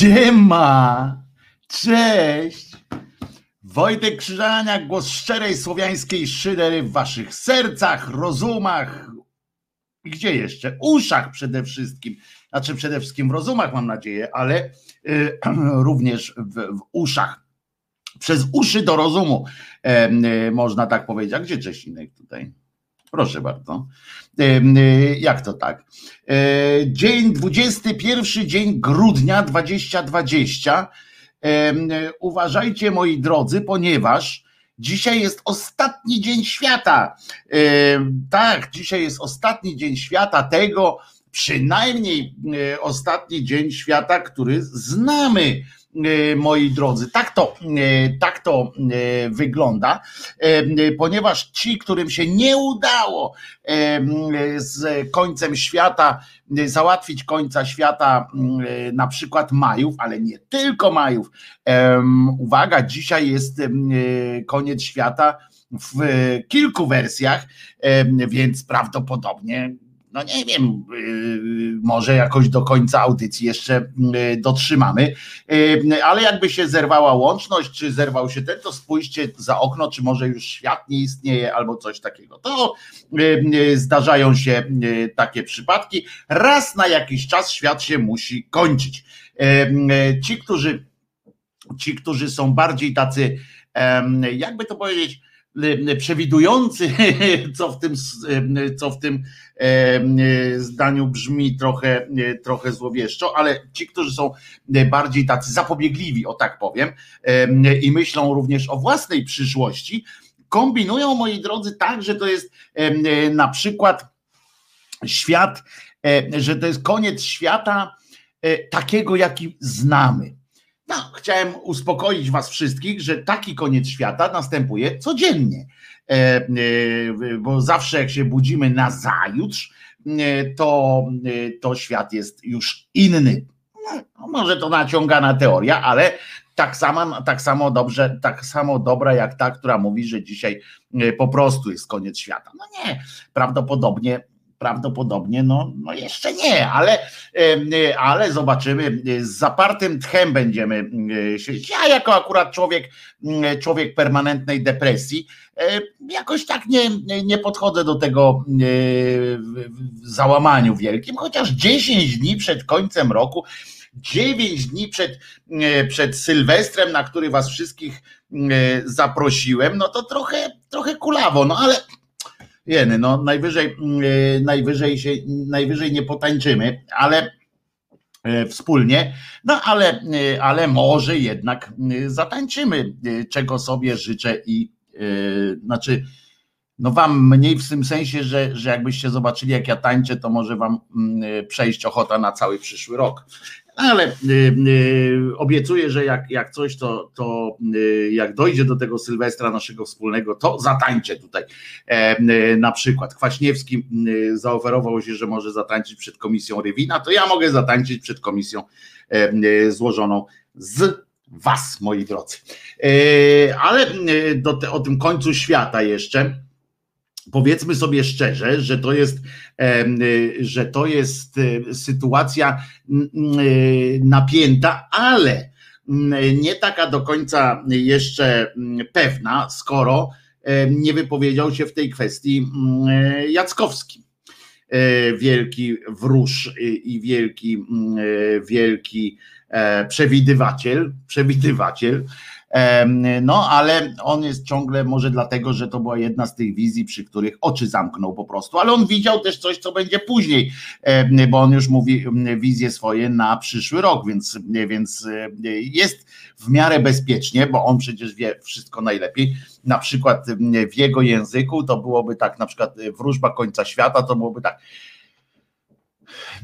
Siema! Cześć! Wojtek Krzyżaniak, głos szczerej słowiańskiej szydery w waszych sercach, rozumach i gdzie jeszcze? Uszach przede wszystkim. Znaczy przede wszystkim w rozumach mam nadzieję, ale y, również w, w, uszach. Przez uszy do rozumu y, można tak powiedzieć. A gdzie Czesinek tutaj? Proszę bardzo. Y, jak to tak? Y, dzień 21, dzień grudnia 2020. Uważajcie, moi drodzy, ponieważ dzisiaj jest ostatni dzień świata. Tak, dzisiaj jest ostatni dzień świata tego, przynajmniej e, ostatni dzień świata, który znamy E, moi drodzy. Tak to, e, tak to e, wygląda, ponieważ ci, którym się nie udało z końcem świata, załatwić końca świata, na przykład Majów, ale nie tylko Majów. Uwaga, dzisiaj jest koniec świata w kilku wersjach, więc prawdopodobnie no nie wiem, y, może jakoś do końca audycji jeszcze y, dotrzymamy, y, ale jakby się zerwała łączność, czy zerwał się ten, to spójrzcie za okno, czy może już świat nie istnieje albo coś takiego. To zdarzają się takie przypadki. Raz na jakiś czas świat się musi kończyć. Ci, którzy, ci, którzy są bardziej tacy, jakby to powiedzieć, przewidujący, co w tym, co w tym zdaniu brzmi trochę, trochę złowieszczo, ale ci, którzy są bardziej tacy zapobiegliwi, o tak powiem, i myślą również o własnej przyszłości, kombinują, moi drodzy, tak, że to jest na przykład świat, że to jest koniec świata e, takiego, jaki znamy. No, chciałem uspokoić Was wszystkich, że taki koniec świata następuje codziennie, e, e, bo zawsze jak się budzimy na zajutrz, e, to, to świat jest już inny. No, może to naciągana teoria, ale tak tak samo dobrze, tak samo dobra jak ta, która mówi, że dzisiaj po prostu jest koniec świata. No nie, prawdopodobnie Prawdopodobnie, no, no jeszcze nie, ale, ale zobaczymy. Z zapartym tchem będziemy siedzieć. Ja, jako akurat człowiek, człowiek permanentnej depresji, jakoś tak nie, nie podchodzę do tego załamaniu wielkim, chociaż 10 dni przed końcem roku. 9 dni przed, przed Sylwestrem, na który was wszystkich zaprosiłem, no to trochę, trochę kulawo, no ale jeny, no najwyżej, mm, e, najwyżej się, najwyżej nie potańczymy, ale e, wspólnie, no ale, e, ale może jednak zatańczymy, czego sobie życzę i znaczy no wam mniej w tym sensie, że, że jakbyście zobaczyli jak ja tańczę, to może wam mm, przejść ochota na cały przyszły rok ale y, y, obiecuję, że jak, jak coś, to, to y, jak dojdzie do tego Sylwestra naszego wspólnego, to zatańczę tutaj. E, na przykład Kwaśniewski zaoferował się, że może zatańczyć przed komisją Rywina, to ja mogę zatańczyć przed komisją e, złożoną z was, moi drodzy. E, ale do o tym końcu świata jeszcze powiedzmy sobie szczerze, że to jest, y, że to jest y, sytuacja y, napięta, ale nie taka do końca jeszcze pewna, skoro nie wypowiedział się w tej kwestii Jackowski. Wielki wróż i wielki, wielki e, przewidywaciel, przewidywaciel no, ale on jest ciągle, może dlatego, że to była jedna z tych wizji, przy których oczy zamknął po prostu, ale on widział też coś, co będzie później, bo on już mówi wizje swoje na przyszły rok, więc, więc jest w miarę bezpiecznie, bo on przecież wie wszystko najlepiej. Na przykład w jego języku to byłoby tak, na przykład wróżba końca świata to byłoby tak.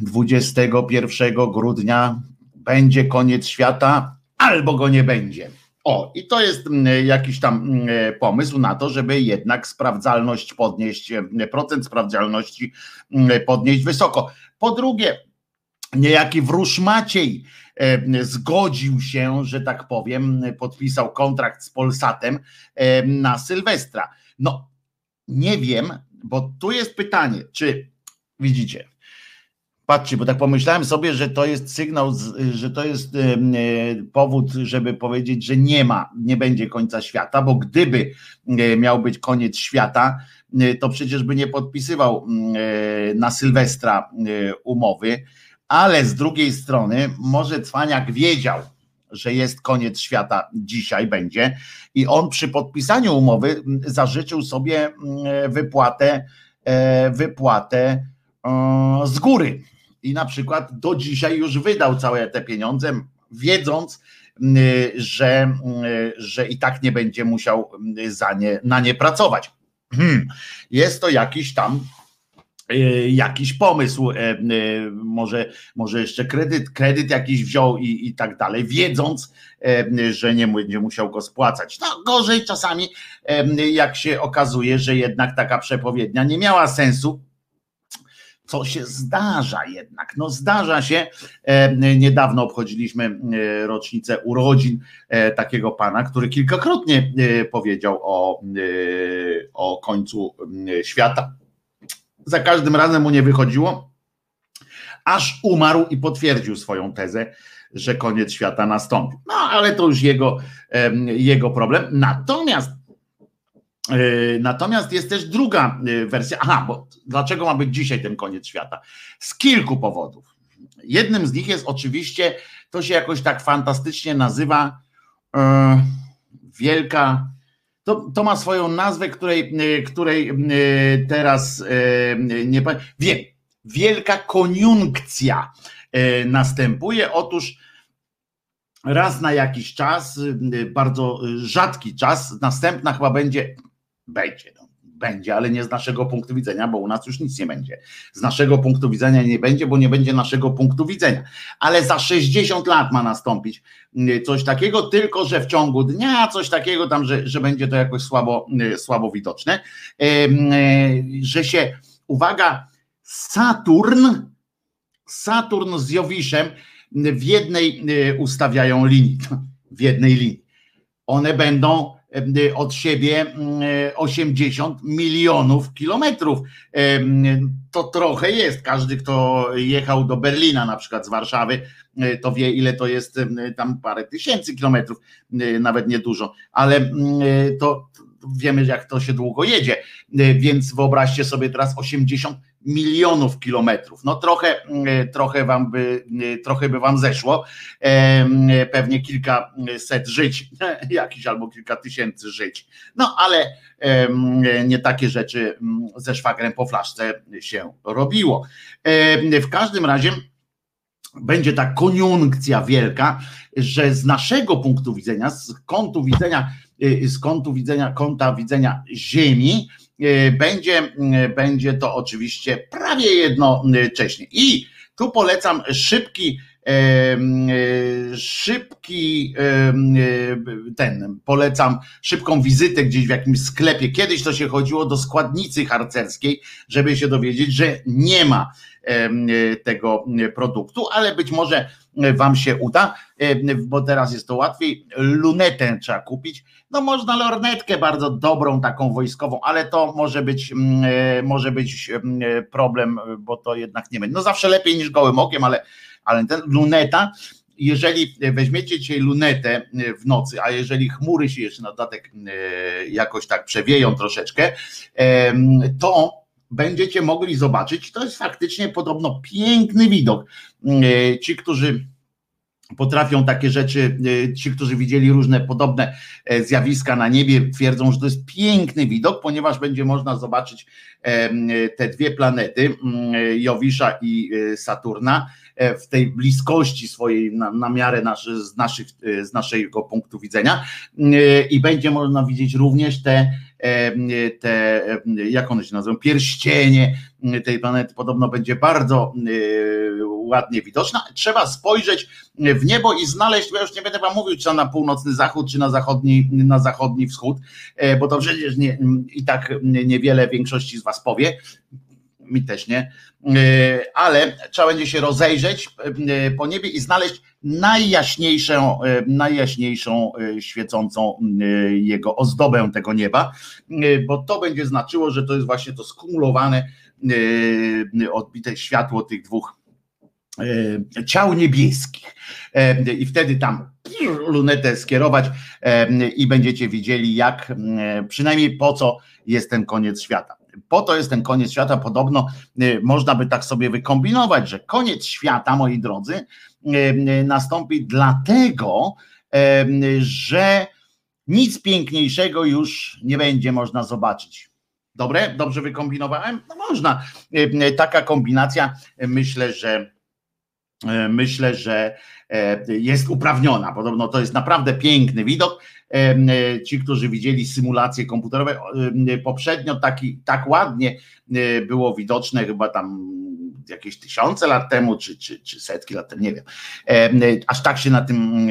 21 grudnia będzie koniec świata, albo go nie będzie. O, i to jest mm, jakiś tam mm, pomysł na to, żeby jednak sprawdzalność podnieść, mm, procent sprawdzalności podnieść wysoko. Po drugie, niejaki wróż Maciej e, zgodził się, że tak powiem, podpisał kontrakt z Polsatem e, na Sylwestra. No, nie wiem, bo tu jest pytanie, czy widzicie, Patrzcie, bo tak pomyślałem sobie, że to jest sygnał, że to jest powód, żeby powiedzieć, że nie ma, nie będzie końca świata, bo gdyby miał być koniec świata, to przecież by nie podpisywał na Sylwestra umowy, ale z drugiej strony może Cwaniak wiedział, że jest koniec świata dzisiaj będzie i on przy podpisaniu umowy zażyczył sobie wypłatę e, wypłatę z góry i na przykład do dzisiaj już wydał całe te pieniądze, wiedząc, że, że i tak nie będzie musiał za nie, na nie pracować. Hmm. Jest to jakiś tam E, jakiś pomysł, e, e, może, może jeszcze kredyt, kredyt jakiś wziął i, i tak dalej, wiedząc, że nie będzie musiał go spłacać. No gorzej czasami, jak się okazuje, że jednak taka przepowiednia nie miała sensu, co się zdarza jednak. No zdarza się. Niedawno obchodziliśmy rocznicę urodzin takiego pana, który kilkakrotnie powiedział o, o końcu świata za każdym razem mu nie wychodziło, aż umarł i potwierdził swoją tezę, że koniec świata nastąpił. No ale to już jego, jego problem. Natomiast e, Natomiast jest też druga e, wersja. Aha, bo dlaczego ma być dzisiaj ten koniec świata? Z kilku powodów. Jednym z nich jest oczywiście, to się jakoś tak fantastycznie nazywa e, Wielka to, to ma swoją nazwę, której, której y, teraz y, nie wiem. Wielka koniunkcja następuje. Otóż raz na jakiś czas, bardzo rzadki czas, następna chyba będzie, będzie, no, będzie, ale nie z naszego punktu widzenia, bo u nas już nic nie będzie. Z naszego punktu widzenia nie będzie, bo nie będzie naszego punktu widzenia. Ale za 60 lat ma nastąpić y, coś takiego, tylko że w ciągu dnia coś takiego tam, że, że będzie to jakoś słabo, y, słabo widoczne, y, że się, uwaga, Saturn, Saturn z Jowiszem w jednej ustawiają linii, w jednej linii. One będą od siebie 80 mm, milionów kilometrów. To trochę jest. Każdy, kto jechał do Berlina, na przykład z Warszawy, to wie, ile to jest tam parę tysięcy kilometrów, nawet niedużo, ale mm, to wiemy, jak to się długo jedzie. Więc wyobraźcie sobie teraz 80 milionów kilometrów. No trochę, mm, trochę wam by, trochę by wam zeszło. Pewnie kilka set żyć, jakiś albo kilka tysięcy żyć. No ale nie takie rzeczy ze szwagrem po flaszce się robiło. W każdym razie będzie ta koniunkcja wielka, że z naszego punktu widzenia, z kątu widzenia, z kątu widzenia, kąta widzenia Ziemi, E, będzie, e, będzie to oczywiście prawie jednocześnie. I tu polecam szybki, szybki ten, polecam szybką wizytę gdzieś w jakimś sklepie. Kiedyś to się chodziło do składnicy harcerskiej, żeby się dowiedzieć, że nie ma tego produktu, ale być może Wam się uda, bo teraz jest to łatwiej. Lunetę trzeba kupić. No można lornetkę bardzo dobrą, taką wojskową, ale to może być, może być problem, bo to jednak nie będzie. No zawsze lepiej niż gołym okiem, ale, ale ten luneta jeżeli weźmiecie dzisiaj lunetę w nocy, a jeżeli chmury się jeszcze na dodatek jakoś tak przewieją troszeczkę, to będziecie mogli zobaczyć. To jest faktycznie podobno piękny widok. E, ci, którzy potrafią takie rzeczy, e, ci, którzy widzieli różne podobne e, zjawiska na niebie, twierdzą, że to jest piękny widok, ponieważ będzie można zobaczyć te dwie planety, Jowisza i Saturna, w tej bliskości swojej na, na miarę nasz, z, naszych, z naszego punktu widzenia. I będzie można widzieć również te te, jak one się nazywają, pierścienie tej planety podobno będzie bardzo e, ładnie widoczna. Trzeba spojrzeć w niebo i znaleźć, ja już nie będę wam mówił, czy na północny zachód, czy na zachodni, na zachodni wschód, e, bo to przecież nie, i tak niewiele większości z was powie, mi też nie, e, ale trzeba będzie się rozejrzeć po niebie i znaleźć najjaśniejszą, e, najjaśniejszą e, świecącą e, jego ozdobę tego nieba, bo to będzie znaczyło, że to jest właśnie to skumulowane odbite światło tych dwóch ciał niebieskich. I wtedy tam lunetę skierować i będziecie widzieli, jak przynajmniej po co jest ten koniec świata. Po to jest ten koniec świata. Podobno można by tak sobie wykombinować, że koniec świata, moi drodzy, nastąpi dlatego, że nic piękniejszego już nie będzie można zobaczyć. Dobre? Dobrze wykombinowałem? No można. Taka kombinacja myślę, że myślę, że jest uprawniona. Podobno to jest naprawdę piękny widok. Ci, którzy widzieli symulacje komputerowe, poprzednio taki, tak ładnie było widoczne, chyba tam jakieś tysiące lat temu, czy, czy, czy setki lat temu, nie wiem. Aż tak się na tym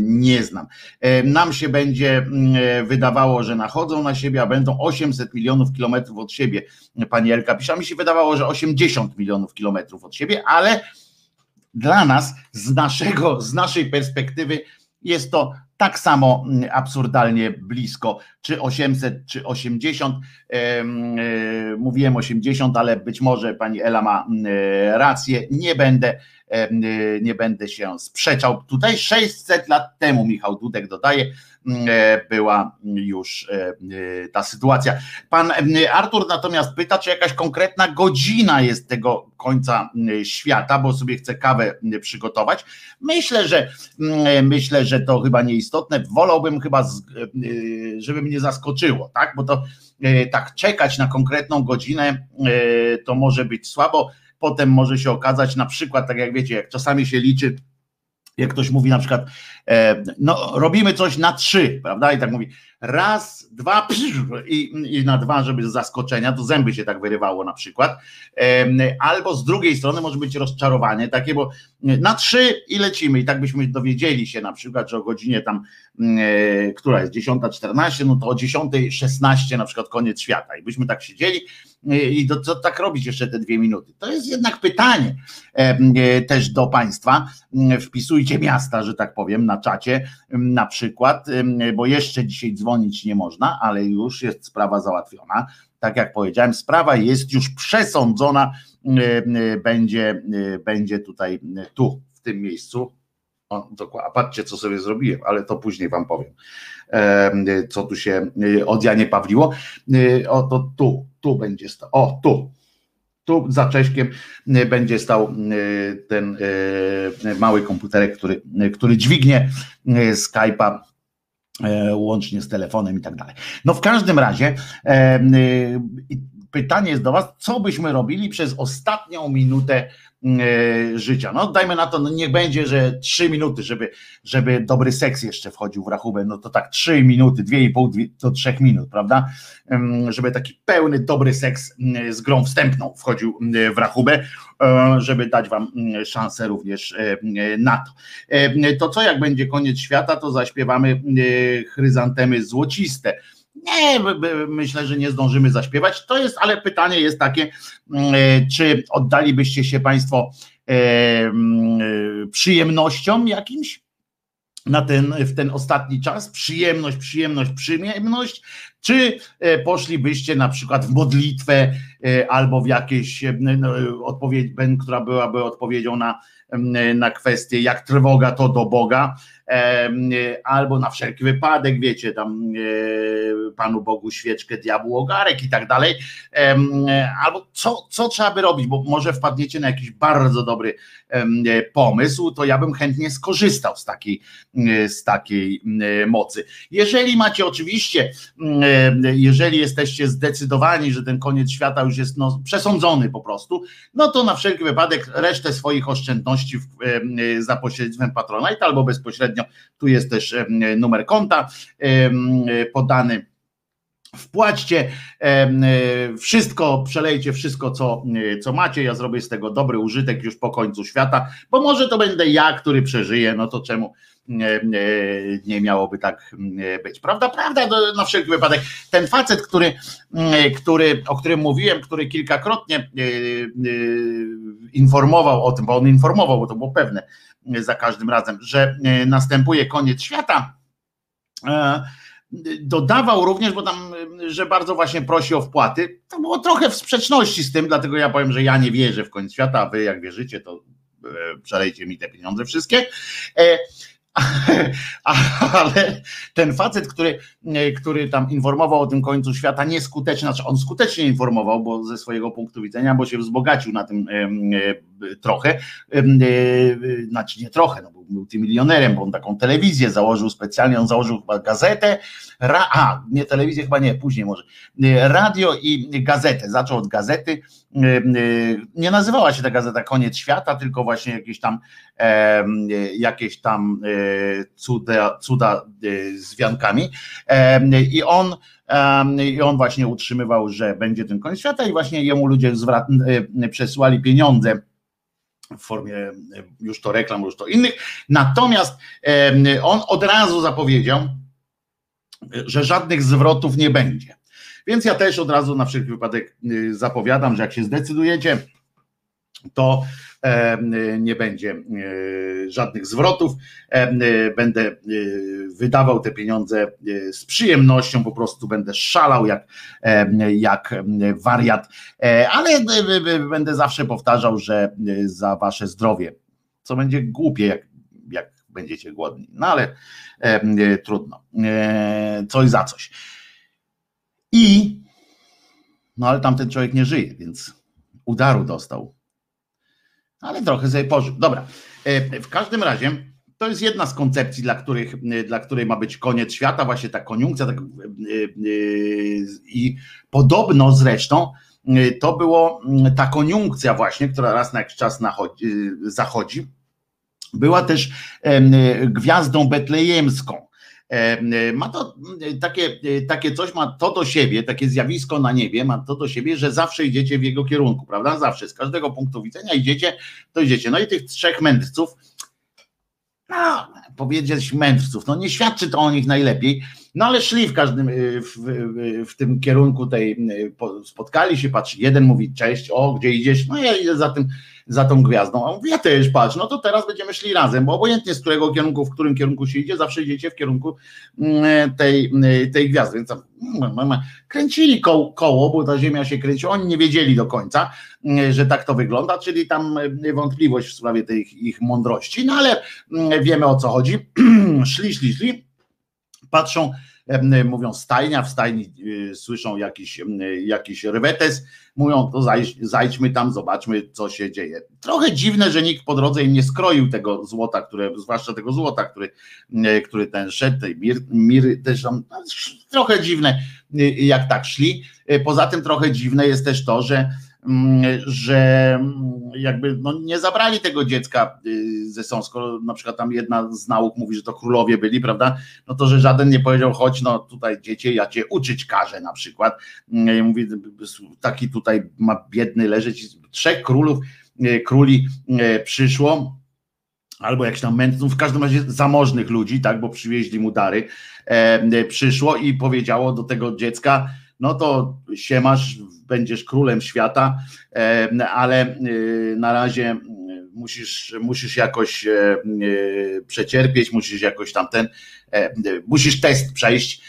nie znam. Nam się będzie wydawało, że nachodzą na siebie, a będą 800 milionów kilometrów od siebie. Pani Elka pisze, mi się wydawało, że 80 milionów kilometrów od siebie, ale dla nas, z, naszego, z naszej perspektywy, jest to tak samo mm, absurdalnie blisko, czy 800, czy 80. Mówiłem 80, ale być może pani Ela ma mm, rację. Nie będę, nie będę się sprzeczał. Tutaj 600 lat temu, Michał Dudek dodaje, E, była już e, e, ta sytuacja. Pan Artur natomiast pyta, czy jakaś konkretna godzina jest tego końca świata, bo sobie chce kawę przygotować. Myślę, że myślę, że to chyba nieistotne. Wolałbym chyba, żeby mnie zaskoczyło, tak? Bo to tak czekać na konkretną godzinę to może być słabo. Potem może się okazać, na przykład, tak jak wiecie, jak czasami się liczy jak ktoś mówi na przykład, e, no robimy coś na trzy, prawda? I tak mówi raz, dwa i, i na dwa, żeby z zaskoczenia, to zęby się tak wyrywało na przykład. E, albo z drugiej strony może być rozczarowanie takie, bo na trzy i lecimy i tak byśmy dowiedzieli się na przykład, że o godzinie tam, e, która jest 10.14, no to o 10.16 na przykład koniec świata i byśmy tak siedzieli i to, co tak robić jeszcze te dwie minuty? To jest jednak pytanie też do Państwa. Wpisujcie miasta, że tak powiem, na czacie na przykład, bo jeszcze dzisiaj dzwonić nie można, ale już jest sprawa załatwiona. Tak jak powiedziałem, sprawa jest już przesądzona, będzie, będzie tutaj, tu, w tym miejscu. O, a patrzcie, co sobie zrobiłem, ale to później Wam powiem, co tu się od Janie Pawliło. O, to tu, tu będzie stał, o, tu, tu za Cześkiem y, będzie stał y, ten y, mały komputerek, który, który dźwignie Skype'a łącznie z telefonem i tak dalej. No w każdym razie pytanie jest do Was, co byśmy robili przez ostatnią minutę życia. No dajmy na to, no niech będzie, że trzy minuty, żeby, żeby dobry seks jeszcze wchodził w rachubę, no to tak trzy minuty, dwie i pół do trzech minut, prawda? Żeby taki pełny, dobry seks z grą wstępną wchodził w rachubę, e, żeby dać wam szansę również e, na to. To co jak będzie koniec świata, to zaśpiewamy chryzantemy złociste nie, myślę, że nie zdążymy zaśpiewać. To jest, ale pytanie jest takie, mm, e, czy oddalibyście się Państwo e, mm, e, przyjemnościom jakimś na ten, w ten ostatni czas? Przyjemność, przyjemność, przyjemność, czy poszlibyście na przykład w modlitwę albo w jakieś no, odpowiedź, która byłaby odpowiedzią na, na kwestię, jak trwoga to do Boga, albo na wszelki wypadek, wiecie, tam Panu Bogu świeczkę, diabłu ogarek i tak dalej, albo co, co trzeba by robić, bo może wpadniecie na jakiś bardzo dobry pomysł, to ja bym chętnie skorzystał z takiej, z takiej mocy. Jeżeli macie oczywiście, jeżeli jesteście zdecydowani, że ten koniec świata już jest no, przesądzony po prostu, no to na wszelki wypadek resztę swoich oszczędności za pośrednictwem Patronite albo bezpośrednio tu jest też numer konta podany. Wpłaćcie wszystko, przelejcie wszystko, co, co macie. Ja zrobię z tego dobry użytek już po końcu świata, bo może to będę ja, który przeżyje, no to czemu nie miałoby tak być. Prawda, prawda, na wszelki wypadek. Ten facet, który, który, o którym mówiłem, który kilkakrotnie e, e, informował o tym, bo on informował, bo to było pewne, za każdym razem, że e, następuje koniec świata. E, dodawał również, bo tam, że bardzo właśnie prosi o wpłaty. To było trochę w sprzeczności z tym, dlatego ja powiem, że ja nie wierzę w koniec świata, a wy jak wierzycie, to przelejcie mi te pieniądze wszystkie. ale ten facet, który, który tam informował o tym końcu świata, nieskutecznie, znaczy on skutecznie informował, bo ze swojego punktu widzenia, bo się wzbogacił na tym trochę, znaczy nie trochę, no był multimilionerem, bo on taką telewizję założył specjalnie, on założył chyba gazetę, ra, a nie telewizję chyba nie, później może, radio i gazetę, zaczął od gazety, nie nazywała się ta gazeta Koniec Świata, tylko właśnie jakieś tam jakieś tam e, cuda, cuda e, z wiankami. I on i on właśnie utrzymywał, że będzie ten koniec świata i właśnie jemu ludzie zwrat, e, przesyłali pieniądze w formie już to reklam, już to innych. Natomiast on od razu zapowiedział, że żadnych zwrotów nie będzie. Więc ja też od razu na wszelki wypadek y, zapowiadam, że jak się zdecydujecie, to nie będzie e, żadnych zwrotów. Będę e, wydawał te pieniądze e, z przyjemnością, po prostu będę szalał jak, jak wariat, ale będę zawsze powtarzał, że za wasze zdrowie, co będzie głupie, jak, jak będziecie głodni. No ale trudno. Coś za coś. I no ale tamten człowiek nie żyje, więc udaru dostał ale trochę sobie pożył. Dobra, e, w każdym razie to jest jedna z koncepcji, dla, których, e, dla której ma być koniec świata, właśnie ta koniunkcja. Tak, e, I podobno zresztą to było mm, ta koniunkcja właśnie, która raz na jakiś czas zachodzi, była też gwiazdą betlejemską. E, ma to e, takie, e, takie coś, ma to do siebie, takie zjawisko na niebie, ma to do siebie, że zawsze idziecie w jego kierunku, prawda? Zawsze, z każdego punktu widzenia idziecie, to idziecie. No i tych trzech mędrców, no, powiedzieć mędrców, no nie świadczy to o nich najlepiej, no ale szli w każdym, w, w, tym kierunku tej, spotkali się, patrzy, jeden mówi cześć, o gdzie idziesz, no ja idę za tym, za tą gwiazdą. A on mówi, ja też patrz, no to teraz będziemy szli razem, bo obojętnie z którego kierunku, w którym kierunku się idzie, zawsze idziecie w kierunku mm, tej, mm, tej gwiazdy. Więc tam mm, kręcili koło, koło, bo ta ziemia się kręci. Oni nie wiedzieli do końca, że tak to wygląda, czyli tam wątpliwość w sprawie tej ich mądrości, no ale wiemy o co chodzi. szli, szli, szli, patrzą mówią stajnia, w stajni y, słyszą jakiś, jakiś rywetes, mówią to zajdź, zajdźmy tam, zobaczmy co się dzieje. Trochę dziwne, że nikt po drodze im nie skroił tego złota, które, zwłaszcza tego złota, który, który ten szedł, tej mir, miry też tam, no, trochę dziwne y, jak tak szli. Y, poza tym trochę dziwne jest też to, że że mm, jakby no nie zabrali tego dziecka y, ze są, skoro na przykład tam jedna z nauk mówi, że to królowie byli, prawda, no to, że żaden nie powiedział, chodź no tutaj dziecię, ja cię uczyć każę na przykład, mm, mówi, taki tutaj ma biedny leżeć, trzech królów, y, króli y, przyszło, albo jakiś tam mędrców, w każdym razie zamożnych ludzi, tak, bo przywieźli mu dary, e, przyszło i powiedziało do tego dziecka, no to się masz, będziesz królem świata, ale e, na razie e, musisz, musisz jakoś przecierpieć, musisz jakoś tam ten, musisz test przejść,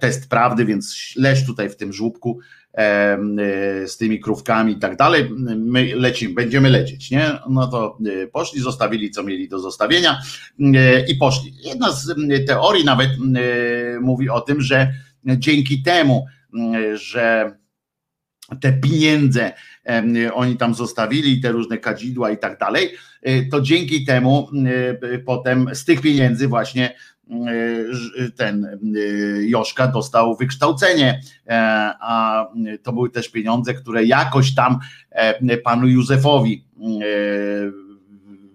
test prawdy, więc leż tutaj w tym żłóbku z tymi krówkami i tak dalej, my lecimy, będziemy lecieć, nie? No to poszli, zostawili co mieli do zostawienia i poszli. Jedna z teorii nawet mówi o tym, że dzięki temu, że te pieniądze oni tam zostawili, te różne kadzidła i tak dalej, e, to dzięki temu e, potem z tych pieniędzy właśnie e, ten Joszka dostał wykształcenie, a to były też pieniądze, które jakoś tam panu Józefowi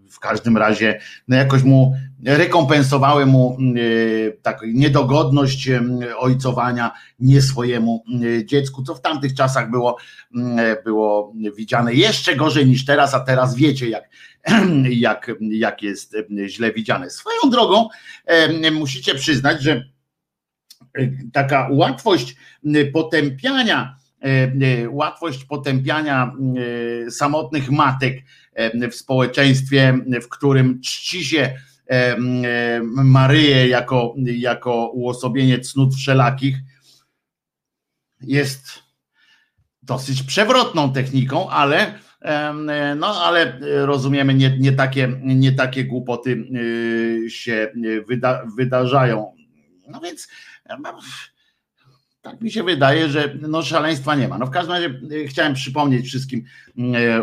w każdym razie no jakoś mu rekompensowały mu y, tak, niedogodność y, ojcowania nie swojemu dziecku, co w tamtych czasach było, było widziane jeszcze gorzej niż teraz, a teraz wiecie jak, jak, jak jest źle widziane. Swoją drogą musicie przyznać, że taka łatwość potępiania łatwość potępiania samotnych matek w społeczeństwie, w którym czci się Maryję jako, jako uosobienie cnót wszelakich, jest dosyć przewrotną techniką, ale No ale rozumiemy, nie, nie, takie, nie takie głupoty się wyda, wydarzają. No więc tak mi się wydaje, że no szaleństwa nie ma. No w każdym razie chciałem przypomnieć wszystkim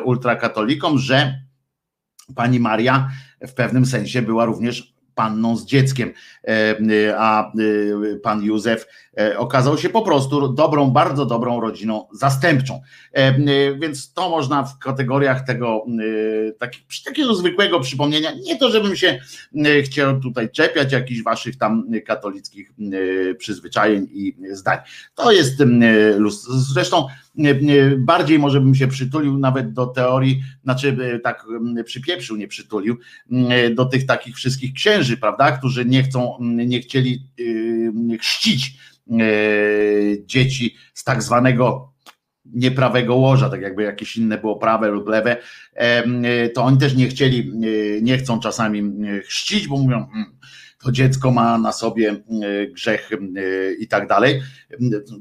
ultrakatolikom, że pani Maria w pewnym sensie była również panną z dzieckiem, e, a e, pan Józef okazał się po prostu dobrą, bardzo dobrą rodziną zastępczą. Więc to można w kategoriach tego takiego zwykłego przypomnienia, nie to, żebym się chciał tutaj czepiać jakichś waszych tam katolickich przyzwyczajeń i zdań. To jest zresztą bardziej może bym się przytulił nawet do teorii, znaczy tak przypieprzył, nie przytulił, do tych takich wszystkich księży, prawda, którzy nie chcą, nie chcieli chrzcić dzieci z tak zwanego nieprawego łoża, tak jakby jakieś inne było prawe lub lewe, to oni też nie chcieli, nie chcą czasami chrzcić, bo mówią, hmm, to dziecko ma na sobie e, grzech e, i tak dalej,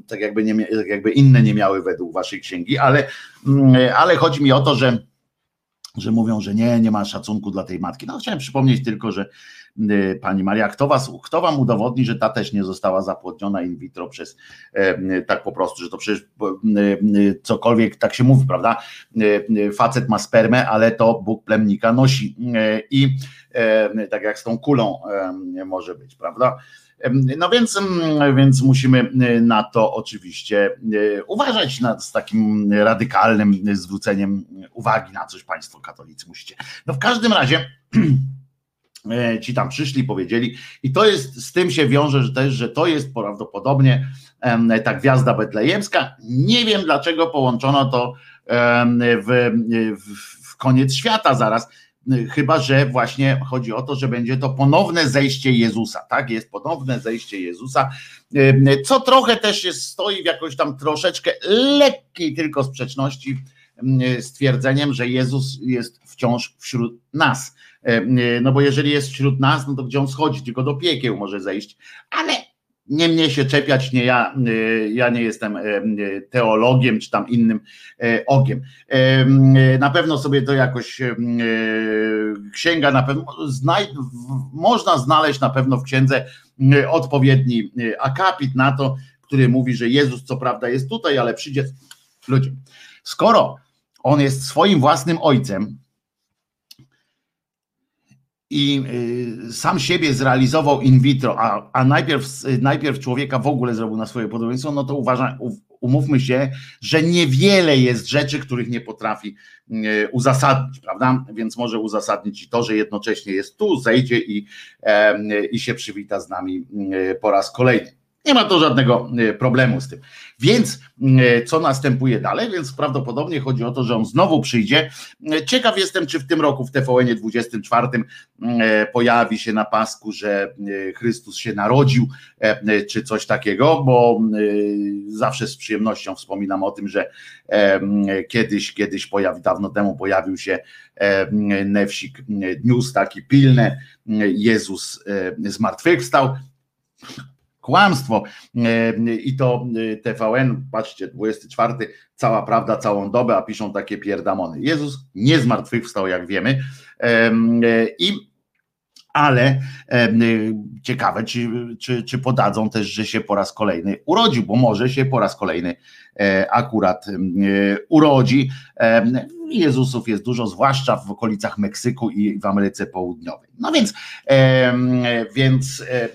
tak jakby, nie, tak jakby inne nie miały według waszej księgi, ale, ale chodzi mi o to, że, że mówią, że nie, nie ma szacunku dla tej matki. No chciałem przypomnieć tylko, że pani Maria, kto, was, kto wam udowodni, że ta też nie została zapłodniona in vitro przez e, tak po prostu, że to przecież y, y, cokolwiek tak się mówi, prawda? Facet ma spermę, ale to Bóg plemnika nosi i e, tak jak z tą kulą może być, prawda? No więc, więc musimy na to oczywiście uważać nad, z takim radykalnym zwróceniem uwagi na coś państwo katolicy musicie. No w każdym razie E, ci tam przyszli, powiedzieli, i to jest, z tym się wiąże że też, że to jest prawdopodobnie ta gwiazda betlejemska. Nie wiem dlaczego połączono to w, w, koniec świata zaraz, chyba że właśnie chodzi o to, że będzie to ponowne zejście Jezusa, tak? Jest ponowne zejście Jezusa, co trochę też jest, stoi w jakoś tam troszeczkę lekkiej tylko sprzeczności z twierdzeniem, że Jezus jest wciąż wśród nas E, e, no bo jeżeli jest wśród nas, no to gdzie on schodzi, tylko do piekieł może zejść, ale nie mnie się czepiać, nie ja, e, ja nie jestem teologiem czy tam innym ogiem. Na pewno sobie to jakoś księga na pewno znaj, można znaleźć na pewno w księdze odpowiedni akapit na to, który mówi, że Jezus co prawda jest tutaj, ale przyjdzie ludzie. Skoro on jest swoim własnym ojcem, i y, sam siebie zrealizował in vitro, a, a najpierw, najpierw człowieka w ogóle zrobił na swoje podobieństwo, no to uważam, umówmy się, że niewiele jest rzeczy, których nie potrafi y, uzasadnić, prawda? Więc może uzasadnić i to, że jednocześnie jest tu, zejdzie i, i się przywita z nami y, po raz kolejny. Nie ma to żadnego problemu z tym. Więc e, co następuje dalej? Więc prawdopodobnie chodzi o to, że on znowu przyjdzie. E, ciekaw jestem, czy w tym roku w TVN 24 e, pojawi się na pasku, że Chrystus się narodził, czy coś takiego, bo zawsze z przyjemnością wspominam o tym, że kiedyś, kiedyś pojawi, dawno temu pojawił się Newsik News taki pilne, Jezus zmartwychwstał kłamstwo. E, I to e, TVN, patrzcie, 24, cała prawda, całą dobę, a piszą takie pierdamony. Jezus nie zmartwychwstał, jak wiemy. E, I ale ciekawe, czy, czy, czy podadzą też, że się po raz kolejny urodził, bo może się po raz kolejny akurat urodzi. Jezusów jest dużo, zwłaszcza w okolicach Meksyku i w Ameryce Południowej. No więc, e, więc e,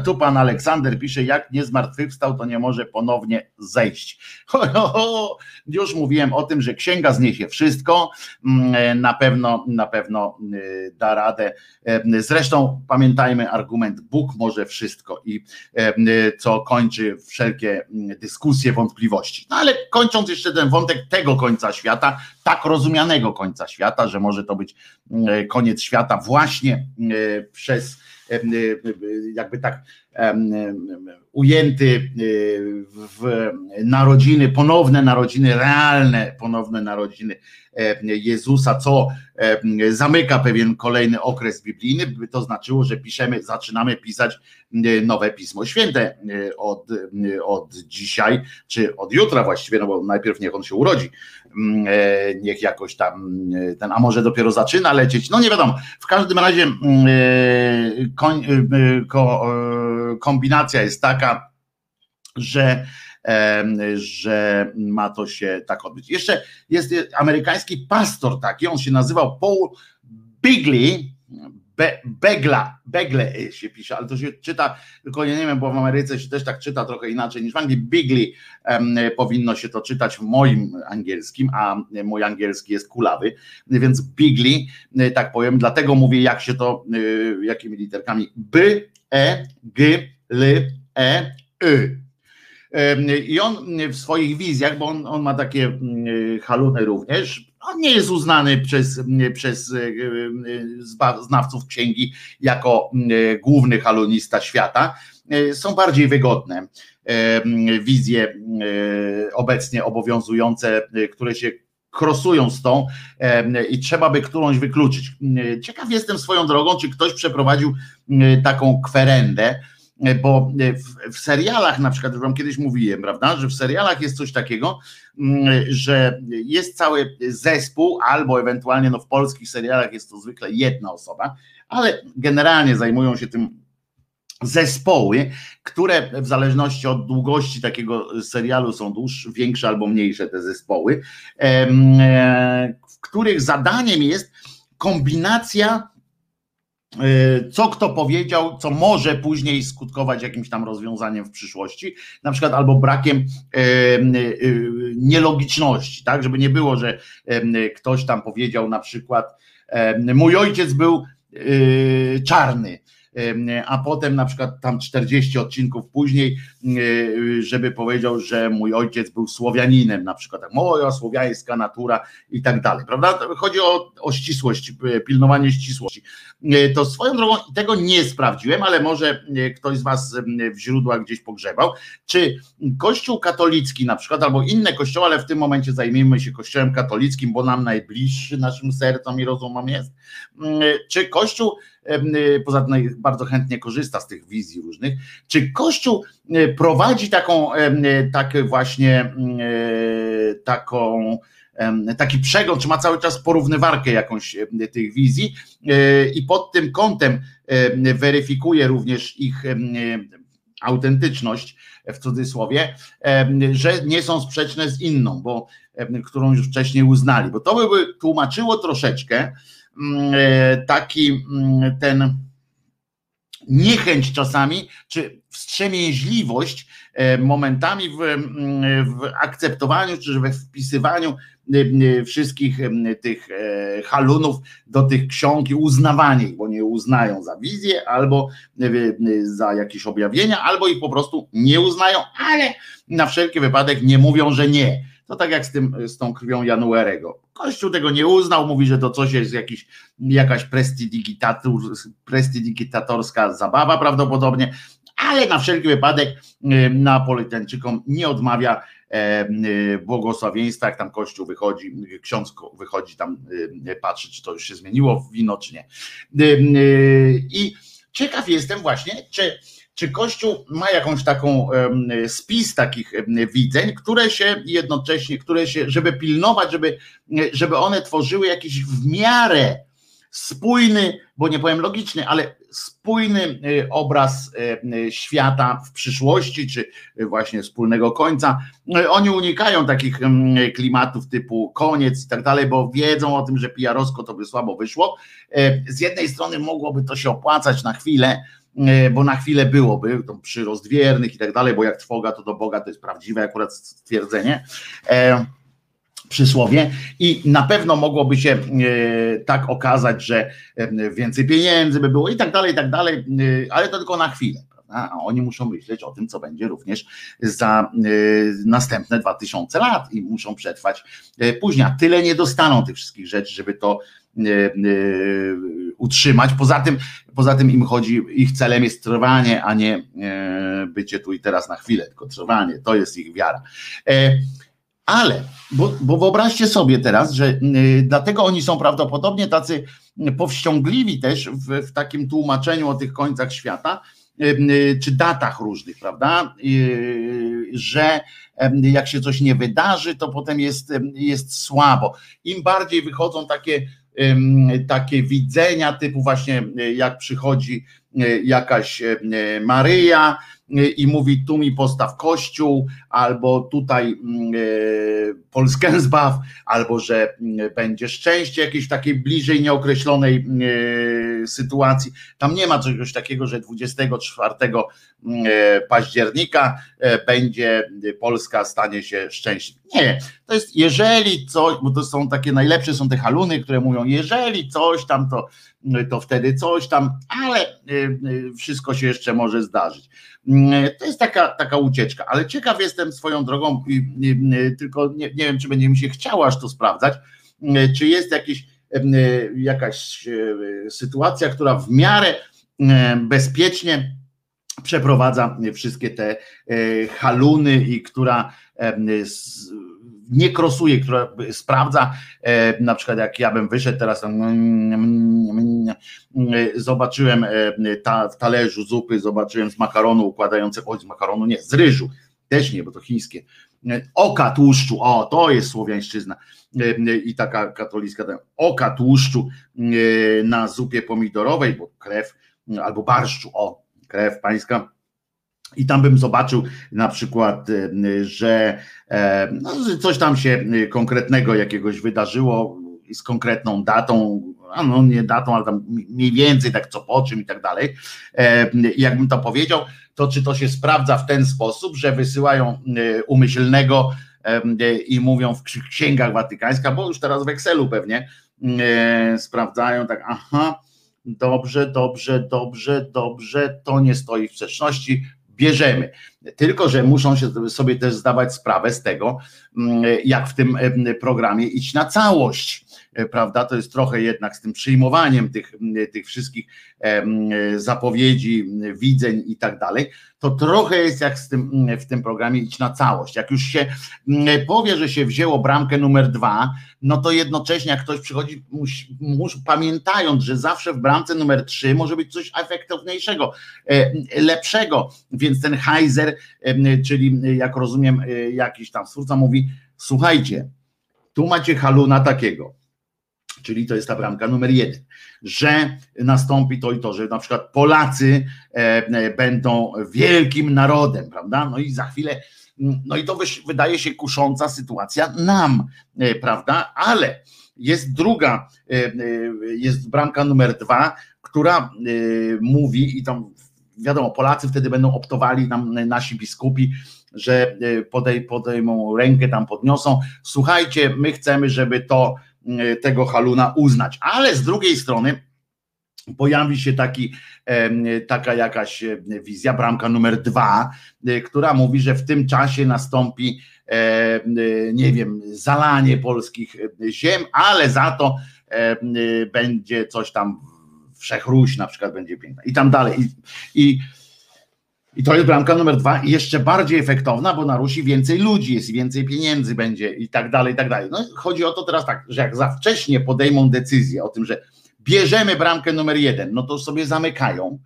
tu pan Aleksander pisze, jak nie zmartwychwstał, to nie może ponownie zejść. Już mówiłem o tym, że księga zniesie wszystko, mm, na pewno, na pewno e, da radę. Zresztą pamiętajmy argument, Bóg może wszystko i co kończy wszelkie mm, dyskusje, wątpliwości. No ale kończąc jeszcze ten wątek tego końca świata, tak rozumianego końca świata, że może to być mm, koniec świata właśnie e, przez e, e, jakby tak ujęty w narodziny, ponowne narodziny, realne ponowne narodziny Jezusa, co zamyka pewien kolejny okres biblijny, by to znaczyło, że piszemy, zaczynamy pisać nowe Pismo Święte od, od dzisiaj, czy od jutra właściwie, no bo najpierw niech on się urodzi, niech jakoś tam ten, a może dopiero zaczyna lecieć, no nie wiadomo. W każdym razie kombinacja jest taka, że że ma to się tak odbyć. Jeszcze jest amerykański pastor taki, on się nazywał Paul Bigley, Be, Begla, Begle się pisze, ale to się czyta, tylko ja nie wiem, bo w Ameryce się też tak czyta trochę inaczej niż w Anglii. Bigley um, powinno się to czytać w moim angielskim, a mój angielski jest kulawy, więc Bigley, tak powiem, dlatego mówię, jak się to, y, jakimi literkami B, E, G, L, E, Y. I on w swoich wizjach, bo on, on ma takie mm, haluny również, on nie jest uznany przez, przez e, e, znawców księgi jako e, główny halonista świata. Są bardziej wygodne wizje obecnie obowiązujące, które się krosują z tą i trzeba by którąś wykluczyć. Ciekaw jestem swoją drogą, czy ktoś przeprowadził taką kwerendę, E, bo e, w, w, serialach, na przykład, już wam kiedyś mówiłem, prawda, że w serialach jest coś takiego, mm, że jest cały zespół, albo ewentualnie no w polskich serialach jest to zwykle jedna osoba, ale generalnie zajmują się tym zespoły, które w zależności od długości takiego serialu są dłuższe, większe albo mniejsze te zespoły, e, w których zadaniem jest kombinacja Y, co kto powiedział, co może później skutkować jakimś tam rozwiązaniem w przyszłości, na przykład albo brakiem y, nielogiczności, tak, żeby nie było, że ktoś tam powiedział na przykład mój ojciec był czarny, a potem na przykład tam 40 odcinków później, żeby powiedział, że mój ojciec był Słowianinem, na przykład tak, moja słowiańska natura i tak dalej, prawda? Chodzi o, o ścisłość, pilnowanie ścisłości. To swoją drogą tego nie sprawdziłem, ale może ktoś z Was w źródłach gdzieś pogrzebał. Czy Kościół katolicki na przykład, albo inne kościoły, ale w tym momencie zajmijmy się Kościołem katolickim, bo nam najbliższy naszym sercom i rozumom jest. Czy Kościół poza tym bardzo chętnie korzysta z tych wizji różnych. Czy Kościół y, prowadzi taką, y, tak właśnie taką taki przegląd, czy ma cały czas porównywarkę jakąś tych wizji i pod tym kątem weryfikuje również ich autentyczność w cudzysłowie, że nie są sprzeczne z inną, bo którą już wcześniej uznali, bo to by tłumaczyło troszeczkę Mm, taki mm, ten niechęć czasami, czy wstrzemięźliwość e, momentami w, mm, w akceptowaniu, czy we wpisywaniu e, wszystkich tych halunów do tych ksiąg i uznawanie ich, bo nie uznają za wizję, albo za jakieś objawienia, albo ich po prostu nie uznają, ale na wszelki wypadek nie mówią, że nie to tak jak z, tym, z tą krwią Januerego. Kościół tego nie uznał, mówi, że to coś jest jakiś, jakaś prestidigitatorska zabawa prawdopodobnie, ale na wszelki wypadek y, Napolitańczykom nie odmawia y, błogosławieństwa, jak tam Kościół wychodzi, ksiądz wychodzi tam, y, patrzy, czy to już się zmieniło w wino, czy nie. I ciekaw jestem właśnie, czy czy Kościół ma jakąś taką spis takich widzeń, które się jednocześnie, które się, żeby pilnować, żeby, żeby one tworzyły jakiś w miarę spójny, bo nie powiem logiczny, ale spójny e, obraz e, świata w przyszłości, czy właśnie wspólnego końca. E, oni unikają takich klimatów typu koniec i tak dalej, bo wiedzą o tym, że pijarowsko to by słabo wyszło. Z jednej strony mogłoby to się opłacać na chwilę, E, bo na chwilę byłoby to przyrost wiernych i tak dalej, bo jak trwoga to do Boga to jest prawdziwe akurat stwierdzenie e, przysłowie i na pewno mogłoby się e, tak okazać, że więcej pieniędzy by było i tak dalej, i tak dalej, ale to tylko na chwilę. A oni muszą myśleć o tym, co będzie również za następne 2000 lat i muszą przetrwać później. A tyle nie dostaną tych wszystkich rzeczy, żeby to utrzymać. Poza tym, poza tym im chodzi, ich celem jest trwanie, a nie bycie tu i teraz na chwilę, tylko trwanie. To jest ich wiara. Ale, bo, bo wyobraźcie sobie teraz, że dlatego oni są prawdopodobnie tacy powściągliwi też w, w takim tłumaczeniu o tych końcach świata, czy datach różnych, prawda? Że jak się coś nie wydarzy, to potem jest, jest słabo. Im bardziej wychodzą takie, takie widzenia, typu właśnie jak przychodzi jakaś Maryja, i mówi tu mi postaw kościół, albo tutaj mm, e, Polskę zbaw, albo że mm, będzie szczęście jakieś w takiej bliżej nieokreślonej mm, e, sytuacji. Tam nie ma czegoś takiego, że 24 e, października będzie Polska stanie się szczęśliwa. Nie, to jest jeżeli coś, bo to są takie najlepsze są te haluny, które mówią, jeżeli coś tam, to, to wtedy coś tam, ale wszystko się jeszcze może zdarzyć. Mm, to jest taka, taka ucieczka, ale ciekaw jestem swoją drogą, tylko nie, nie wiem, czy będzie mi się chciało aż to sprawdzać, mm, czy jest jakieś, jakaś sytuacja, która w miarę bezpiecznie przeprowadza wszystkie te haluny i która nie krosuje, która sprawdza, e, na przykład jak ja bym wyszedł teraz, zobaczyłem e, ta, w talerzu zupy, zobaczyłem z makaronu układającego, z makaronu nie, z ryżu, też nie, bo to chińskie, oka tłuszczu, o to jest słowiańszczyzna e, i taka katolicka, oka tłuszczu na zupie pomidorowej, bo krew, albo barszczu, o krew pańska, i tam bym zobaczył na przykład, e, że e, no, coś tam się konkretnego jakiegoś wydarzyło z konkretną datą, a no nie datą, ale tam mniej więcej tak co po czym i tak dalej. E, jakbym to powiedział, to czy to się sprawdza w ten sposób, że wysyłają umyślnego i mówią w księgach watykańskich, bo już teraz w Excelu pewnie sprawdzają tak, aha, dobrze, dobrze, dobrze, dobrze, to nie stoi w sprzeczności, bierzemy. Tylko, że muszą się sobie też zdawać sprawę z tego, mm, jak w tym programie iść na całość. E, prawda? To jest trochę jednak z tym przyjmowaniem tych, tych wszystkich zapowiedzi, widzeń i tak dalej. To trochę jest jak z tym, w tym programie iść na całość. Jak już się powie, że się wzięło bramkę numer dwa, no to jednocześnie jak ktoś przychodzi, musi, musi, pamiętając, że zawsze w bramce numer trzy może być coś efektowniejszego, e, lepszego, więc ten Heiser, czyli jak rozumiem e, jakiś tam twórca mówi, słuchajcie, tu macie haluna takiego, czyli to jest ta bramka numer jeden, że nastąpi to i to, że na przykład Polacy e, będą wielkim narodem, prawda? No i za chwilę no i to wydaje się kusząca sytuacja nam, e, prawda? Ale jest druga, e, e, jest bramka numer dwa, która mówi i tam wiadomo, Polacy wtedy będą optowali tam nasi biskupi, że podej, podejmą rękę, tam podniosą. Słuchajcie, my chcemy, żeby to tego haluna uznać. Ale z drugiej strony pojawi się taki, taka jakaś wizja, bramka numer dwa, e, która mówi, że w tym czasie nastąpi, nie wiem, zalanie polskich ziem, ale za to będzie coś tam, Wszechruś na przykład będzie piękna i tam dalej. I, i, i to jest bramka numer dwa i jeszcze bardziej efektowna, bo na Rusi więcej ludzi jest więcej pieniędzy będzie i tak dalej, i tak dalej. No chodzi o to teraz tak, że jak za wcześnie podejmą decyzję o tym, że bierzemy bramkę numer jeden, no to sobie zamykają,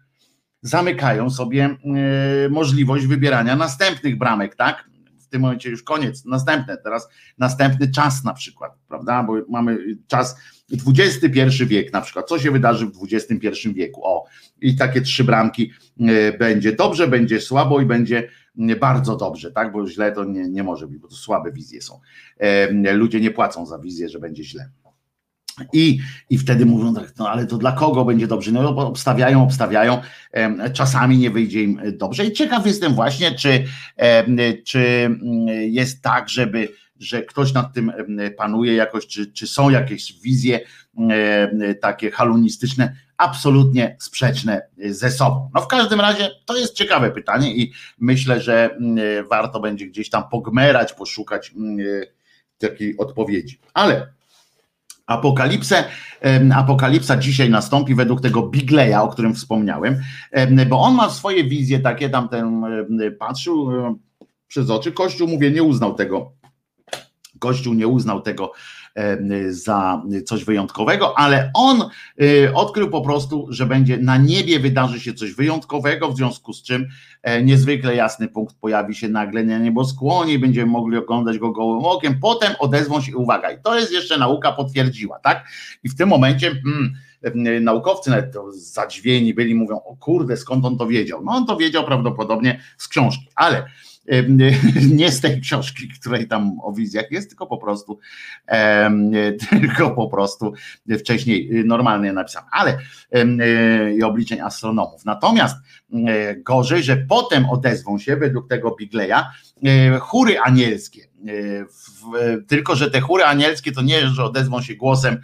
zamykają sobie yy, możliwość wybierania następnych bramek, tak? W tym momencie już koniec, następne, teraz następny czas na przykład, prawda? Bo mamy czas XXI wiek na przykład. Co się wydarzy w XXI wieku? O, i takie trzy bramki yy, będzie dobrze, będzie słabo i będzie bardzo dobrze, tak? Bo źle to nie, nie może być, bo to słabe wizje są. Yy, ludzie nie płacą za wizję, że będzie źle. I, I wtedy mówią tak, no ale to dla kogo będzie dobrze? No obstawiają, obstawiają, czasami nie wyjdzie im dobrze. I ciekaw jestem właśnie, czy, czy jest tak, żeby, że ktoś nad tym panuje jakoś, czy, czy są jakieś wizje takie halunistyczne, absolutnie sprzeczne ze sobą. No w każdym razie to jest ciekawe pytanie i myślę, że warto będzie gdzieś tam pogmerać, poszukać takiej odpowiedzi. Ale apokalipsę. Apokalipsa dzisiaj nastąpi według tego Bigleya, o którym wspomniałem, bo on ma swoje wizje takie, tam ten patrzył przez oczy. Kościół, mówię, nie uznał tego. Kościół nie uznał tego za coś wyjątkowego, ale on y, odkrył po prostu, że będzie na niebie wydarzy się coś wyjątkowego, w związku z czym e, niezwykle jasny punkt pojawi się nagle na nieboskłonie i będziemy mogli oglądać go gołym okiem, potem odezwą się, uwaga, i to jest jeszcze nauka potwierdziła, tak? I w tym momencie hmm, naukowcy nawet zadźwieni byli, mówią, o kurde, skąd on to wiedział? No on to wiedział prawdopodobnie z książki, ale nie z tej książki, której tam o wizjach jest, tylko po prostu tylko po prostu wcześniej normalnie napisane, ale i obliczeń astronomów. Natomiast gorzej, że potem odezwą się według tego Bigleya chóry anielskie. Tylko, że te chóry anielskie to nie, że odezwą się głosem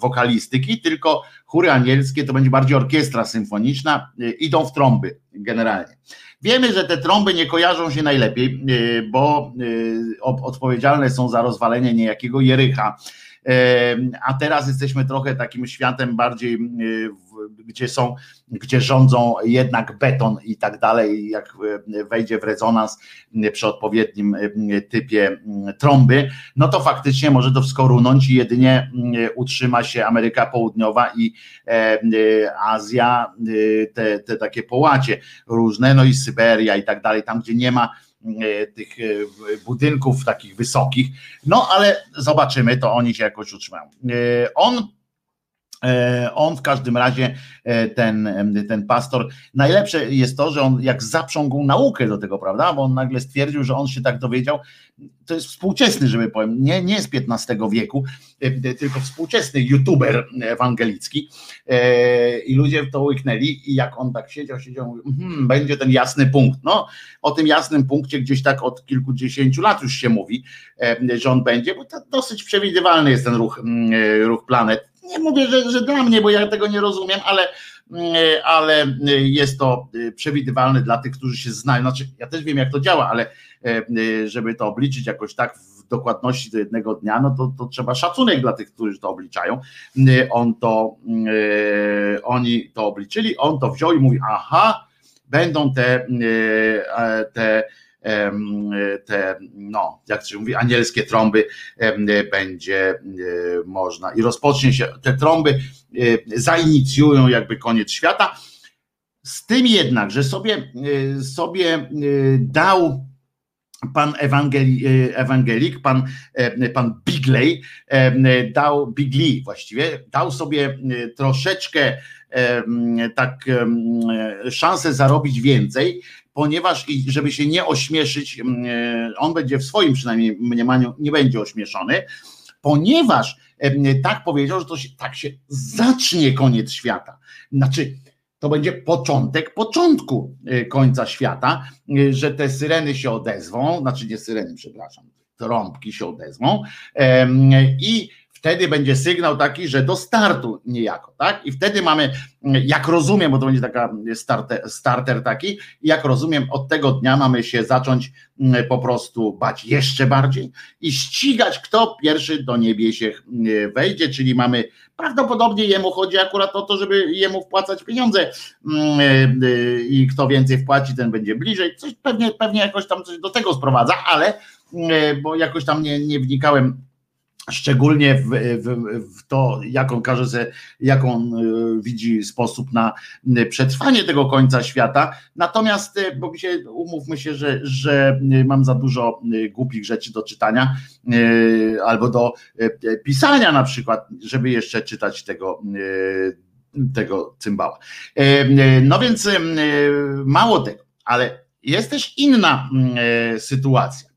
wokalistyki, tylko chóry anielskie to będzie bardziej orkiestra symfoniczna, idą w trąby generalnie. Wiemy, że te trąby nie kojarzą się najlepiej, y, bo y, odpowiedzialne są za rozwalenie niejakiego Jericha. A teraz jesteśmy trochę takim światem bardziej y, gdzie są, gdzie rządzą jednak beton i tak dalej, jak e, wejdzie w rezonans e, przy odpowiednim e, typie trąby, no to faktycznie może to wszystko runąć i jedynie utrzyma się Ameryka Południowa i Azja, te, te takie połacie różne, no i Syberia i tak dalej, tam gdzie nie ma tych budynków takich wysokich, no ale zobaczymy, to oni się jakoś utrzymają. On E, on w każdym razie, e, ten, ten pastor, najlepsze jest to, że on jak zaprzągł naukę do tego, prawda? Bo on nagle stwierdził, że on się tak dowiedział. To jest współczesny, żeby powiem, nie, nie z XV wieku, e, tylko współczesny youtuber ewangelicki. I ludzie w to łyknęli, i jak on tak siedział, siedział, mówił, hmm, będzie ten jasny punkt. No, o tym jasnym punkcie gdzieś tak od kilkudziesięciu lat już się mówi, że on będzie, bo to dosyć przewidywalny jest ten ruch, ruch planet nie mówię, że, że dla mnie, bo ja tego nie rozumiem, ale, mm, ale jest to y, przewidywalne dla tych, którzy się znają. Znaczy, ja też wiem, jak to działa, ale e, y, żeby to obliczyć jakoś tak w dokładności do jednego dnia, no to, to trzeba szacunek dla tych, którzy to obliczają. Y, on to, oni to obliczyli, on to wziął i mówi, aha, będą te, te te, no, jak się mówi, anielskie trąby będzie e, można i rozpocznie się, te trąby e, zainicjują jakby koniec świata. Z tym jednak, że sobie, e, sobie dał pan ewangeli, ewangelik, pan, pan Bigley, dał Bigley właściwie, dał sobie troszeczkę tak szansę zarobić więcej, ponieważ i żeby się nie ośmieszyć, mm, e, on będzie w swoim przynajmniej mniemaniu nie będzie ośmieszony, ponieważ tak powiedział, że to się, tak się zacznie koniec świata. Znaczy, to będzie początek początku e, końca świata, e, że te syreny się odezwą, znaczy nie syreny, przepraszam, trąbki się odezwą i wtedy będzie sygnał taki, że do startu niejako, tak? I wtedy mamy, jak rozumiem, bo to będzie taka starter, starter taki, jak rozumiem, od tego dnia mamy się zacząć mm, po prostu bać jeszcze bardziej i ścigać, kto pierwszy do się mm, wejdzie, czyli mamy prawdopodobnie jemu chodzi akurat o to, żeby jemu wpłacać pieniądze mm, y, i kto więcej wpłaci, ten będzie bliżej. Coś pewnie, pewnie jakoś tam coś do tego sprowadza, ale bo jakoś tam nie, nie wnikałem szczególnie w, w, w, to, jaką każe sobie, jaką e, widzi sposób na przetrwanie tego końca świata. Natomiast, e, bo mi się, umówmy się, że, że mam za dużo e, głupich rzeczy do czytania albo do pisania na przykład, żeby jeszcze czytać tego tego cymbała. No więc mało tego, ale jest też inna sytuacja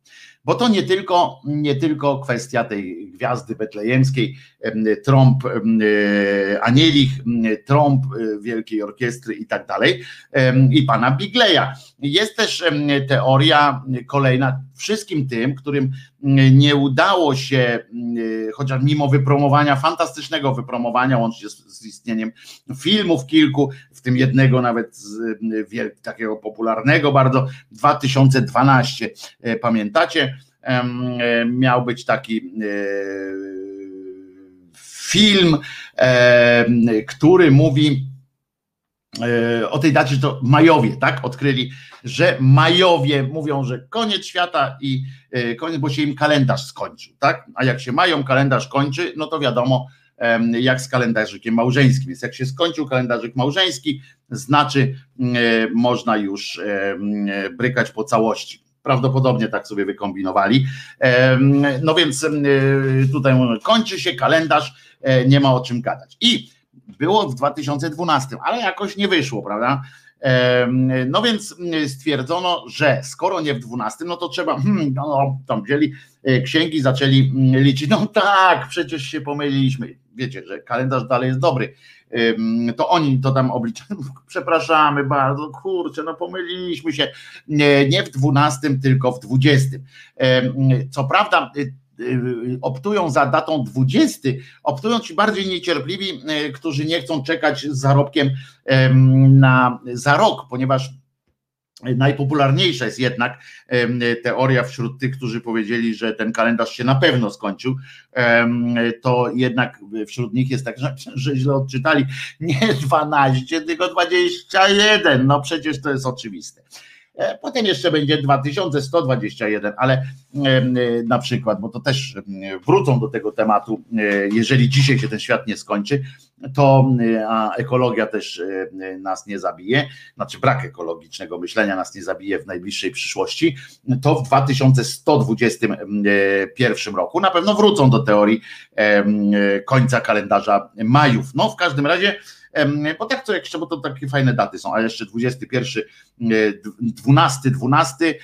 bo to nie tylko, nie tylko kwestia tej gwiazdy betlejemskiej, trąb e, anielich, trąb e, Wielkiej Orkiestry i tak dalej, i pana Bigleya. Jest też teoria kolejna wszystkim tym, którym nie udało się, e, chociaż mimo wypromowania, fantastycznego wypromowania, łącznie z, z istnieniem filmów kilku, w tym jednego nawet takiego popularnego bardzo, 2012, pamiętacie? Miał być taki film, który mówi o tej dacie, to Majowie, tak? Odkryli, że Majowie mówią, że koniec świata i koniec, bo się im kalendarz skończył, tak? A jak się mają, kalendarz kończy, no to wiadomo, jak z kalendarzykiem małżeńskim. Więc jak się skończył kalendarzyk małżeński, znaczy można już brykać po całości. Prawdopodobnie tak sobie wykombinowali. No więc tutaj kończy się kalendarz, e, nie ma o czym gadać. I było w 2012, ale jakoś nie wyszło, prawda? No więc stwierdzono, że skoro nie w 12, no to trzeba, hmm, no, no, tam wzięli e, księgi, zaczęli liczyć. No tak, przecież się pomyliliśmy. Wiecie, że kalendarz dalej jest dobry. To oni to tam obliczają. Przepraszamy bardzo, kurczę, no pomyliliśmy się. Nie, w 12, tylko w 20. Co prawda, optują za datą 20, optują ci bardziej niecierpliwi, y, którzy nie chcą czekać z zarobkiem na, za rok, ponieważ najpopularniejsza jest jednak teoria wśród tych, którzy powiedzieli, że ten kalendarz się na pewno skończył, to jednak wśród nich jest tak, że źle odczytali. Nie 12, tylko 21, no przecież to jest oczywiste. E, potem jeszcze będzie 2121, ale e, na przykład, bo to też wrócą do tego tematu, e, jeżeli dzisiaj się ten świat nie skończy, to a ekologia też nas nie zabije, znaczy brak ekologicznego myślenia nas nie zabije w najbliższej przyszłości, to w 2121 roku na pewno wrócą do teorii końca kalendarza majów. No w każdym razie bo tak co jeszcze, bo to takie fajne daty są, a jeszcze 21, 12, 12,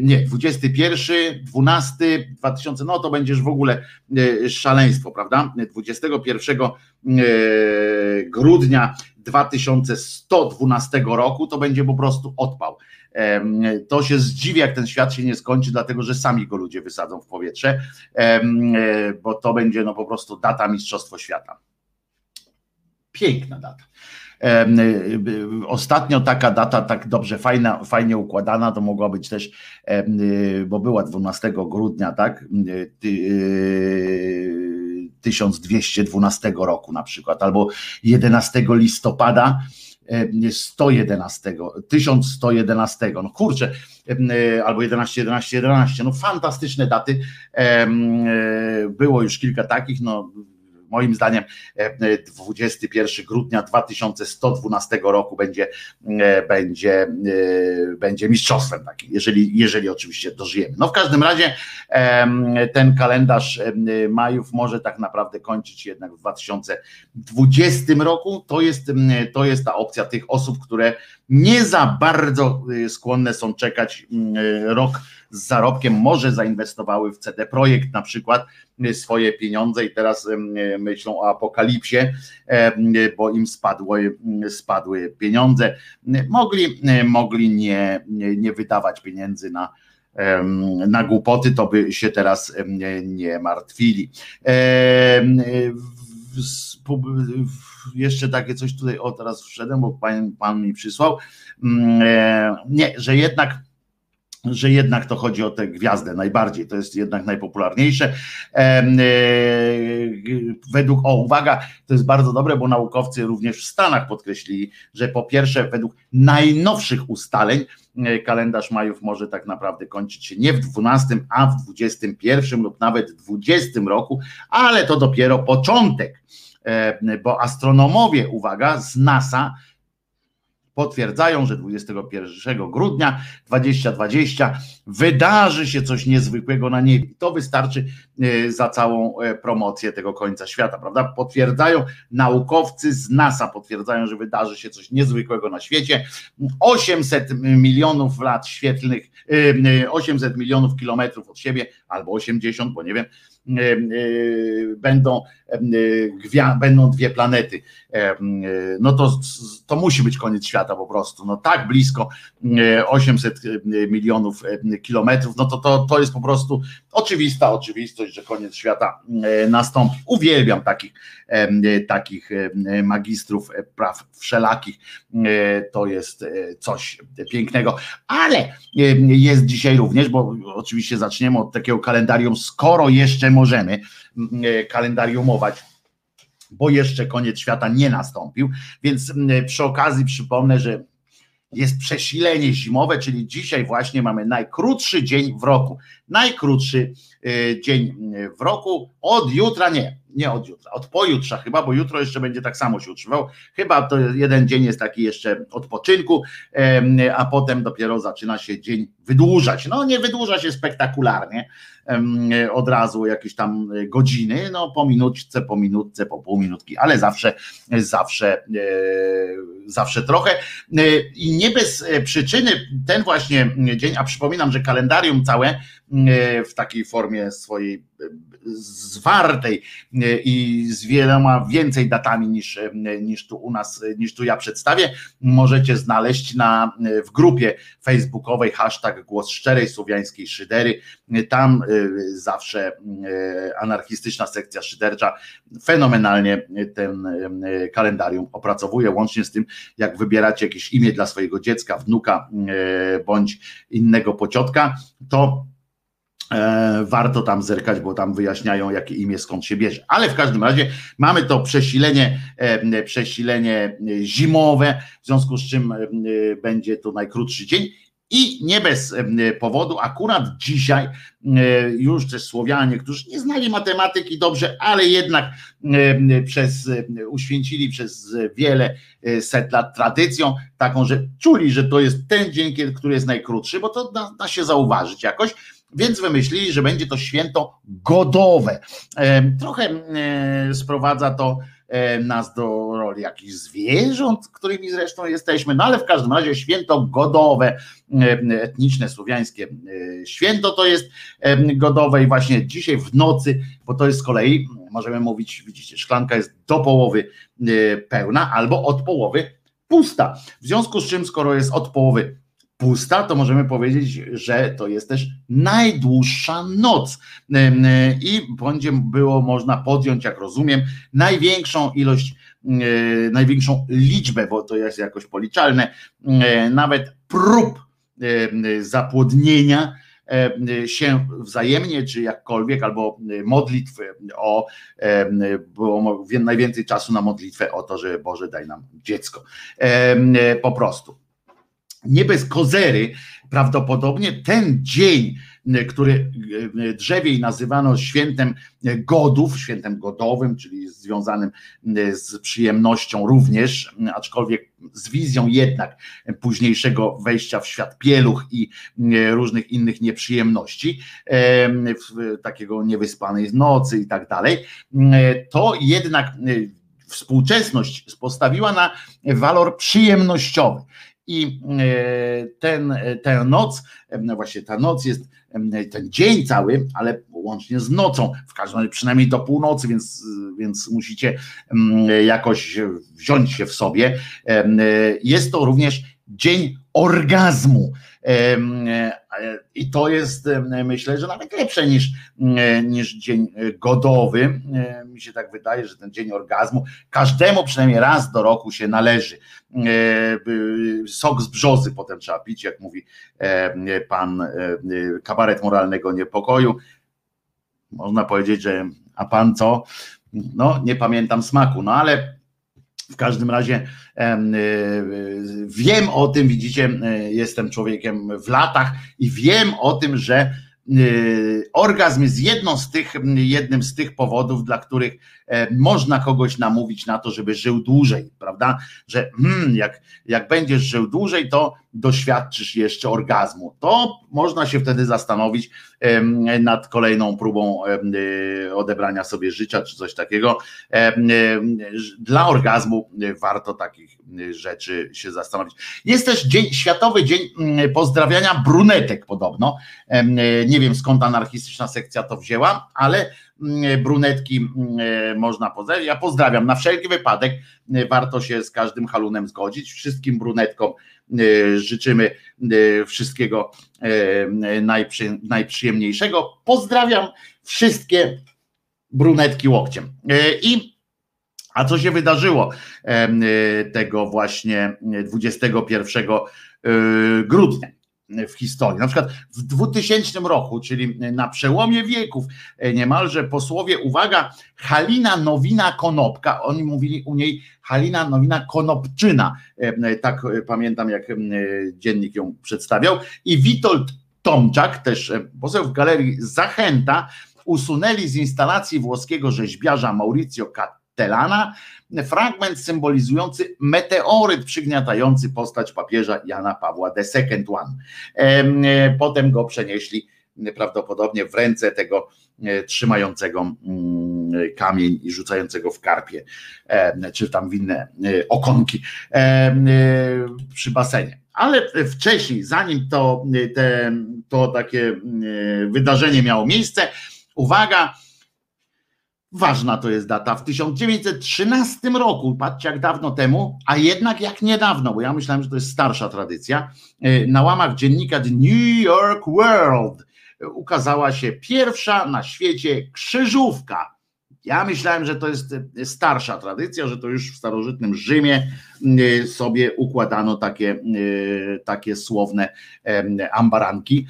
nie, 21, 12, 2000, no to będziesz w ogóle e, szaleństwo, prawda? 21 e, grudnia 2112 roku to będzie po prostu odpał. To się zdziwi, jak ten świat się nie skończy, dlatego że sami go ludzie wysadzą w powietrze, e, bo to będzie no po prostu data Mistrzostwo Świata. Piękna data. Y, ostatnio taka data tak dobrze, fajna, fajnie układana, to mogła być też, y, bo była 12 grudnia, tak? 1212 y, roku na przykład, albo 11 listopada 111, 1111, no kurczę, albo 11, 11, 11, no fantastyczne daty. Było już kilka takich, no moim zdaniem 21 e, grudnia 2112 roku będzie, e, będzie, e, będzie mistrzostwem takim, jeżeli, jeżeli oczywiście dożyjemy. No w każdym razie ten kalendarz majów może tak naprawdę kończyć jednak w 2020 roku. To jest, to jest ta opcja tych osób, które nie za bardzo skłonne są czekać rok z zarobkiem, może zainwestowały w CD Projekt na przykład y, swoje pieniądze i teraz y, myślą o apokalipsie, y, bo im spadły, spadły pieniądze. Mogli, mogli nie, nie wydawać pieniędzy na, na głupoty, to by się teraz nie martwili. Jeszcze takie coś tutaj, o teraz wszedłem, bo pan, pan mi przysłał. Mm, e, nie, że jednak że jednak to chodzi o tę gwiazdę najbardziej, to jest jednak najpopularniejsze. E, według, o uwaga, to jest bardzo dobre, bo naukowcy również w Stanach podkreślili, że po pierwsze, według najnowszych ustaleń, e, kalendarz Majów może tak naprawdę kończyć się nie w 12, a w 21 lub nawet 20 roku, ale to dopiero początek, e, bo astronomowie, uwaga, z NASA potwierdzają, że 21 grudnia 2020 wydarzy się coś niezwykłego na niebie. To wystarczy e, za całą e, promocję tego końca świata, prawda? Potwierdzają naukowcy z NASA, potwierdzają, że wydarzy się coś niezwykłego na świecie. 800 milionów lat świetlnych, 800 e, milionów kilometrów od siebie, albo 80, bo nie wiem, będą, będą dwie planety. No to, to musi być koniec świata po prostu. No tak blisko 800 milionów kilometrów, no to, to, to jest po prostu oczywista oczywistość, że koniec świata nastąpi. Uwielbiam takich, takich magistrów praw wszelakich. To jest coś pięknego, ale jest dzisiaj również, bo oczywiście zaczniemy od takiego kalendarium, skoro jeszcze możemy kalendariumować bo jeszcze koniec świata nie nastąpił. Więc przy okazji przypomnę, że jest przesilenie zimowe, czyli dzisiaj właśnie mamy najkrótszy dzień w roku. Najkrótszy y, dzień w roku. Od jutra nie, nie od jutra, od pojutrza chyba, bo jutro jeszcze będzie tak samo się utrzymywał. Chyba to jeden dzień jest taki jeszcze odpoczynku, a potem dopiero zaczyna się dzień wydłużać. No nie wydłuża się spektakularnie, od razu jakieś tam godziny, no po minutce, po minutce, po pół minutki, ale zawsze, zawsze, e, zawsze trochę. E, I nie bez przyczyny ten właśnie dzień, a przypominam, że kalendarium całe e, w takiej formie swojej zwartej i z wieloma więcej datami niż, niż tu u nas, niż tu ja przedstawię, możecie znaleźć na, w grupie facebookowej hashtag głos szczerej słowiańskiej szydery. Tam zawsze anarchistyczna sekcja szydercza fenomenalnie ten kalendarium opracowuje, łącznie z tym, jak wybieracie jakieś imię dla swojego dziecka, wnuka bądź innego pociotka, to E, warto tam zerkać, bo tam wyjaśniają, jakie imię skąd się bierze. Ale w każdym razie mamy to przesilenie, e, przesilenie zimowe, w związku z czym e, będzie to najkrótszy dzień. I nie bez powodu, akurat dzisiaj już też Słowianie, którzy nie znali matematyki dobrze, ale jednak przez, uświęcili przez wiele set lat tradycją, taką, że czuli, że to jest ten dzień, który jest najkrótszy, bo to da, da się zauważyć jakoś więc wymyślili, że będzie to święto godowe. Trochę sprowadza to nas do roli jakichś zwierząt, którymi zresztą jesteśmy, no ale w każdym razie święto godowe, etniczne, słowiańskie święto to jest godowe i właśnie dzisiaj w nocy, bo to jest z kolei, możemy mówić, widzicie, szklanka jest do połowy pełna albo od połowy pusta. W związku z czym, skoro jest od połowy pusta, to możemy powiedzieć, że to jest też najdłuższa noc. I będzie było można podjąć, jak rozumiem, największą ilość, największą liczbę, bo to jest jakoś policzalne, nawet prób zapłodnienia się wzajemnie, czy jakkolwiek, albo modlitw o, było najwięcej czasu na modlitwę o to, że Boże daj nam dziecko. Po prostu nie bez kozery, prawdopodobnie ten dzień, który e, drzewiej nazywano świętem godów, świętem godowym, czyli związanym e, z przyjemnością również, aczkolwiek z wizją jednak późniejszego wejścia w świat pieluch i e, różnych innych nieprzyjemności, takiego niewyspanej nocy i tak dalej, to jednak współczesność postawiła na walor przyjemnościowy. I e, ten, tę noc, no właśnie ta noc jest ten dzień cały, ale łącznie z nocą, w każdym razie przynajmniej do północy, więc, więc musicie jakoś wziąć się w sobie. Jest to również dzień orgazmu. I to jest, myślę, że nawet lepsze niż, niż dzień godowy. Mi się tak wydaje, że ten dzień orgazmu każdemu przynajmniej raz do roku się należy. Sok z brzozy potem trzeba pić, jak mówi pan kabaret moralnego niepokoju. Można powiedzieć, że a pan co? No, nie pamiętam smaku, no ale w każdym razie y, y, wiem o tym, widzicie, y, jestem człowiekiem w latach i wiem o tym, że orgazm jest jedną z tych, jednym z tych powodów, dla których e, można kogoś namówić na to, żeby żył dłużej, prawda? Że hmm, jak, jak będziesz żył dłużej, to doświadczysz jeszcze orgazmu. To można się wtedy zastanowić nad kolejną próbą odebrania sobie życia czy coś takiego. Dla orgazmu warto takich rzeczy się zastanowić. Jest też dzień, Światowy Dzień mm, Pozdrawiania Brunetek podobno. Nie wiem skąd anarchistyczna sekcja to wzięła, ale mm, brunetki mm, można pozdrawiać. Ja pozdrawiam. Na wszelki wypadek warto się z każdym halunem zgodzić. Wszystkim brunetkom życzymy e, wszystkiego e, najprzy, najprzyjemniejszego. Pozdrawiam wszystkie brunetki łokciem. I a co się wydarzyło tego właśnie 21 grudnia? W historii. Na przykład w 2000 roku, czyli na przełomie wieków, niemalże posłowie, uwaga, Halina Nowina Konopka, oni mówili u niej Halina Nowina Konopczyna, tak pamiętam jak dziennik ją przedstawiał, i Witold Tomczak, też poseł w galerii Zachęta, usunęli z instalacji włoskiego rzeźbiarza Maurizio Cattelana fragment symbolizujący meteoryt przygniatający postać papieża Jana Pawła II. E, potem go przenieśli prawdopodobnie w ręce tego e, trzymającego kamień i rzucającego w karpie, czy tam w inne e, okonki przy basenie. Ale wcześniej, zanim to, te, to takie wydarzenie miało miejsce, Uwaga, ważna to jest data. W 1913 roku, patrzcie jak dawno temu, a jednak jak niedawno, bo ja myślałem, że to jest starsza tradycja, y, na łamach dziennika The New York World ukazała się pierwsza na świecie krzyżówka ja myślałem, że to jest e, starsza tradycja, że to już w starożytnym Rzymie e, sobie układano takie, e, takie słowne ambaranki,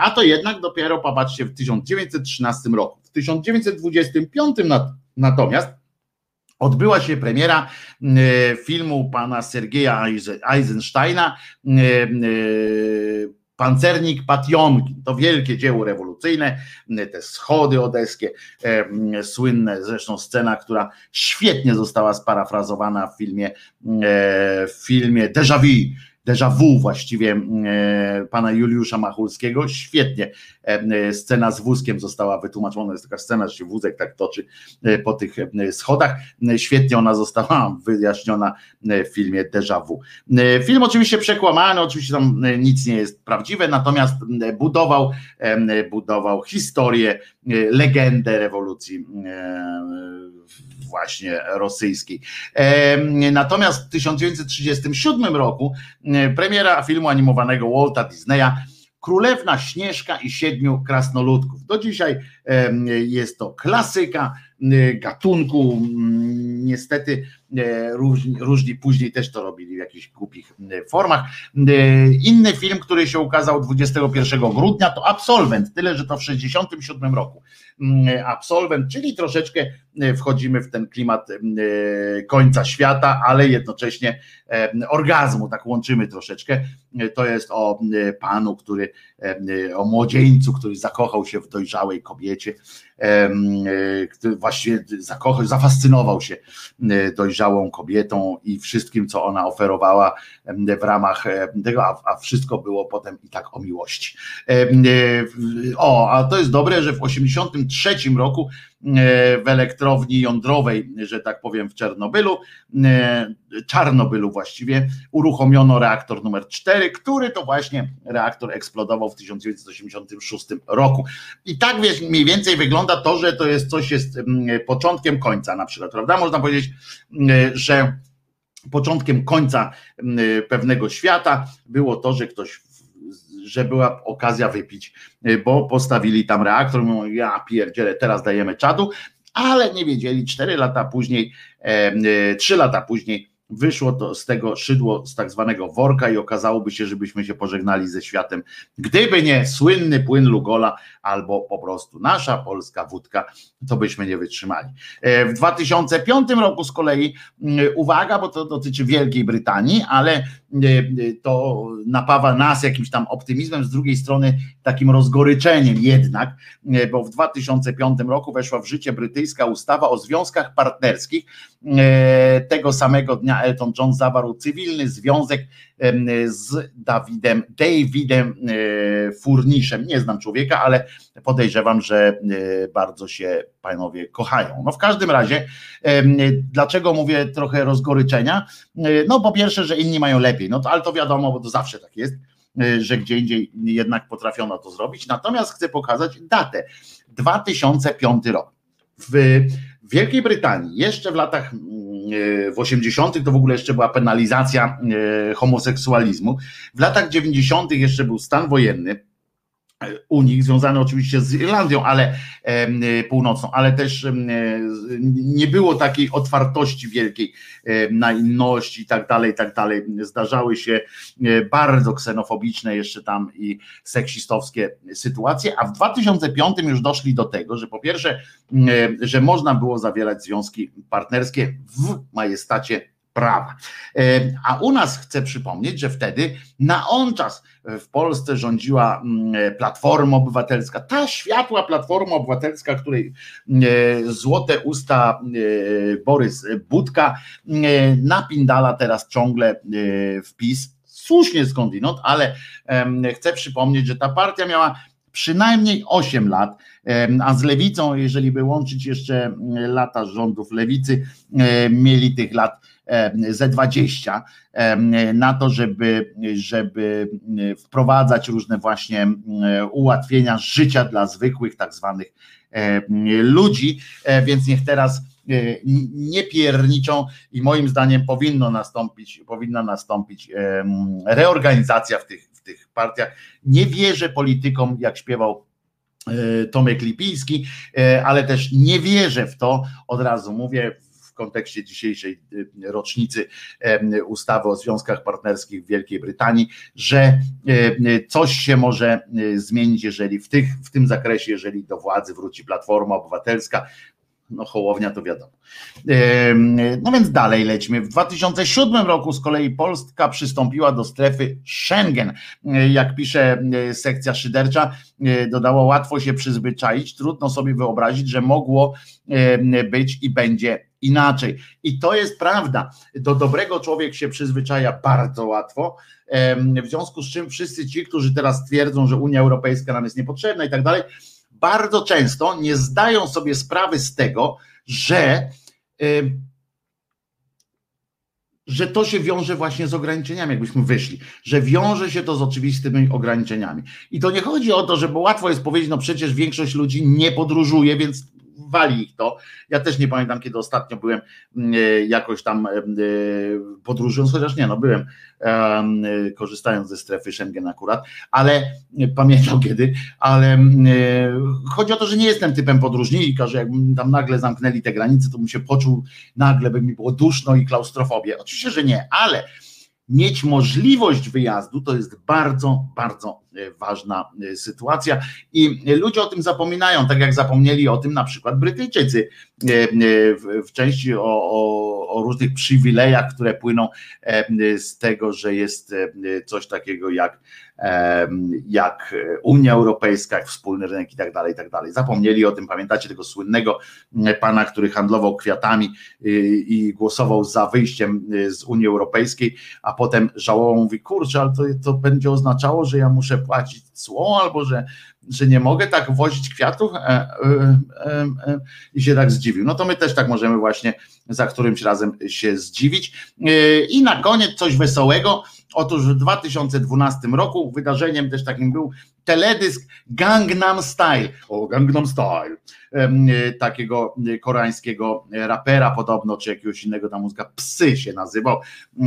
a to jednak dopiero, popatrzcie, w 1913 roku. W 1925 natomiast odbyła się premiera filmu pana Sergeja Eisensteina Pancernik Patiomkin, to wielkie dzieło rewolucyjne, te schody odeskie, e, słynne zresztą scena, która świetnie została sparafrazowana w filmie, e, w filmie Déjà Vu, déjà vu właściwie e, pana Juliusza Machulskiego. Świetnie e, scena z wózkiem została wytłumaczona. Jest taka scena, że się wózek tak toczy e, po tych schodach. Świetnie ona została wyjaśniona w filmie Déjà vu. Film oczywiście przekłamany, oczywiście tam nic nie jest prawdziwe, natomiast budował, budował historię, legendę rewolucji właśnie rosyjskiej. Natomiast w 1937 roku premiera filmu animowanego Walta Disneya Królewna Śnieżka i Siedmiu Krasnoludków. Do dzisiaj jest to klasyka gatunku. Niestety różni, różni później też to robili w jakichś głupich formach. Inny film, który się ukazał 21 grudnia to Absolwent, tyle że to w 67 roku. Absolwent, czyli troszeczkę wchodzimy w ten klimat końca świata, ale jednocześnie orgazmu, tak łączymy troszeczkę. To jest o panu, który, o młodzieńcu, który zakochał się w dojrzałej kobiecie, który właściwie zakochał, zafascynował się dojrzałą kobietą i wszystkim, co ona oferowała w ramach tego, a, wszystko było potem i tak o miłości. O, a to jest dobre, że w 1983 roku w elektrowni jądrowej, że tak powiem, w Czernobylu, Czarnobylu właściwie, uruchomiono reaktor numer 4, który to właśnie reaktor eksplodował w 1986 roku. I tak wiesz, mniej więcej wygląda to, że to jest coś jest początkiem końca na przykład, prawda? Można powiedzieć, że początkiem końca pewnego świata było to, że ktoś że była okazja wypić, bo postawili tam reaktor, mówią, ja pierdzielę, teraz dajemy czadu, ale nie wiedzieli, cztery lata później, trzy lata później wyszło to z tego szydło z tak zwanego worka i okazałoby się, żebyśmy się pożegnali ze światem, gdyby nie słynny płyn Lugola albo po prostu nasza polska wódka, to byśmy nie wytrzymali. E, w 2005 roku z kolei, mm, uwaga, bo to dotyczy Wielkiej Brytanii, ale e, to napawa nas jakimś tam optymizmem, z drugiej strony takim rozgoryczeniem jednak, e, bo w 2005 roku weszła w życie brytyjska ustawa o związkach partnerskich. Tego samego dnia Elton John zawarł cywilny związek z Dawidem, Davidem Furniszem. Nie znam człowieka, ale podejrzewam, że bardzo się panowie kochają. No w każdym razie, dlaczego mówię trochę rozgoryczenia? No po pierwsze, że inni mają lepiej, no to ale to wiadomo, bo to zawsze tak jest E, że gdzie indziej jednak potrafiono to zrobić. Natomiast chcę pokazać datę 2005 rok. W Wielkiej Brytanii, jeszcze w latach mm, w 80. to w ogóle jeszcze była penalizacja e, homoseksualizmu. W latach 90. jeszcze był stan wojenny Unii, związane oczywiście z Irlandią, ale północną, ale też nie było takiej otwartości wielkiej na inność i tak dalej, i tak dalej. Zdarzały się e, bardzo ksenofobiczne jeszcze tam i seksistowskie sytuacje, a w 2005 już doszli do tego, że po pierwsze, że można było zawierać związki partnerskie w majestacie prawa. E, a u nas chcę przypomnieć, że wtedy na on czas w Polsce rządziła mm, Platforma Obywatelska, ta światła Platforma Obywatelska, której e, złote usta e, Borys Budka napindala teraz ciągle wpis, słusznie skądinąd, ale chcę przypomnieć, że ta partia miała przynajmniej 8 lat, a z lewicą, jeżeli by łączyć jeszcze lata rządów lewicy, mieli tych lat ze 20 na to, żeby, żeby wprowadzać różne właśnie ułatwienia życia dla zwykłych, tak zwanych ludzi, e, więc niech teraz e, nie pierniczą i moim zdaniem powinno nastąpić, powinna nastąpić reorganizacja w tych, w tych partiach. Nie wierzę politykom, jak śpiewał e, Tomek Lipiński, ale też nie wierzę w to, od razu mówię, kontekście dzisiejszej y, rocznicy ustawy o związkach partnerskich w Wielkiej Brytanii, że y, coś się może zmienić, jeżeli w, tych, w tym zakresie, jeżeli do władzy wróci Platforma Obywatelska, no Hołownia to wiadomo. No więc dalej lećmy. W 2007 roku z kolei Polska przystąpiła do strefy Schengen. Jak pisze sekcja szydercza, dodała łatwo się przyzwyczaić, trudno sobie wyobrazić, że mogło być i będzie inaczej. I to jest prawda. Do dobrego człowiek się przyzwyczaja bardzo łatwo. W związku z czym wszyscy ci, którzy teraz twierdzą, że Unia Europejska nam jest niepotrzebna i tak dalej, bardzo często nie zdają sobie sprawy z tego, że że to się wiąże właśnie z ograniczeniami, jakbyśmy wyszli, że wiąże się to z oczywistymi ograniczeniami. I to nie chodzi o to, że bo łatwo jest powiedzieć, no przecież większość ludzi nie podróżuje, więc wali ich to. Ja też nie pamiętam, kiedy ostatnio byłem mm, e, jakoś tam e, podróżując, chociaż nie, no byłem e, korzystając ze strefy Schengen akurat, ale pamiętam kiedy, ale chodzi o to, że nie jestem typem podróżnika, że jakbym tam nagle zamknęli te granice, to bym się poczuł nagle, by mi było duszno i klaustrofobię. Oczywiście, że nie, ale mieć możliwość wyjazdu to jest bardzo, bardzo e, ważna e, sytuacja i ludzie o tym zapominają, tak jak zapomnieli o tym na przykład Brytyjczycy e, w części o, o, o różnych przywilejach, które płyną z tego, że jest coś takiego jak jak Unia Europejska, jak wspólny rynek i tak dalej, i tak dalej. Zapomnieli o tym, pamiętacie tego słynnego pana, który handlował kwiatami i głosował za wyjściem z Unii Europejskiej, a potem żałował, mówi, kurczę, ale to, to będzie oznaczało, że ja muszę płacić cło, albo że, że nie mogę tak wozić kwiatów e, e, e, i się tak zdziwił. No to my też tak możemy właśnie za którymś razem się zdziwić. I na koniec coś wesołego, Otóż w 2012 roku wydarzeniem też takim był teledysk Gangnam Style, o Gangnam Style, takiego koreańskiego rapera podobno, czy jakiegoś innego tam muzyka, Psy się nazywał,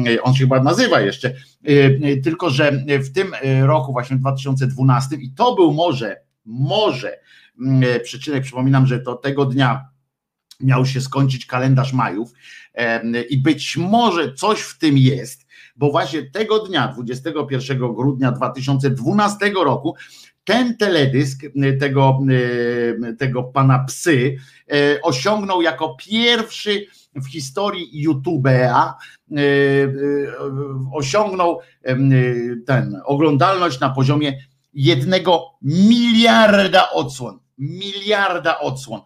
e, on się chyba nazywa jeszcze, e, tylko że w tym roku właśnie w 2012 i to był może, może przyczynek, przypominam, że to tego dnia miał się skończyć kalendarz majów i być może coś w tym jest, bo właśnie tego dnia, 21 grudnia 2012 roku, ten teledysk y, tego, y, tego pana psy y, osiągnął jako pierwszy w historii YouTube'a osiągnął ten oglądalność na poziomie jednego miliarda odsłon miliarda odsłon.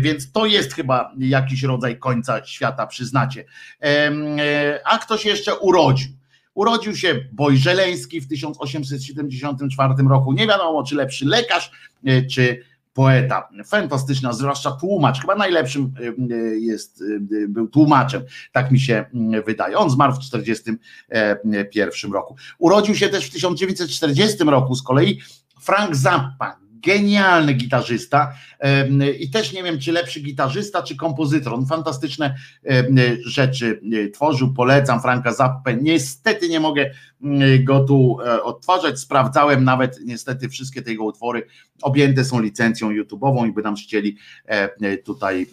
Więc to jest chyba jakiś rodzaj końca świata, przyznacie. E, a ktoś jeszcze urodził. Urodził się Boj Żeleński w 1874 roku. Nie wiadomo, czy lepszy lekarz, e, czy poeta. Fantastyczna, zwłaszcza tłumacz. Chyba najlepszym e, jest, był tłumaczem, tak mi się wydaje. On zmarł w 1941 roku. Urodził się też w 1940 roku z kolei Frank Zappa, genialny gitarzysta i też nie wiem, czy lepszy gitarzysta, czy kompozytor. On fantastyczne rzeczy tworzył, polecam Franka Zappę. Niestety nie mogę go tu odtwarzać, sprawdzałem nawet niestety wszystkie te jego utwory objęte są licencją YouTube'ową i by nam chcieli tutaj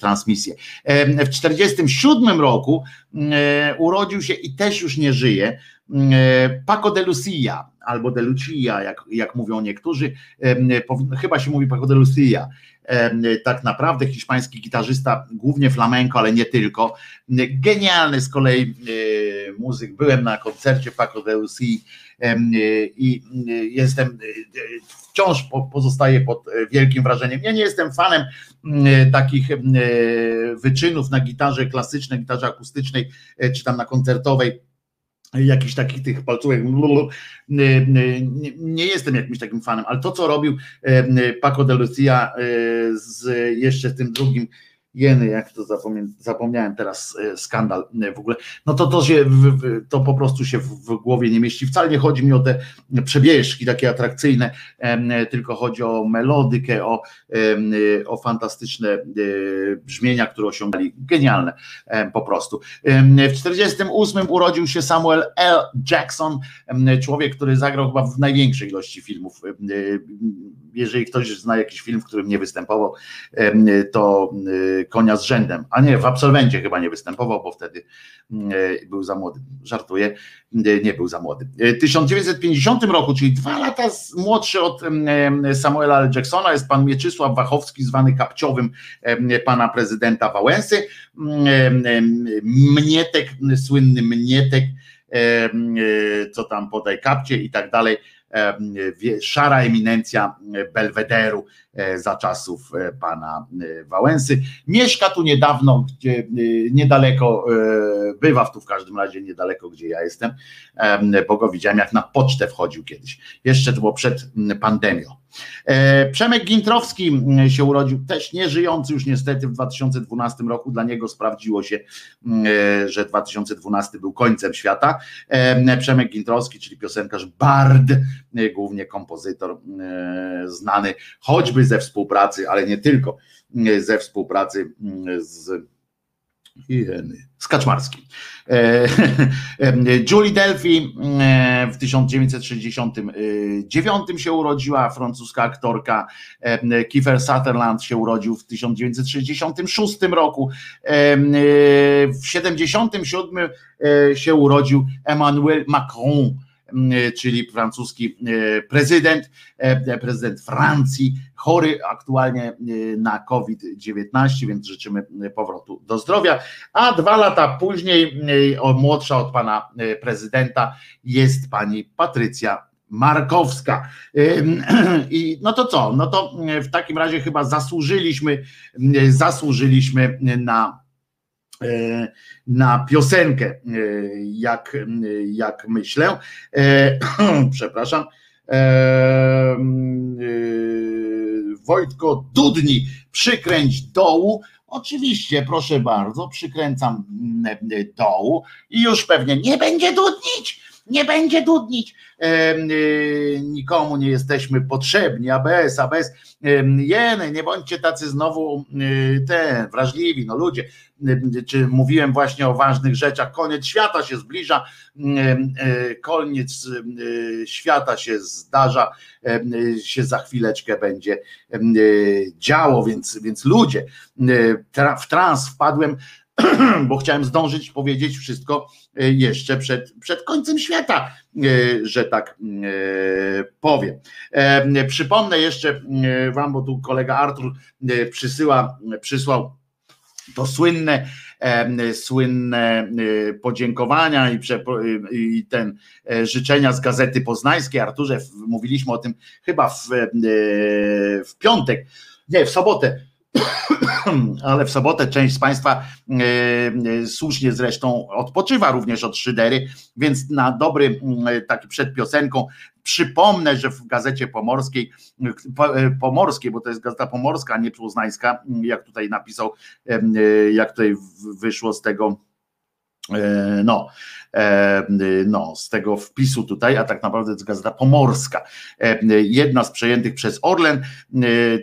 transmisję. W 1947 roku urodził się i też już nie żyje Paco de Lucia, albo de Lucia, jak, jak mówią niektórzy, chyba się mówi Paco de Lucia, tak naprawdę hiszpański gitarzysta, głównie flamenco, ale nie tylko. Genialny z kolei e, muzyk. Byłem na koncercie Paco de Lucia i jestem wciąż pozostaję pod wielkim wrażeniem. Ja nie jestem fanem takich wyczynów na gitarze klasycznej, gitarze akustycznej, e, czy tam na koncertowej jakichś takich tych palcówek. Nie jestem jakimś takim fanem, ale to, co robił Paco de Lucia z jeszcze tym drugim jeny, jak to zapomniałem teraz, e, skandal e, w ogóle, no to to się, to po prostu się w głowie nie mieści. Wcale nie chodzi mi o te przebieżki takie atrakcyjne, tylko chodzi o melodykę, o, o fantastyczne e, brzmienia, które osiągali, genialne po prostu. W 48 urodził się Samuel L. Jackson, człowiek, który zagrał chyba w największej ilości filmów. Jeżeli ktoś zna jakiś film, w którym nie występował, to konia z rzędem, a nie, w absolwencie chyba nie występował, bo wtedy e, był za młody. Żartuję, nie był za młody. W 1950 roku, czyli dwa lata młodszy od Samuela L. Jacksona, jest pan Mieczysław Wachowski, zwany kapciowym pana prezydenta Wałęsy. Mm, mnietek, słynny Mnietek, co tam podaj kapcie i tak dalej szara eminencja Belwederu e, za czasów e, pana e, Wałęsy. Mieszka tu niedawno, gdzie niedaleko, bywa tu w każdym razie niedaleko, gdzie ja jestem, bo go widziałem jak na pocztę wchodził kiedyś. Jeszcze to było przed pandemią. E, Przemek Gintrowski mm, się urodził, też nieżyjący już niestety w 2012 roku. Dla niego sprawdziło się, mm, e, że 2012 był końcem świata. E, Przemek Gintrowski, czyli piosenkarz Bard, głównie kompozytor znany choćby ze współpracy, ale nie tylko ze współpracy mm, z z Kaczmarskim. E, Julie Delphi e, w 1969 się urodziła, francuska aktorka. E, Kiefer Sutherland się urodził w 1966 roku. W 1977 się urodził Emmanuel Macron czyli francuski prezydent, prezydent Francji, chory aktualnie na COVID-19, więc życzymy powrotu do zdrowia. A dwa lata później, młodsza od pana prezydenta, jest pani Patrycja Markowska. I no to co? No to w takim razie chyba zasłużyliśmy, zasłużyliśmy na E, na piosenkę, e, jak, jak myślę. E, przepraszam. Wojtko Dudni, przykręć dołu. Oczywiście, proszę bardzo, przykręcam dołu i już pewnie nie będzie dudnić nie będzie dudnić, y, nikomu nie jesteśmy potrzebni, ABS, ABS, jeny, nie bądźcie tacy znowu y, te wrażliwi, no ludzie, czy mówiłem właśnie o ważnych rzeczach, koniec świata się zbliża, y, koniec świata się zdarza, się za chwileczkę będzie działo, więc, więc ludzie, w trans wpadłem, bo chciałem zdążyć powiedzieć wszystko e, jeszcze przed, przed końcem świata, e, że tak e, powiem. Przypomnę jeszcze Wam, bo tu kolega Artur przysyła, przysłał to słynne, słynne podziękowania i, i ten życzenia z Gazety Poznańskiej. Arturze, mówiliśmy o tym chyba w, w piątek, nie, w sobotę ale w sobotę część z Państwa e, e, słusznie zresztą odpoczywa również od szydery, więc na dobry taki przed piosenką przypomnę, że w Gazecie Pomorskiej, e, Pomorskiej, bo to jest Gazeta Pomorska, a nie Poznańska, jak tutaj napisał, jak tutaj wyszło z tego No, no, z tego wpisu tutaj, a tak naprawdę to jest gazeta pomorska. Jedna z przejętych przez Orlen.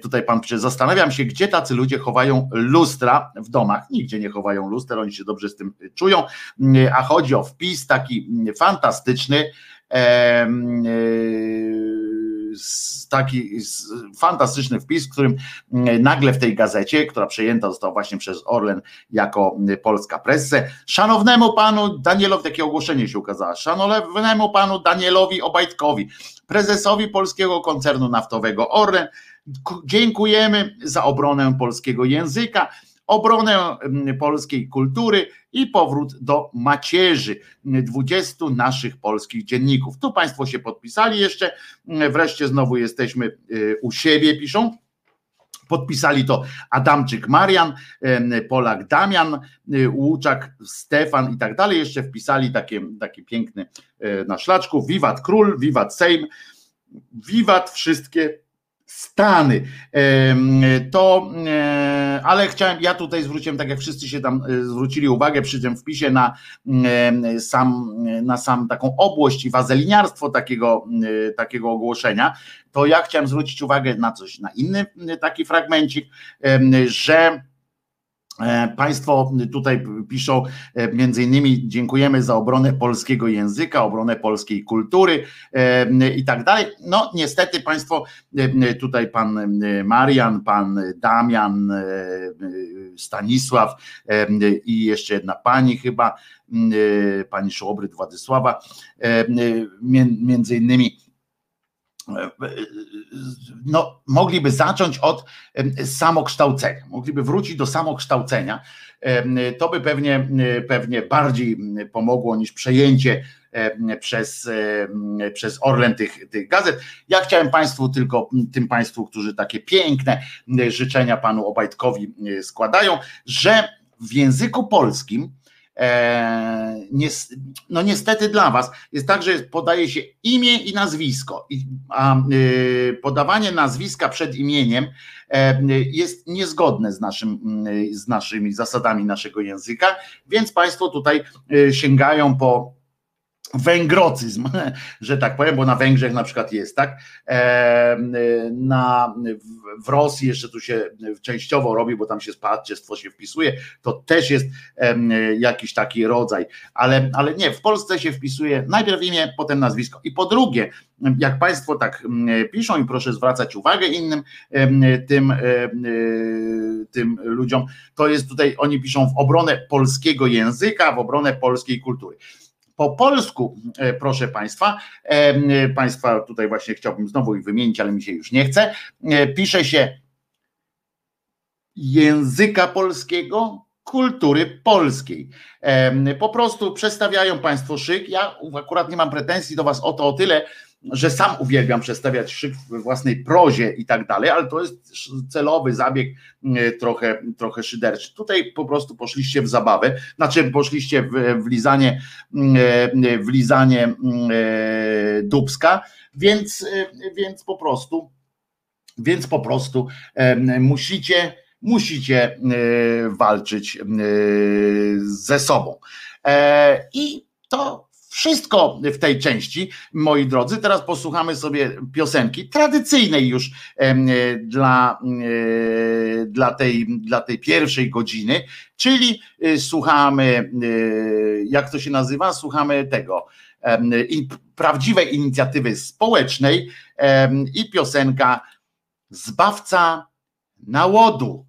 Tutaj pan pisze, zastanawiam się, gdzie tacy ludzie chowają lustra w domach. Nigdzie nie chowają lustra, oni się dobrze z tym czują, a chodzi o wpis taki fantastyczny taki fantastyczny wpis, w którym mm, nagle w tej gazecie, która przejęta została właśnie przez Orlen jako mm, polska presse, szanownemu panu Danielowi, takie ogłoszenie się ukazało, szanownemu panu Danielowi Obajtkowi, prezesowi polskiego koncernu naftowego Orlen, dziękujemy za obronę polskiego języka, obronę mm, polskiej kultury i powrót do macierzy 20 naszych polskich dzienników. Tu Państwo się podpisali jeszcze, mm, wreszcie znowu jesteśmy y, u siebie, piszą. Podpisali to Adamczyk Marian, Polak Damian, y, Łuczak Stefan i tak dalej. Jeszcze wpisali takie, takie piękne y, na szlaczku. Wiwat Król, wiwat Sejm, wiwat wszystkie Stany. To, e, ale chciałem, ja tutaj zwróciłem, tak jak wszyscy się tam e, zwrócili uwagę przy tym wpisie na sam, na sam taką obłość i wazeliniarstwo takiego, e, takiego ogłoszenia, to ja chciałem zwrócić uwagę na coś, na inny taki fragmencik, że państwo tutaj piszą e, między innymi dziękujemy za obronę polskiego języka, obronę polskiej kultury e, i tak dalej. No niestety Państwo, tutaj pan Marian, pan Damian, Stanisław i jeszcze jedna pani chyba, pani Szołobryd Władysława, między innymi no, mogliby zacząć od samokształcenia, mogliby wrócić do samokształcenia. To by pewnie, pewnie bardziej pomogło niż przejęcie przez, przez Orlen tych, tych gazet. Ja chciałem Państwu tylko, tym Państwu, którzy takie piękne życzenia Panu Obajtkowi składają, że w języku polskim E, no niestety dla Was. Jest tak, że podaje się imię i nazwisko, a y, podawanie nazwiska przed imieniem e, jest niezgodne z, naszym, z naszymi zasadami naszego języka, więc Państwo tutaj y, sięgają po węgrocyzm, że tak powiem, bo na Węgrzech na przykład jest, tak? Na, w Rosji jeszcze tu się częściowo robi, bo tam się spadczestwo się wpisuje, to też jest jakiś taki rodzaj, ale, ale nie, w Polsce się wpisuje najpierw imię, potem nazwisko. I po drugie, jak Państwo tak piszą i proszę zwracać uwagę innym tym, tym ludziom, to jest tutaj, oni piszą w obronę polskiego języka, w obronę polskiej kultury po polsku, e, proszę Państwa, e, Państwa tutaj właśnie chciałbym znowu ich wymienić, ale mi się już nie chce, e, pisze się języka polskiego, kultury polskiej. Po prostu przestawiają Państwo szyk. Ja akurat nie mam pretensji do Was o to o tyle, że sam uwielbiam przestawiać szyk we własnej prozie i tak dalej, ale to jest celowy zabieg trochę, trochę szyderczy. Tutaj po prostu poszliście w zabawę, znaczy poszliście w, w lizanie, w lizanie dubska, więc, więc po prostu więc po prostu musicie musicie walczyć ze sobą. E, I to wszystko w tej części, moi drodzy. Teraz posłuchamy sobie piosenki tradycyjnej już dla, dla, tej, dla tej pierwszej godziny, czyli y, słuchamy, jak to się nazywa? Słuchamy tego prawdziwej inicjatywy społecznej i piosenka Zbawca nałodu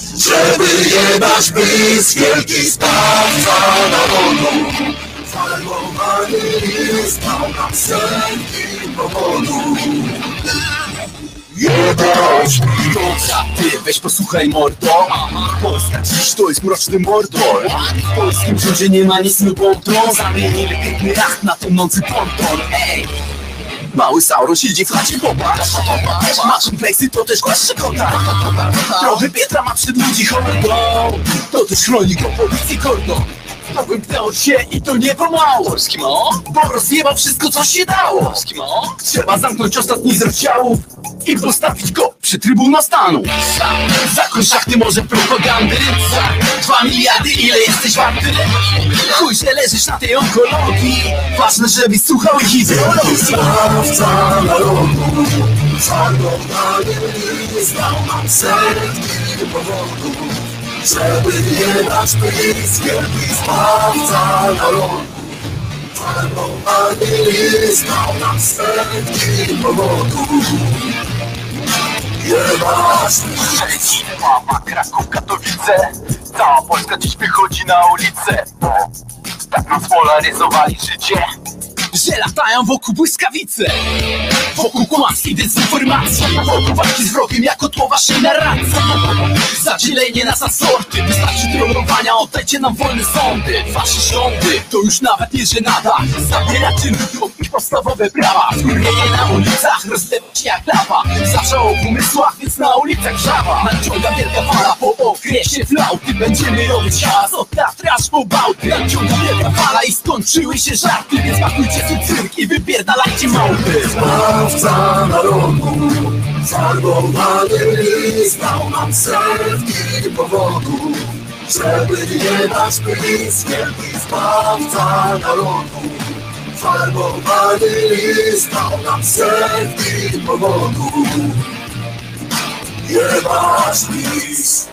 żeby jebać blis, wielki stawca narodu. Farbowany list dał nam setki powodów. Jebać, to ty weź posłuchaj mordo Polska dziś to jest mroczny mordor W polskim rządzie nie ma nic lubomtą Zamienili piękny racht na tonący ponton Ej! Mały Sauron siedzi w chacie, popatrz. Ma kompleksy, to też głaszcze kota Trochę Pietra ma przed ludzi hordą To też chroni go policji kordon Wymknął się i to nie pomału. Polski mo? Bo rozjebał wszystko co się dało. Polski mo? Trzeba zamknąć ostatni z rozdziałów I postawić go przy Trybunał Stanu. Zakoń szachty może propagandy. Za dwa miliardy ile jesteś warty? Chuj, że leżysz na tej onkologii. Ważne, żebyś słuchał ich ideologii Sprawca narodu Farbowany list dał nam setki powodów Żeby nie dać pysk Wielki narodu Farbowany list dał nam setki powodów Mama, Kraków, Katowice Cała Polska dziś wychodzi na ulicę Bo tak nas polaryzowali życie że latają wokół błyskawice Wokół kłamstw i dezinformacji. Wokół walki z wrogiem jako tło waszej narracji. Zadzielenie nas na sorty. Wystarczy trollowania, oddajcie nam wolne sądy. Wasze rządy to już nawet nie żenada. Zabieracie ludziom podstawowe prawa. Skurwienie na ulicach rozlewać jak lawa. Zawsze o pomysłach, więc na ulicach żawa Nadciąga wielka fala po okresie flauty Będziemy robić hałas od aż po Bałty. Nadciąga wielka fala i skończyły się żarty Więc pakujcie swój cyrk i wypierdalajcie małpy. Sprawca narodu Farbowany list dał nam setki powodów Żeby nie dać pysk Wielki sprawca narodu Farbowany list dał nam setki powodów Jebać list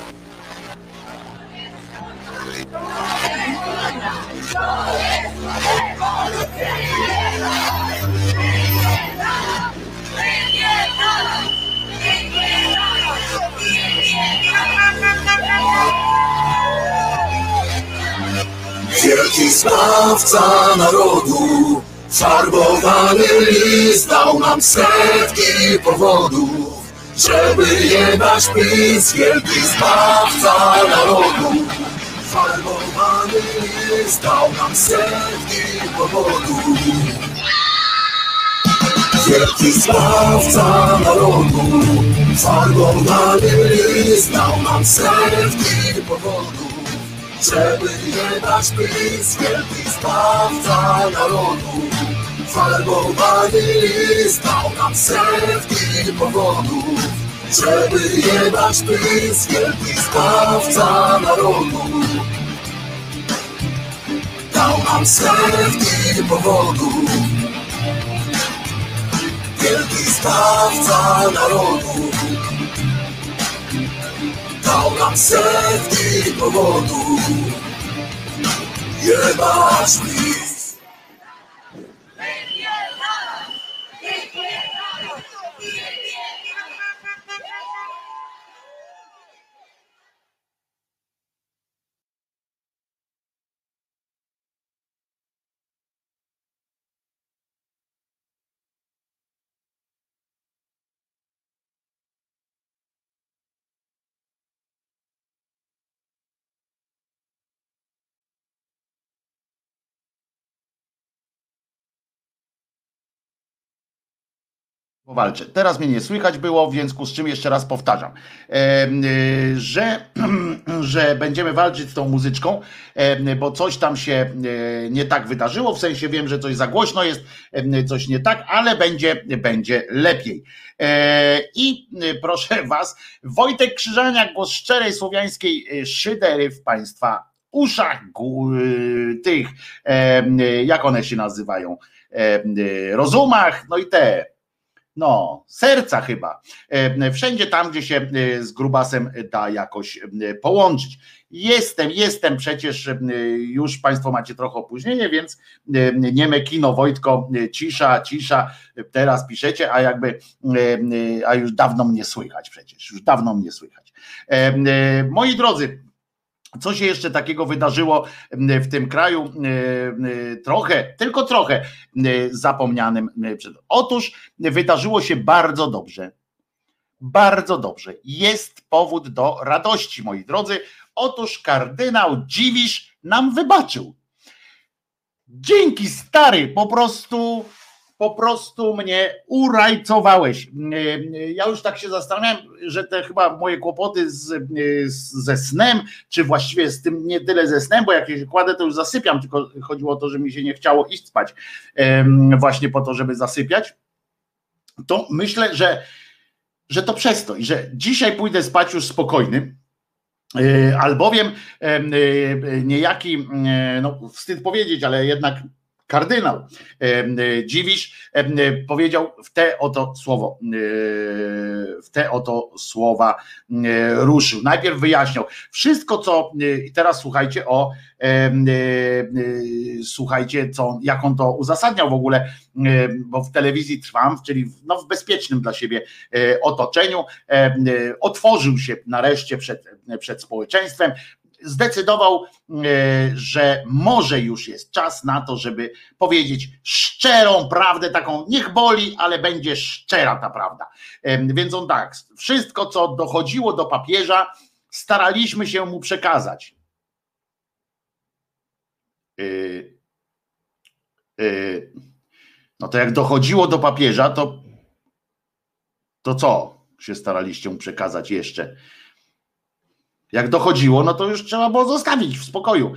Wielki sprawca narodu Farbowany list dał nam setki powodów Żeby jebać PiS Wielki sprawca narodu. Farbowany list dał nam setki powodów. Wielki sprawca narodu. Farbowany list dał nam setki powodów. Żeby nie dać PiS Wielki sprawca narodu Farbowany list dał nam setki powodów Żeby dać PiS Wielki sprawca narodu. Dał nam setki powodów Wielki sprawca narodu. Dał nam setki powodów Jebać PiS Powalczę. Teraz mnie nie słychać było, w związku z czym jeszcze raz powtarzam, y, że, że będziemy walczyć z tą muzyczką, bo coś tam się e, nie tak wydarzyło, w sensie wiem, że coś za głośno jest, coś nie tak, ale będzie, będzie lepiej. E, I proszę Was, Wojtek Krzyżaniak, głos szczerej słowiańskiej szydery w Państwa uszach tych, jak one się nazywają, rozumach, no i te no, serca chyba. E, Wszędzie tam, gdzie się e, z grubasem da jakoś e, połączyć. Jestem, jestem przecież, już Państwo macie trochę opóźnienie, więc nieme kino, Wojtko, cisza, cisza, teraz piszecie, a jakby, a już dawno mnie słychać przecież, już dawno mnie słychać. Moi drodzy, co się jeszcze takiego wydarzyło w tym kraju, trochę, tylko trochę zapomnianym. Otóż wydarzyło się bardzo dobrze. Bardzo dobrze. Jest powód do radości, moi drodzy. Otóż kardynał Dziwisz nam wybaczył. Dzięki stary, po prostu po prostu mnie urajcowałeś. Ja już tak się zastanawiam, że te chyba moje kłopoty z, z, ze snem, czy właściwie z tym nie tyle ze snem, bo jak się kładę, to już zasypiam, tylko chodziło o to, że mi się nie chciało iść spać właśnie po to, żeby zasypiać. To myślę, że, że to przez to i że dzisiaj pójdę spać już spokojny. E, albowiem e, niejaki, no wstyd powiedzieć, ale jednak kardynał e, Dziwisz e, powiedział w te oto słowo, e, w te oto słowa ruszył. Najpierw wyjaśniał wszystko, co i teraz słuchajcie o słuchajcie, co, jak on to uzasadniał w ogóle, bo w telewizji trwam, czyli w, no, w bezpiecznym dla siebie otoczeniu, otworzył się nareszcie przed, przed społeczeństwem, zdecydował, e, że może już jest czas na to, żeby powiedzieć szczerą prawdę, taką niech boli, ale będzie szczera ta prawda. E, więc on tak, wszystko co dochodziło do papieża, staraliśmy się mu przekazać. E, no to jak dochodziło do papieża, to to co się staraliście mu przekazać jeszcze? Jak dochodziło, no to już trzeba było zostawić w spokoju,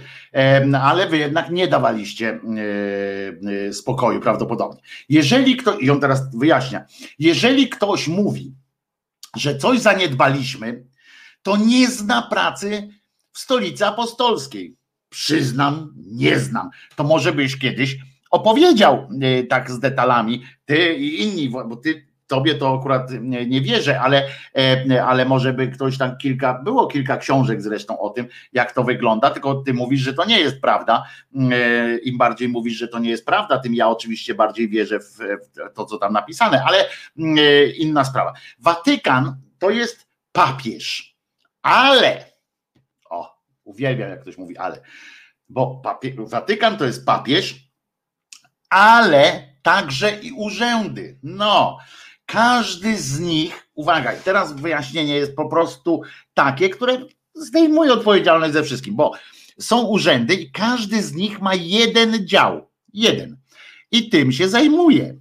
ale wy jednak nie dawaliście e, e, spokoju prawdopodobnie. Jeżeli ktoś, i on teraz wyjaśnia, jeżeli ktoś mówi, że coś zaniedbaliśmy, to nie zna pracy w stolicy apostolskiej. Przyznam, nie znam. To może byś kiedyś opowiedział e, tak z detalami, ty i inni, bo ty Tobie to akurat nie, wierzę, ale, e, ale może by ktoś tam kilka, było kilka książek zresztą o tym, jak to wygląda, tylko ty mówisz, że to nie jest prawda. E, Im bardziej mówisz, że to nie jest prawda, tym ja oczywiście bardziej wierzę w, w to, co tam napisane, ale e, inna sprawa. Watykan to jest papież, ale, o, uwielbiam jak ktoś mówi ale, bo papie, Watykan to jest papież, ale także i urzędy. No, każdy z nich, uwaga, teraz wyjaśnienie jest po prostu takie, które zdejmuje odpowiedzialność ze wszystkim, bo są urzędy i każdy z nich ma jeden dział. Jeden. I tym się zajmuje.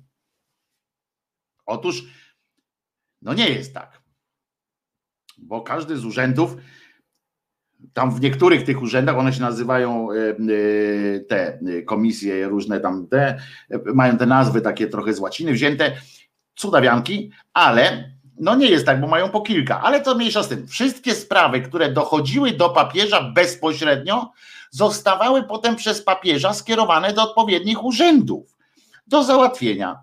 Otóż, no nie jest tak. Bo każdy z urzędów, tam w niektórych tych urzędach, one się nazywają e, e, te komisje różne tam, te, mają te nazwy takie trochę z łaciny wzięte cudawianki, ale no nie jest tak, bo mają po kilka, ale to mniejsza z tym. Wszystkie sprawy, które dochodziły do papieża bezpośrednio, zostawały potem przez papieża skierowane do odpowiednich urzędów do załatwienia.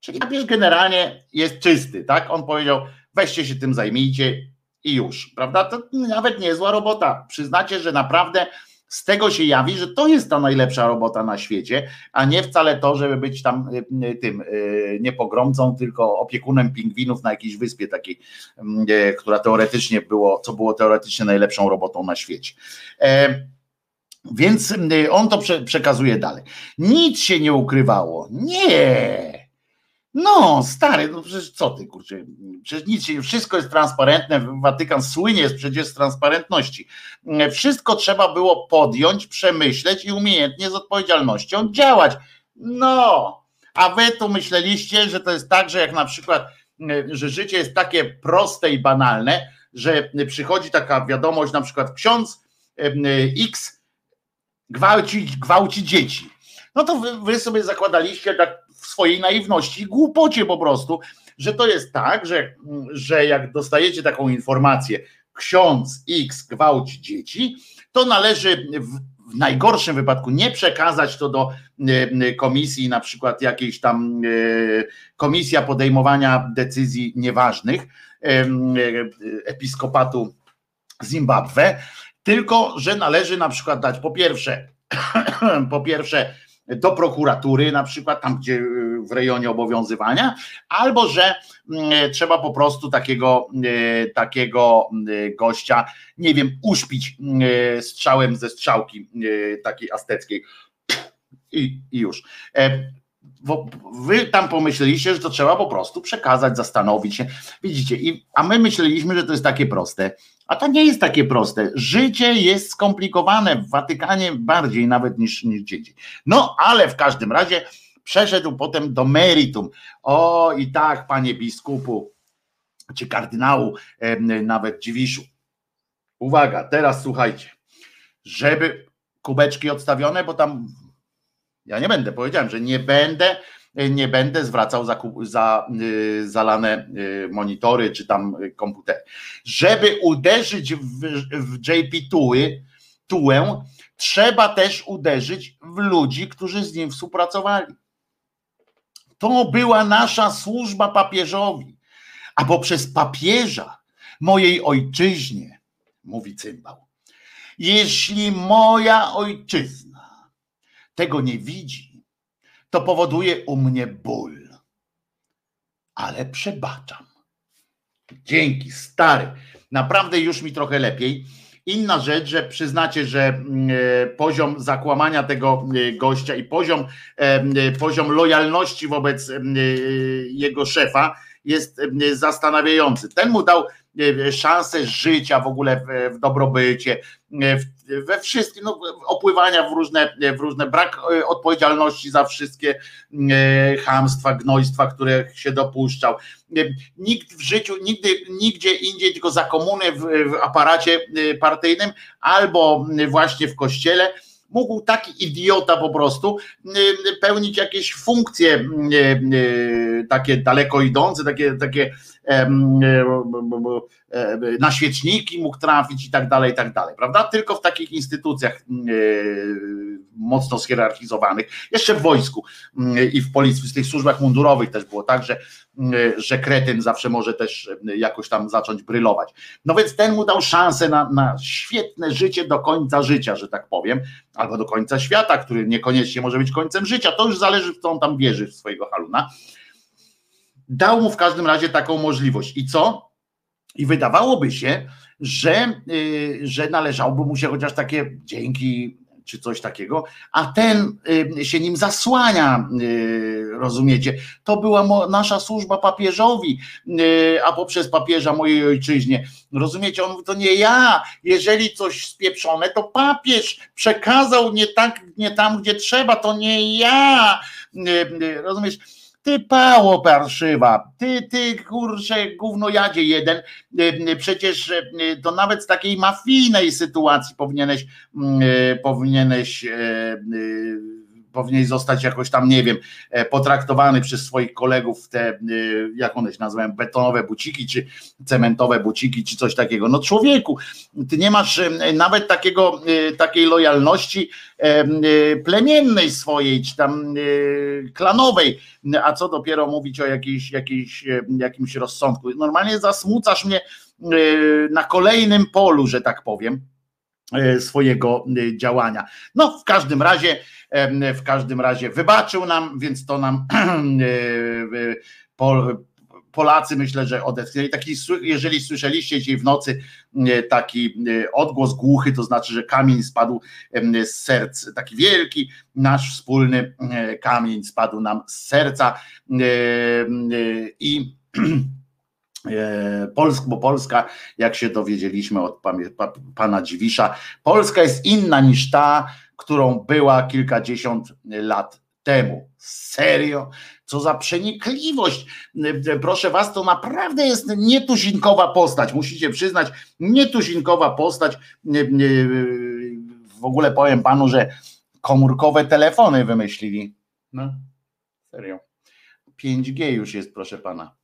Czyli papież generalnie jest czysty, tak? On powiedział, weźcie się tym zajmijcie i już, prawda? To nawet niezła robota. Przyznacie, że naprawdę z tego się jawi, że to jest ta najlepsza robota na świecie, a nie wcale to, żeby być tam y, y, tym y, nie pogromcą, tylko opiekunem pingwinów na jakiejś wyspie takiej, mm, która teoretycznie było, co było teoretycznie najlepszą robotą na świecie. E, więc on to przekazuje dalej. Nic się nie ukrywało. Nie. No, stary, no przecież co ty, kurczę, przecież nic wszystko jest transparentne, Watykan słynie przecież z transparentności. Wszystko trzeba było podjąć, przemyśleć i umiejętnie z odpowiedzialnością działać. No, a wy tu myśleliście, że to jest tak, że jak na przykład, że życie jest takie proste i banalne, że przychodzi taka wiadomość, na przykład ksiądz X gwałci, gwałci dzieci. No to wy, wy sobie zakładaliście tak w swojej naiwności i głupocie po prostu, że to jest tak, że, że jak dostajecie taką informację, ksiądz X gwałci dzieci, to należy w, w najgorszym wypadku nie przekazać to do e, komisji, na przykład jakiejś tam e, komisja podejmowania decyzji nieważnych e, episkopatu Zimbabwe, tylko że należy na przykład dać po pierwsze, po pierwsze do prokuratury, na przykład tam, gdzie y, w rejonie obowiązywania, albo że mm, trzeba po prostu takiego, y, takiego y, gościa, nie wiem, uśpić strzałem ze strzałki takiej asteckiej. I, i już. E, wy tam pomyśleliście, że to trzeba po prostu przekazać, zastanowić się. Widzicie, i, a my myśleliśmy, że to jest takie proste. A to nie jest takie proste. Życie jest skomplikowane w Watykanie bardziej nawet niż, niż dzieci. No, ale w każdym razie przeszedł potem do meritum. O, i tak, panie biskupu, czy kardynału, nawet dziwiszu. Uwaga, teraz słuchajcie, żeby kubeczki odstawione, bo tam ja nie będę, powiedziałem, że nie będę, nie będę zwracał za, za y, zalane y, monitory czy tam komputery. Żeby uderzyć w, w JP Tułę, trzeba też uderzyć w ludzi, którzy z nim współpracowali. To była nasza służba papieżowi, a poprzez papieża mojej ojczyźnie, mówi cymbał. Jeśli moja ojczyzna tego nie widzi, to powoduje u mnie ból. Ale przebaczam. Dzięki, stary. Naprawdę już mi trochę lepiej. Inna rzecz, że przyznacie, że mm, e, poziom zakłamania tego e, gościa i poziom, e, poziom lojalności wobec jego szefa jest zastanawiający. Ten mu dał szansę życia w ogóle w, w dobrobycie, we wszystkim, no, opływania w różne, w różne, brak odpowiedzialności za wszystkie chamstwa, gnojstwa, które się dopuszczał. Nikt w życiu, nigdy, nigdzie indziej, tylko za komuny w, w aparacie partyjnym albo właśnie w kościele mógł taki idiota po prostu pełnić jakieś funkcje takie daleko idące, takie, takie na świeczniki mógł trafić i tak dalej, i tak dalej, prawda? Tylko w takich instytucjach mocno schierarchizowanych, jeszcze w wojsku i w policji, w tych służbach mundurowych też było tak, że, że kretyn zawsze może też jakoś tam zacząć brylować. No więc ten mu dał szansę na, na świetne życie do końca życia, że tak powiem, albo do końca świata, który niekoniecznie może być końcem życia, to już zależy w co on tam wierzy w swojego haluna dał mu w każdym razie taką możliwość. I co? I wydawałoby się, że, y, że należałoby mu się chociaż takie dzięki czy coś takiego, a ten y, się nim zasłania, y, rozumiecie? To była nasza służba papieżowi, a poprzez papieża mojej ojczyźnie. Rozumiecie? On mówi, to nie ja. Jeżeli coś spieprzone, to papież przekazał nie tak, nie tam, gdzie trzeba, to nie ja. Rozumiesz? Ty pało parszywa, ty, ty kurczę gównojadzie jeden, y, przecież to nawet z takiej mafijnej sytuacji powinieneś, mm, y, powinieneś powinien zostać jakoś tam, nie wiem, e, potraktowany przez swoich kolegów w te, e, jak one się nazywają, betonowe buciki, czy cementowe buciki, czy coś takiego. No człowieku, ty nie masz e, nawet takiego, takiej lojalności plemiennej swojej, czy tam klanowej, a co dopiero mówić o jakiejś, jakiejś, jakimś rozsądku. Normalnie zasmucasz mnie na kolejnym polu, że tak powiem swojego działania. No, w każdym razie w każdym razie wybaczył nam, więc to nam e, Polacy myślę, że odetchnęli. Taki, jeżeli słyszeliście dzisiaj w nocy taki odgłos głuchy, to znaczy, że kamień spadł z serc, taki wielki, nasz wspólny kamień spadł nam z serca i Polsk, bo Polska, jak się dowiedzieliśmy od pana Dziwisza, Polska jest inna niż ta, którą była kilkadziesiąt lat temu. Serio? Co za przenikliwość. Proszę was, to naprawdę jest nietuzinkowa postać. Musicie przyznać, nietuzinkowa postać. W ogóle powiem panu, że komórkowe telefony wymyślili. No, serio. 5G już jest, proszę pana.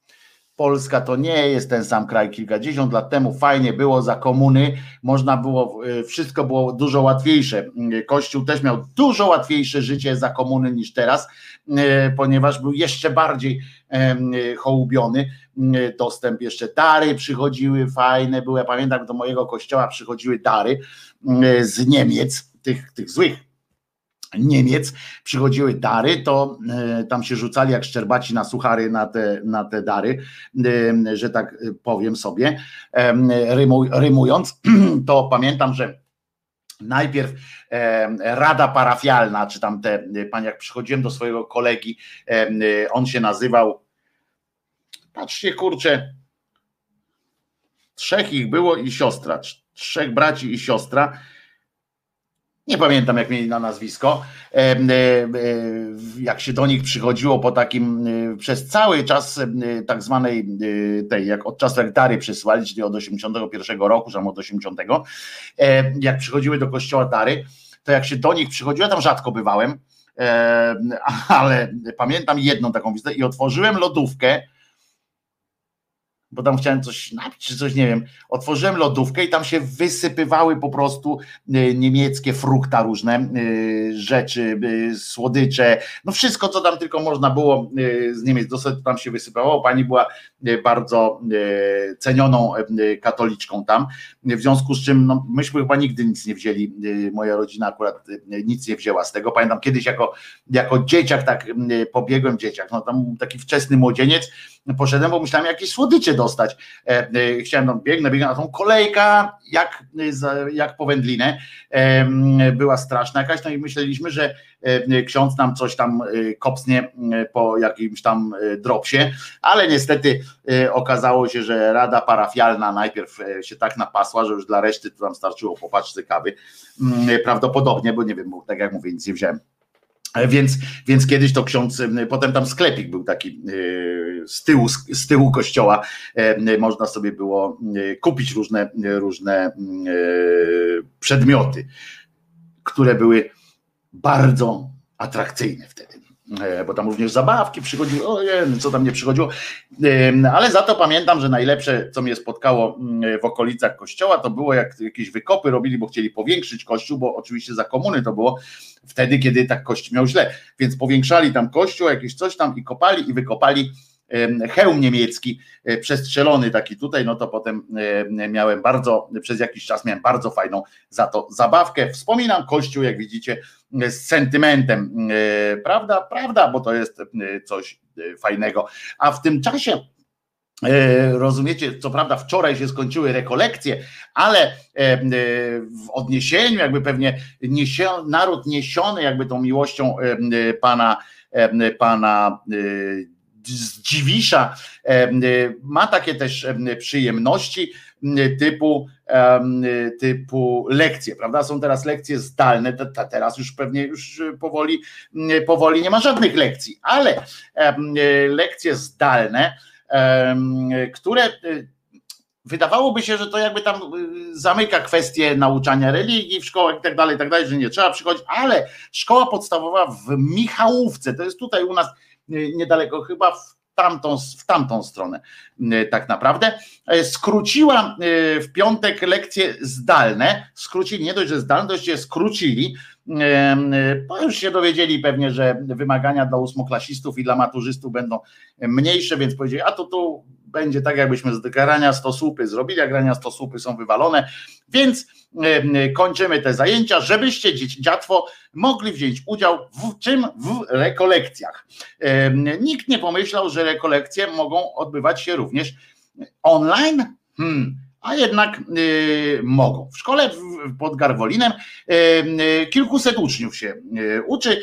Polska to nie jest ten sam kraj. Kilkadziesiąt lat temu fajnie było za komuny, można było, y, wszystko było dużo łatwiejsze. Y, Kościół też miał dużo łatwiejsze życie za komuny niż teraz, y, ponieważ był jeszcze bardziej hołubiony. Dostęp jeszcze dary przychodziły, fajne były. Ja pamiętam, do mojego kościoła przychodziły dary z Niemiec, tych, tych złych Niemiec przychodziły dary, to e, tam się rzucali jak szczerbaci na suchary na te, na te dary, e, że tak powiem sobie, rymuj, rymując, to pamiętam, że Najpierw rada parafialna, czy tam te, pan jak przychodziłem do swojego kolegi, on się nazywał, patrzcie kurczę, trzech ich było i siostra, trzech braci i siostra, nie pamiętam jak mieli na nazwisko, e, e, jak się do nich przychodziło po takim, e, przez cały czas tak zwanej tej, jak od czasu jak dary przysłali, czyli od 81 roku, czy od 80, jak przychodziły do kościoła dary, to jak się do nich przychodziło, ja tam rzadko bywałem, ale pamiętam jedną taką wizytę i otworzyłem lodówkę, bo tam chciałem coś napić, czy coś, nie wiem. Otworzyłem lodówkę i tam się wysypywały po prostu y, niemieckie frukta różne, y, rzeczy, y, słodycze, no wszystko, co tam tylko można było z Niemiec dostać, tam się wysypało. Pani była bardzo cenioną katoliczką tam, w związku z czym no, myśmy chyba nigdy nic nie wzięli, moja rodzina akurat nic nie wzięła z tego. Pamiętam kiedyś jako, jako dzieciak, tak pobiegłem dzieciak, no tam taki wczesny młodzieniec, poszedłem, bo myślałem jakieś słodycze dostać. E, e, chciałem tam biegnę, biegnę na tą kolejka, jak, jak po wędlinę. Była straszna jakaś, no i myśleliśmy, że e, ksiądz nam coś tam kopsnie po jakimś tam dropsie, ale niestety okazało się, że rada parafialna najpierw się tak napasła, że już dla reszty to tam starczyło popatrzeć kawy. Mm, prawdopodobnie, bo nie wiem, bo tak jak mówię, nic nie wziąłem. Więc, więc kiedyś to ksiądz, potem tam sklepik był taki z tyłu, z tyłu kościoła, można sobie było kupić różne, różne przedmioty, które były bardzo atrakcyjne wtedy. E, bo tam również zabawki przychodziły, ojej, no co tam nie przychodziło, ale za to pamiętam, że najlepsze, co mnie spotkało mm, w okolicach kościoła, to było jak jakieś wykopy robili, bo chcieli powiększyć kościół, bo oczywiście za komuny to było wtedy, kiedy tak kościół miał źle, więc powiększali tam kościół, jakieś coś tam i kopali i wykopali hełm niemiecki e, przestrzelony taki tutaj, no to potem miałem bardzo, przez jakiś czas miałem bardzo fajną za to zabawkę. Wspominam Kościół, jak widzicie, z sentymentem, e, prawda? Prawda, bo to jest coś e, fajnego. A w tym czasie Rozumiecie, co prawda wczoraj się skończyły rekolekcje, ale w odniesieniu, jakby pewnie naród niesiony jakby tą miłością pana, pana z Dziwisza ma takie też przyjemności typu, typu lekcje, prawda? Są teraz lekcje zdalne, teraz już pewnie już powoli, powoli nie ma żadnych lekcji, ale lekcje zdalne, które wydawałoby się, że to jakby tam zamyka kwestię nauczania religii w szkołach i tak dalej, tak dalej, że nie trzeba przychodzić, ale szkoła podstawowa w Michałówce, to jest tutaj u nas niedaleko chyba w tamtą, w tamtą stronę tak naprawdę. E, skróciła e, w piątek lekcje zdalne, skrócili, nie dość, że zdalne, to jeszcze skrócili, e, bo już się dowiedzieli pewnie, że wymagania dla ósmoklasistów i dla maturzystów będą mniejsze, więc powiedzieli, a to tu będzie tak, jakbyśmy z grania stosłupy zrobili, a grania stosłupy są wywalone, więc kończymy te zajęcia, żebyście dziatwo mogli wziąć udział w czym? W rekolekcjach. Nikt nie pomyślał, że rekolekcje mogą odbywać się również online. Hmm a jednak y, mogą. W szkole pod Garwolinem y, y, kilkuset uczniów się uczy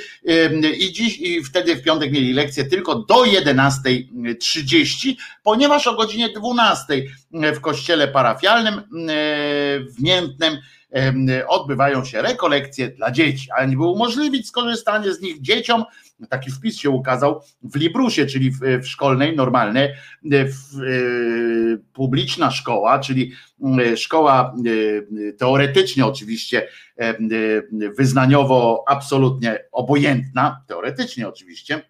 i dziś i wtedy w piątek mieli lekcję tylko do 11.30, ponieważ o godzinie 12 w kościele parafialnym w Miętnem odbywają się rekolekcje dla dzieci, ale nie było umożliwić skorzystanie z nich dzieciom. Taki wpis się ukazał w Librusie, czyli w, w szkolnej, normalnej, w, e, publiczna szkoła, czyli e, szkoła e, teoretycznie oczywiście wyznaniowo absolutnie obojętna, teoretycznie oczywiście,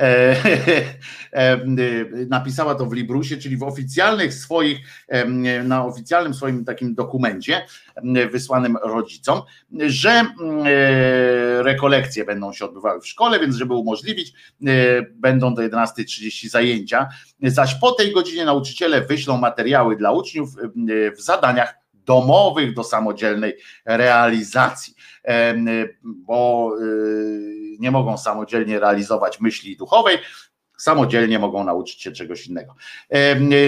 napisała to w Librusie, czyli w oficjalnych swoich, na oficjalnym swoim takim dokumencie wysłanym rodzicom, że e, rekolekcje będą się odbywały w szkole, więc żeby umożliwić, będą do 11.30 zajęcia, zaś po tej godzinie nauczyciele wyślą materiały dla uczniów w zadaniach domowych do samodzielnej realizacji, bo nie mogą samodzielnie realizować myśli duchowej, samodzielnie mogą nauczyć się czegoś innego.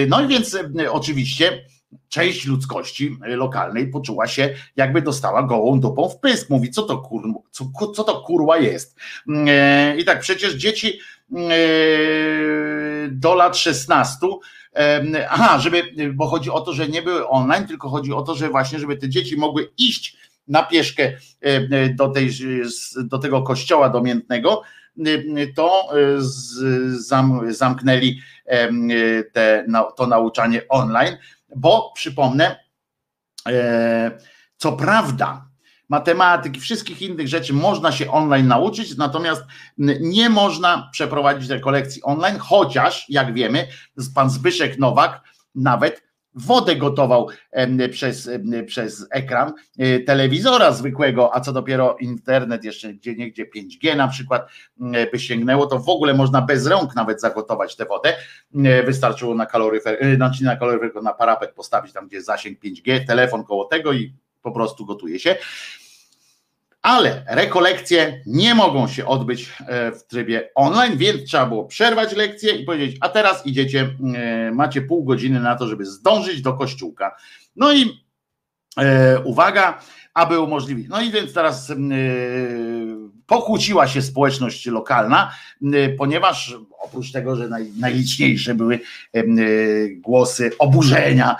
No i więc oczywiście część ludzkości lokalnej poczuła się, jakby dostała gołą dupą w pysk. Mówi, co to, kur, co, co to kurwa jest. E, I tak przecież dzieci e, do lat 16 Aha, żeby, bo chodzi o to, że nie były online, tylko chodzi o to, że właśnie, żeby te dzieci mogły iść na pieszkę do, tej, do tego kościoła domiętnego, to zamknęli te, to nauczanie online. Bo przypomnę, e, co prawda, matematyki, wszystkich innych rzeczy można się online nauczyć, natomiast nie można przeprowadzić rekolekcji online, chociaż, jak wiemy, pan Zbyszek Nowak nawet wodę gotował przez, przez ekran e, telewizora zwykłego, a co dopiero internet jeszcze gdzie niegdzie 5G na przykład by sięgnęło, to w ogóle można bez rąk nawet zagotować tę wodę. Wystarczyło na kaloryfer, e, znaczy na kaloryfer, na parapet postawić tam, gdzie jest zasięg 5G, telefon koło tego i po prostu gotuje się ale rekolekcje nie mogą się odbyć e, w trybie online, więc trzeba było przerwać lekcję i powiedzieć, a teraz idziecie, e, macie pół godziny na to, żeby zdążyć do kościółka. No i e, uwaga, aby umożliwić. No i więc teraz e, pokłóciła się społeczność lokalna, e, ponieważ oprócz tego, że naj, najliczniejsze były e, głosy oburzenia,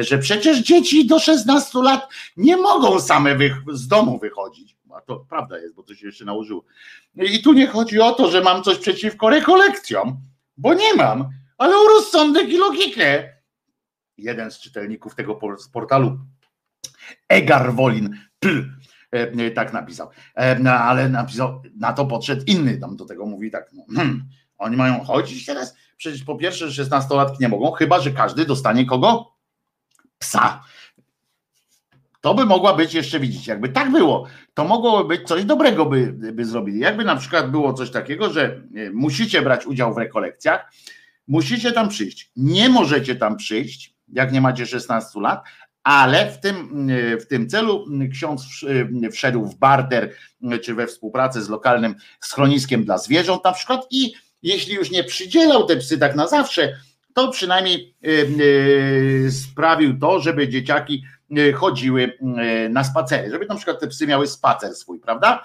że przecież dzieci do 16 lat nie mogą same z domu wychodzić. A to prawda jest, bo to się jeszcze nałożyło. I tu nie chodzi o to, że mam coś przeciwko rekolekcjom, bo nie mam, ale o rozsądek i logikę. Jeden z czytelników tego portalu Egar Wolin pl, e, tak napisał. E, no, ale napisał, na to podszedł inny, tam do tego mówi tak, no, hmm, oni mają chodzić teraz? Przecież po pierwsze 16-latki nie mogą, chyba że każdy dostanie kogo? Psa. To by mogła być jeszcze, widzicie, jakby tak było, to mogłoby być coś dobrego by, by zrobili. Jakby na przykład było coś takiego, że e, musicie brać udział w rekolekcjach, musicie tam przyjść. Nie możecie tam przyjść, jak nie macie 16 lat, ale w tym, w tym celu ksiądz wszedł w barter czy we współpracę z lokalnym schroniskiem dla zwierząt na przykład i jeśli już nie przydzielał te psy tak na zawsze, to przynajmniej sprawił to, żeby dzieciaki chodziły na spacery, żeby na przykład te psy miały spacer swój, prawda?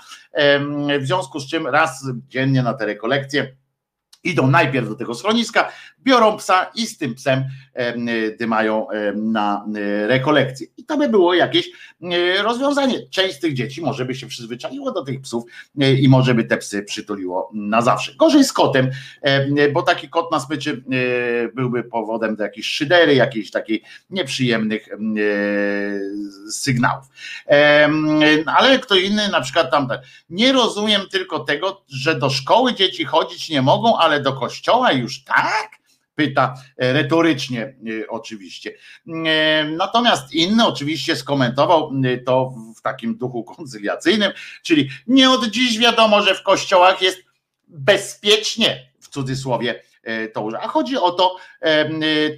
W związku z czym raz dziennie na te rekolekcje idą najpierw do tego schroniska, biorą psa i z tym psem dymają na e, rekolekcję. I to by było jakieś e, rozwiązanie. Część z tych dzieci może by się przyzwyczaiło do tych psów e, i może by te psy przytuliło na zawsze. Gorzej z kotem, bo taki kot na smyczy byłby powodem do jakiejś szydery, jakichś takich nieprzyjemnych sygnałów. Ale kto inny na przykład tam nie rozumiem tylko tego, że do szkoły dzieci chodzić nie mogą, ale do kościoła już tak? Pyta e, retorycznie e, oczywiście. E, natomiast inny oczywiście skomentował to w takim duchu koncyliacyjnym, czyli nie od dziś wiadomo, że w kościołach jest bezpiecznie w cudzysłowie to A chodzi o to,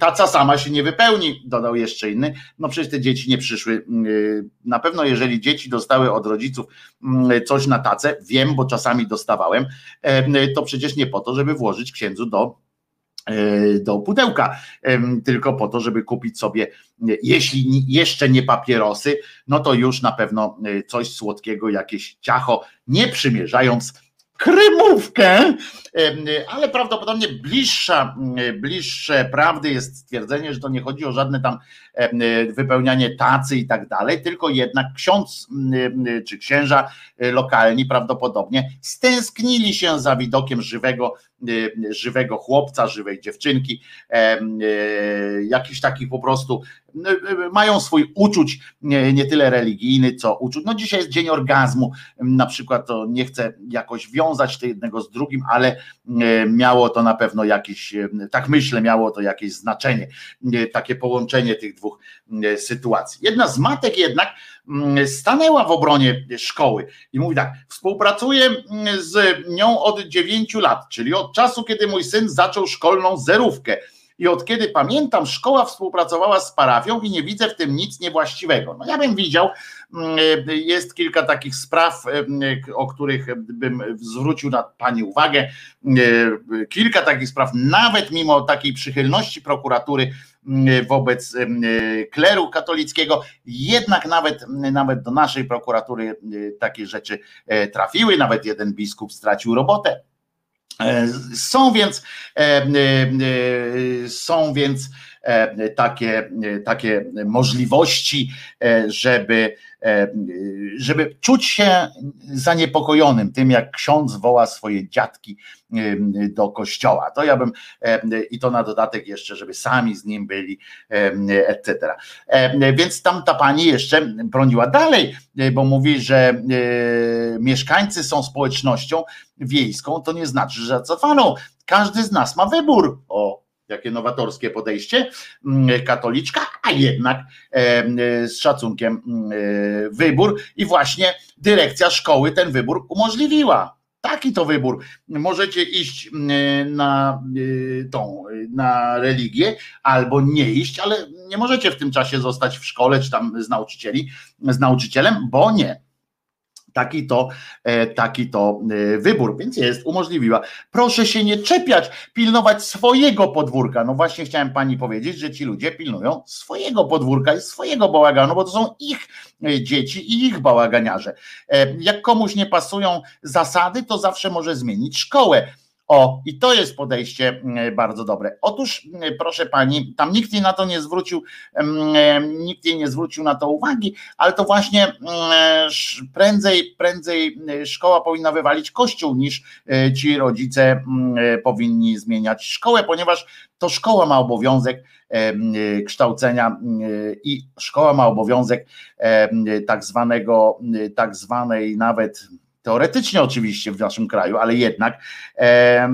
taca sama się nie wypełni, dodał jeszcze inny. No przecież te dzieci nie przyszły. Na pewno, jeżeli dzieci dostały od rodziców coś na tacę, wiem, bo czasami dostawałem, to przecież nie po to, żeby włożyć księdzu do do pudełka, tylko po to, żeby kupić sobie, jeśli jeszcze nie papierosy, no to już na pewno e, coś słodkiego, jakieś ciacho, nie przymierzając krymówkę, ale prawdopodobnie bliższa, bliższe prawdy jest stwierdzenie, że to nie chodzi o żadne tam wypełnianie tacy i tak dalej, tylko jednak ksiądz czy księża e, lokalni prawdopodobnie stęsknili się za widokiem żywego, żywego chłopca, żywej dziewczynki, jakiś takich po prostu mają swój uczuć nie, nie, tyle religijny, co uczuć. No dzisiaj jest dzień orgazmu, na przykład to nie chcę jakoś wiązać jednego z drugim, ale miało to na pewno jakieś, tak myślę, miało to jakieś znaczenie, takie połączenie tych dwóch sytuacji. Jedna z matek jednak stanęła w obronie szkoły i mówi tak, współpracuję z nią od dziewięciu lat, czyli od czasu, kiedy mój syn zaczął szkolną zerówkę i od kiedy pamiętam, szkoła współpracowała z parafią i nie widzę w tym nic niewłaściwego. No ja bym widział, mm, jest kilka takich spraw, mm, o których bym zwrócił na Pani uwagę. Mm, kilka takich spraw, nawet mimo takiej przychylności prokuratury wobec kleru katolickiego. Jednak nawet, nawet do naszej prokuratury takie rzeczy trafiły, nawet jeden biskup stracił robotę. Są więc, są więc takie, takie możliwości, żeby E, żeby czuć się zaniepokojonym tym, jak ksiądz woła swoje dziadki do kościoła. To ja bym, i to na dodatek jeszcze, żeby sami z nim byli, etc. Więc tam ta pani jeszcze broniła dalej, bo mówi, że e, mieszkańcy są społecznością wiejską, to nie znaczy, że zacofano. Każdy z nas ma wybór. O, jakie nowatorskie podejście, mm, katoliczka, a jednak e, z szacunkiem e, wybór i właśnie dyrekcja szkoły ten wybór umożliwiła. Taki to wybór. Możecie iść mm, na e, tą, na religię, albo nie iść, ale nie możecie w tym czasie zostać w szkole czy tam z nauczycieli, z nauczycielem, bo nie Taki to, e, taki to e, wybór, więc jest, umożliwiła. Proszę się nie czepiać, pilnować swojego podwórka. No właśnie chciałem pani powiedzieć, że ci ludzie pilnują swojego podwórka i swojego bałaganu, bo to są ich e, dzieci i ich bałaganiarze. Jak komuś nie pasują zasady, to zawsze może zmienić szkołę o, i to jest podejście mm, bardzo dobre. Otóż, mm, proszę pani, tam nikt jej na to nie zwrócił, mm, nikt jej nie zwrócił na to uwagi, ale to właśnie prędzej, prędzej szkoła powinna wywalić kościół, niż e, ci rodzice e, powinni zmieniać szkołę, ponieważ to szkoła ma obowiązek e, kształcenia i szkoła ma obowiązek tak zwanego, tak zwanej nawet teoretycznie oczywiście w naszym kraju, ale jednak e,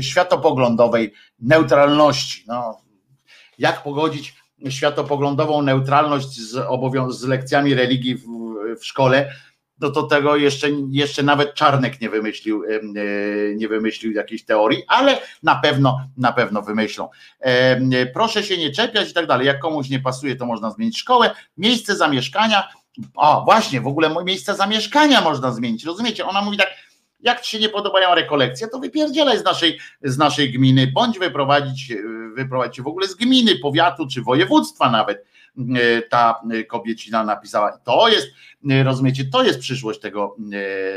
światopoglądowej neutralności. No, jak pogodzić światopoglądową neutralność z, z lekcjami religii w, w szkole, no to tego jeszcze, jeszcze nawet Czarnek nie wymyślił, e, nie wymyślił jakiejś teorii, ale na pewno, na pewno wymyślą. Proszę się nie czepiać i tak dalej. Jak komuś nie pasuje, to można zmienić szkołę. Miejsce zamieszkania o, właśnie, w ogóle miejsce zamieszkania można zmienić. Rozumiecie? Ona mówi tak, jak ci się nie podobają rekolekcje, to wypierdzielaj z naszej, z naszej gminy, bądź wyprowadzić, wyprowadzić w ogóle z gminy, powiatu czy województwa nawet. E, ta kobiecina napisała. To jest, rozumiecie, to jest przyszłość tego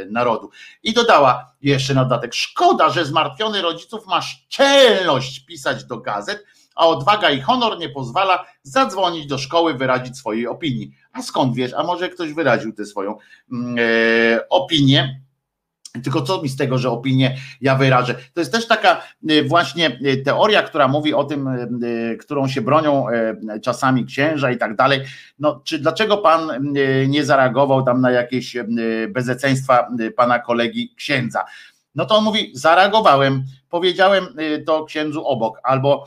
narodu. I dodała jeszcze na dodatek, szkoda, że zmartwiony rodziców ma szczelność pisać do gazet, a odwaga i honor nie pozwala zadzwonić do szkoły, wyrazić swojej opinii. A skąd wiesz? A może ktoś wyraził tę swoją mm, e, opinię? Tylko co mi z tego, że opinię ja wyrażę? To jest też taka e, właśnie e, teoria, która mówi o tym, e, którą się bronią czasami księża i tak dalej. No, czy dlaczego pan nie zareagował tam na jakieś bezeceństwa pana kolegi księdza? No to on mówi, zareagowałem, powiedziałem to księdzu obok, albo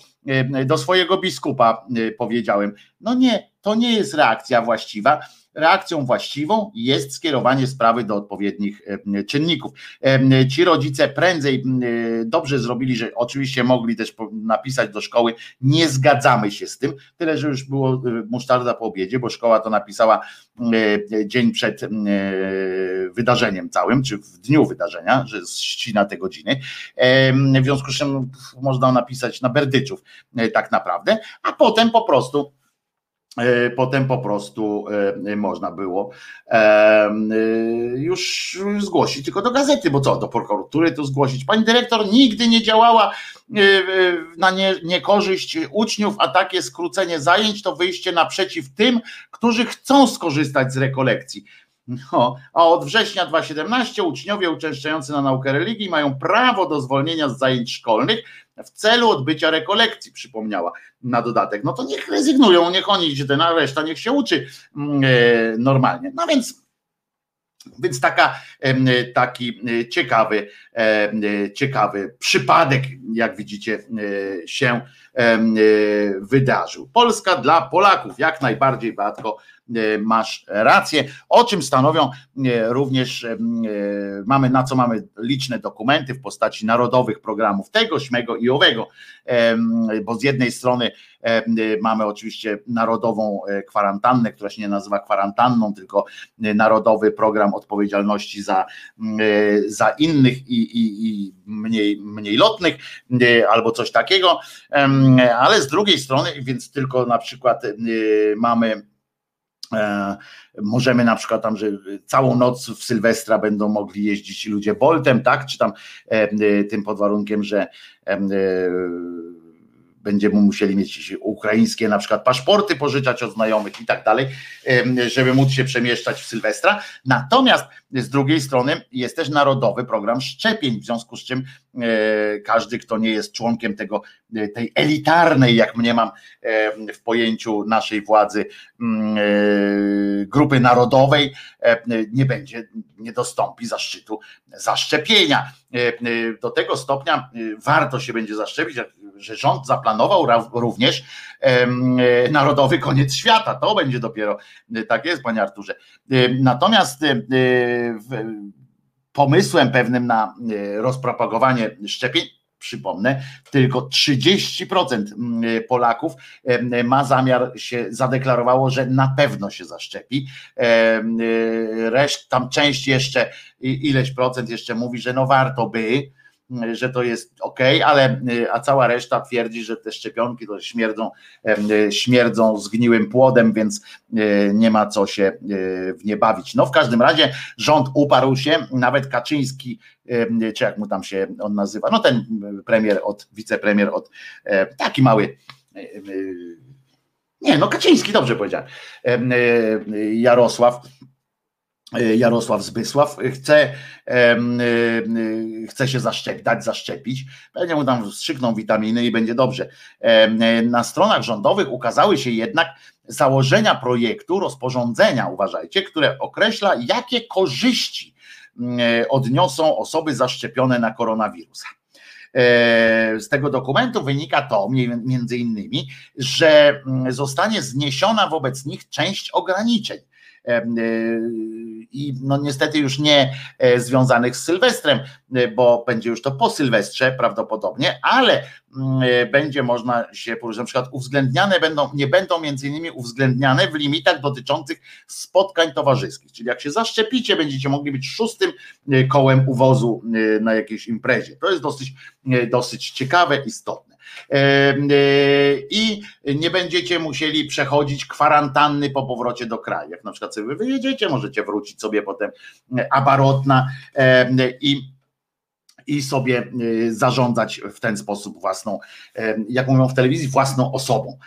do swojego biskupa powiedziałem. No nie, to nie jest reakcja właściwa. Reakcją właściwą jest skierowanie sprawy do odpowiednich e, czynników. E, ci rodzice prędzej e, dobrze zrobili, że oczywiście mogli też napisać do szkoły, nie zgadzamy się z tym, tyle, że już było musztarda po obiedzie, bo szkoła to napisała dzień przed wydarzeniem całym, czy w dniu wydarzenia, że ścina te godziny. W związku z czym można napisać na berdyczów tak naprawdę, a potem po prostu potem po prostu e, można było e, już zgłosić tylko do gazety, bo co, do prokuratury to zgłosić. Pani dyrektor nigdy nie działała na nie, niekorzyść uczniów, a takie skrócenie zajęć to wyjście naprzeciw tym, którzy chcą skorzystać z rekolekcji. No, a od września 2017 uczniowie uczęszczający na naukę religii mają prawo do zwolnienia z zajęć szkolnych w celu odbycia rekolekcji, przypomniała na dodatek. No to niech rezygnują, niech oni idzie, ten, a reszta niech się uczy mm, e, normalnie. No więc więc taka, taki e, ciekawy, e, ciekawy przypadek, jak widzicie, się wydarzył. Polska dla Polaków, jak najbardziej, Batko, masz rację, o czym stanowią e, również, e, mamy na co mamy liczne dokumenty w postaci narodowych programów tego, śmego i owego, bo z jednej strony mamy oczywiście narodową kwarantannę, która się nie nazywa kwarantanną, tylko narodowy program odpowiedzialności za, za innych i, i, i mniej, mniej lotnych albo coś takiego, ale z drugiej strony, więc tylko na przykład mamy E, możemy na przykład tam, że całą noc w Sylwestra będą mogli jeździć ludzie Boltem, tak? Czy tam e, e, tym pod warunkiem, że będziemy musieli mieć ukraińskie na przykład paszporty pożyczać od znajomych i tak dalej, żeby móc się przemieszczać w Sylwestra. Natomiast z drugiej strony jest też narodowy program szczepień, w związku z czym e, każdy, kto nie jest członkiem tego, e, tej elitarnej, jak mnie mam w pojęciu naszej władzy, mm, e, grupy narodowej, nie będzie, nie dostąpi zaszczytu zaszczepienia. Do tego stopnia warto się będzie zaszczepić, że rząd zaplanował również narodowy koniec świata. To będzie dopiero, tak jest, panie Arturze. Natomiast pomysłem pewnym na rozpropagowanie szczepień przypomnę, tylko 30% Polaków ma zamiar się zadeklarowało, że na pewno się zaszczepi. Reszt, tam część jeszcze, ileś procent jeszcze mówi, że no warto by, że to jest ok, ale a cała reszta twierdzi, że te szczepionki to śmierdzą, śmierdzą zgniłym płodem, więc e, nie ma co się e, w nie bawić. No w każdym razie rząd uparł się, nawet Kaczyński, czy jak mu tam się on nazywa, no ten premier od, wicepremier od, e, taki mały nie, no Kaczyński, dobrze powiedziałem. Jarosław E, Jarosław Zbysław chce, e, chce się zaszczepić, dać zaszczepić, pewnie mu tam wstrzykną witaminy i będzie dobrze. Na stronach rządowych ukazały się jednak założenia projektu, rozporządzenia, uważajcie, które określa, jakie korzyści odniosą osoby zaszczepione na koronawirusa. E, z tego dokumentu wynika to między innymi, że zostanie zniesiona wobec nich część ograniczeń Y, i no niestety już nie e, związanych z Sylwestrem, e, bo będzie już to po Sylwestrze prawdopodobnie, ale mm, e, będzie można się poruszyć, na przykład uwzględniane będą, nie będą między innymi uwzględniane w limitach dotyczących spotkań towarzyskich, czyli jak się zaszczepicie, będziecie mogli być szóstym kołem uwozu na jakiejś imprezie. To jest dosyć, dosyć ciekawe, istotne. E, i nie będziecie musieli przechodzić kwarantanny po powrocie do kraju. Jak na przykład sobie wyjedziecie, możecie wrócić sobie potem abarotna i i sobie zarządzać w ten sposób własną, jak mówią w telewizji, własną osobą.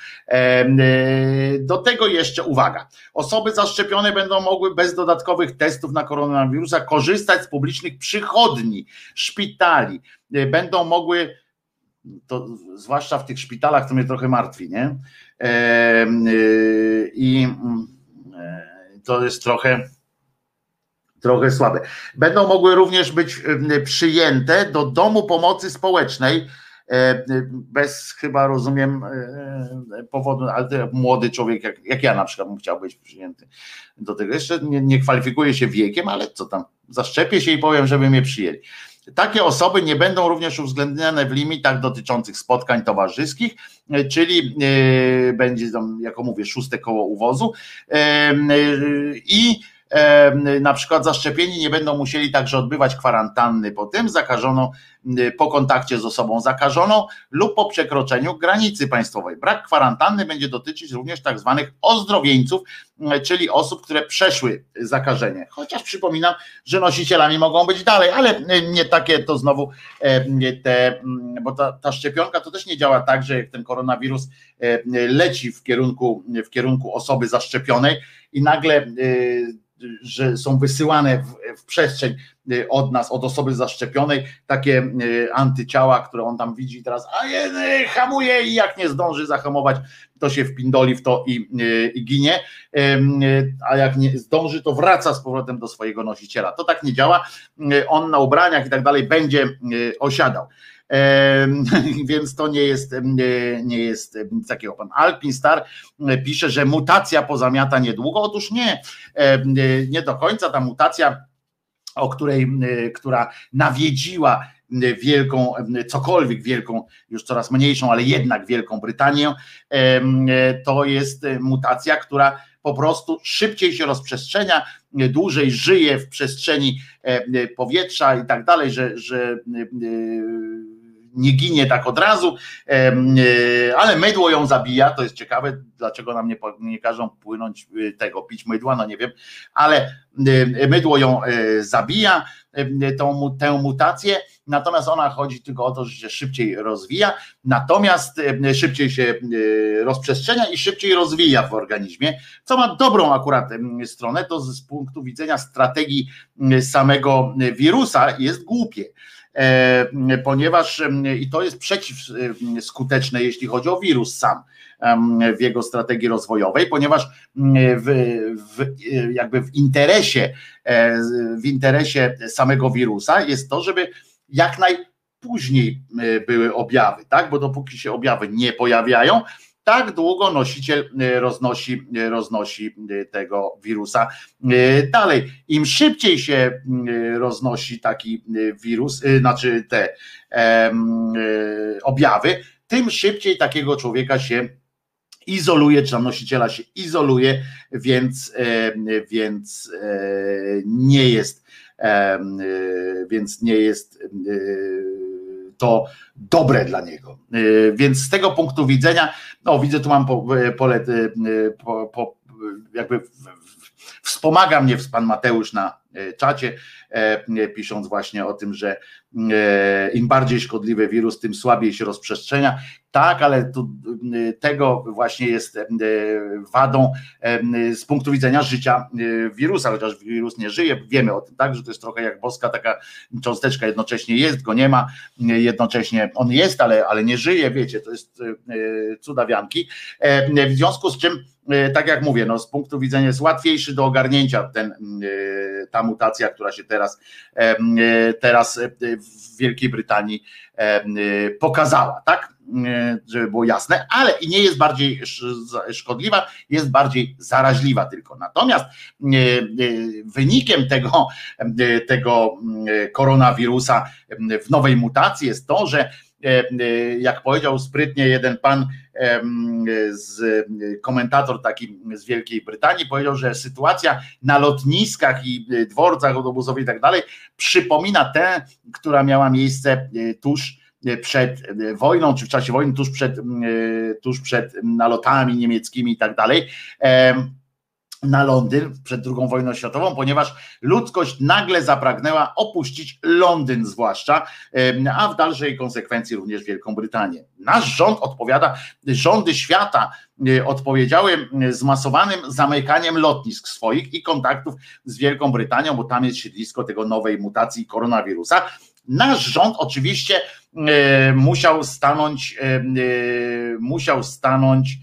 Do tego jeszcze uwaga. Osoby zaszczepione będą mogły bez dodatkowych testów na koronawirusa korzystać z publicznych przychodni, szpitali. Będą mogły to zwłaszcza w tych szpitalach, to mnie trochę martwi, nie? Y, I mm, e, to jest trochę trochę słabe. Będą mogły również być przyjęte do domu pomocy społecznej, e, bez chyba rozumiem e, powodu, ale młody człowiek, jak, jak ja na przykład bym chciał być przyjęty do tego. Jeszcze nie, nie kwalifikuje się wiekiem, ale co tam, zaszczepię się i powiem, żeby mnie przyjęli. Takie osoby nie będą również uwzględniane w limitach dotyczących spotkań towarzyskich, e, czyli e, będzie tam, jako mówię, szóste koło uwozu. E, i na przykład zaszczepieni nie będą musieli także odbywać kwarantanny po tym zakażoną, po kontakcie z osobą zakażoną lub po przekroczeniu granicy państwowej. Brak kwarantanny będzie dotyczyć również tak zwanych ozdrowieńców, czyli osób, które przeszły zakażenie. Chociaż przypominam, że nosicielami mogą być dalej, ale nie takie to znowu te, bo ta, ta szczepionka to też nie działa tak, że jak ten koronawirus leci w kierunku, w kierunku osoby zaszczepionej i nagle że są wysyłane w, w, przestrzeń y, od nas, od osoby zaszczepionej, takie y, antyciała, które on tam widzi teraz, a je, hamuje i jak nie zdąży zahamować, to się wpindoli w to i, y, i ginie, a jak nie zdąży, to wraca z powrotem do swojego nosiciela. To tak nie działa. On na ubraniach i tak dalej będzie osiadał. więc to nie jest, nie jest nic takiego. Pan Alpin Star pisze, że mutacja pozamiata niedługo. Otóż nie, nie do końca ta mutacja, o której, która nawiedziła wielką, cokolwiek wielką, już coraz mniejszą, ale jednak Wielką Brytanię, to jest mutacja, która po prostu szybciej się rozprzestrzenia, dłużej żyje w przestrzeni powietrza i tak dalej, że, że nie ginie tak od razu, e, ale mydło ją zabija, to jest ciekawe, dlaczego nam nie, nie każą płynąć e, tego, pić mydła, no nie wiem, ale e, mydło ją zabija, tą, tę mutację, natomiast ona chodzi tylko o to, że się szybciej rozwija, natomiast szybciej się rozprzestrzenia i szybciej rozwija w organizmie, co ma dobrą akurat stronę, to z punktu widzenia strategii samego wirusa jest głupie ponieważ i to jest przeciwskuteczne, jeśli chodzi o wirus sam w jego strategii rozwojowej, ponieważ w, w, jakby w interesie, e, w interesie samego wirusa jest to, żeby jak najpóźniej e, były objawy, tak? Bo dopóki się objawy nie pojawiają, tak długo nosiciel e, roznosi, e, roznosi e, tego wirusa dalej. Im szybciej się roznosi taki wirus, znaczy te objawy, tym szybciej takiego człowieka się izoluje, czy tam nosiciela się izoluje, więc, więc nie jest, więc nie jest to dobre dla niego. Y, więc z tego punktu widzenia, no widzę, tu mam pole, y, po, po, jakby wspomaga mnie pan Mateusz na czacie, e, pisząc właśnie o tym, że e, im bardziej szkodliwy wirus, tym słabiej się rozprzestrzenia. Tak, ale tu, tego właśnie jest wadą z punktu widzenia życia wirusa, chociaż wirus nie żyje, wiemy o tym, tak, że to jest trochę jak boska taka cząsteczka, jednocześnie jest, go nie ma, jednocześnie on jest, ale, ale nie żyje, wiecie, to jest cudawianki. W związku z czym, tak jak mówię, no, z punktu widzenia jest łatwiejszy do ogarnięcia ten, ta mutacja, która się teraz, teraz w Wielkiej Brytanii pokazała, tak? Żeby było jasne, ale i nie jest bardziej szkodliwa, jest bardziej zaraźliwa tylko. Natomiast wynikiem tego, tego koronawirusa w nowej mutacji jest to, że jak powiedział sprytnie jeden pan z komentator taki z Wielkiej Brytanii powiedział, że sytuacja na lotniskach i dworcach autobusowych i tak dalej przypomina tę, która miała miejsce tuż przed wojną, czy w czasie wojny, tuż przed, tuż przed nalotami niemieckimi i tak dalej na Londyn przed II wojną światową, ponieważ ludzkość nagle zapragnęła opuścić Londyn zwłaszcza, a w dalszej konsekwencji również Wielką Brytanię. Nasz rząd odpowiada, rządy świata e, odpowiedziały zmasowanym zamykaniem lotnisk swoich i kontaktów z Wielką Brytanią, bo tam jest siedlisko tego nowej mutacji koronawirusa. Nasz rząd oczywiście E, musiał stanąć, e, musiał stanąć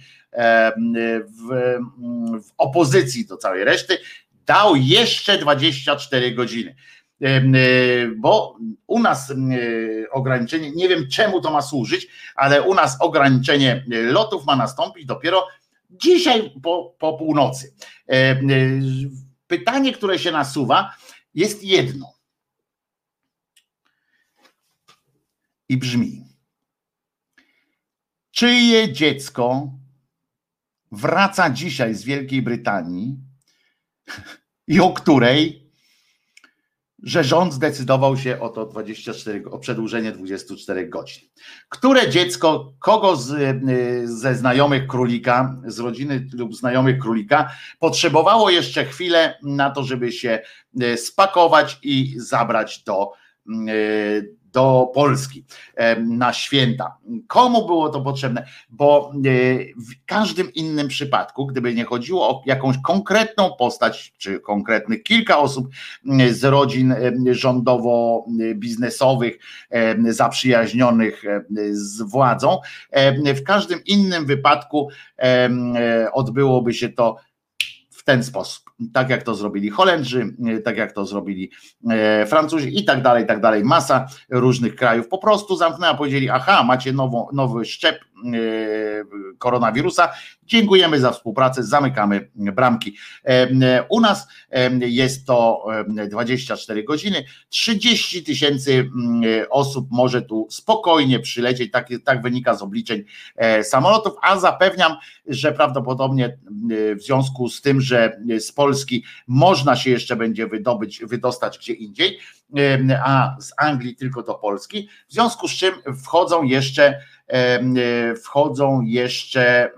w, w opozycji do całej reszty, dał jeszcze 24 godziny bo u nas ograniczenie, nie wiem czemu to ma służyć, ale u nas ograniczenie lotów ma nastąpić dopiero dzisiaj po, po północy. Pytanie, które się nasuwa, jest jedno. i brzmi: Czyje dziecko wraca dzisiaj z Wielkiej Brytanii i o której, że rząd zdecydował się o to 24, o przedłużenie 24 godzin. Które dziecko, kogo z, y, ze znajomych królika, z rodziny lub znajomych królika, potrzebowało jeszcze chwilę na to, żeby się y, spakować i zabrać do, do Polski na święta. Komu było to potrzebne? Bo e, w każdym innym przypadku, gdyby nie chodziło o jakąś konkretną postać, czy konkretnych kilka osób z rodzin rządowo-biznesowych, zaprzyjaźnionych z władzą, w każdym innym wypadku odbyłoby się to w ten sposób. Tak jak to zrobili Holendrzy, tak jak to zrobili e, Francuzi i tak dalej, i tak dalej. Masa różnych krajów po prostu zamknęła, powiedzieli, aha, macie nową, nowy szczep koronawirusa. Dziękujemy za współpracę, zamykamy bramki. U nas jest to 24 godziny, 30 tysięcy osób może tu spokojnie przylecieć, tak, tak wynika z obliczeń samolotów, a zapewniam, że prawdopodobnie w związku z tym, że z Polski można się jeszcze będzie wydobyć, wydostać gdzie indziej, a z Anglii tylko do Polski, w związku z czym wchodzą jeszcze wchodzą jeszcze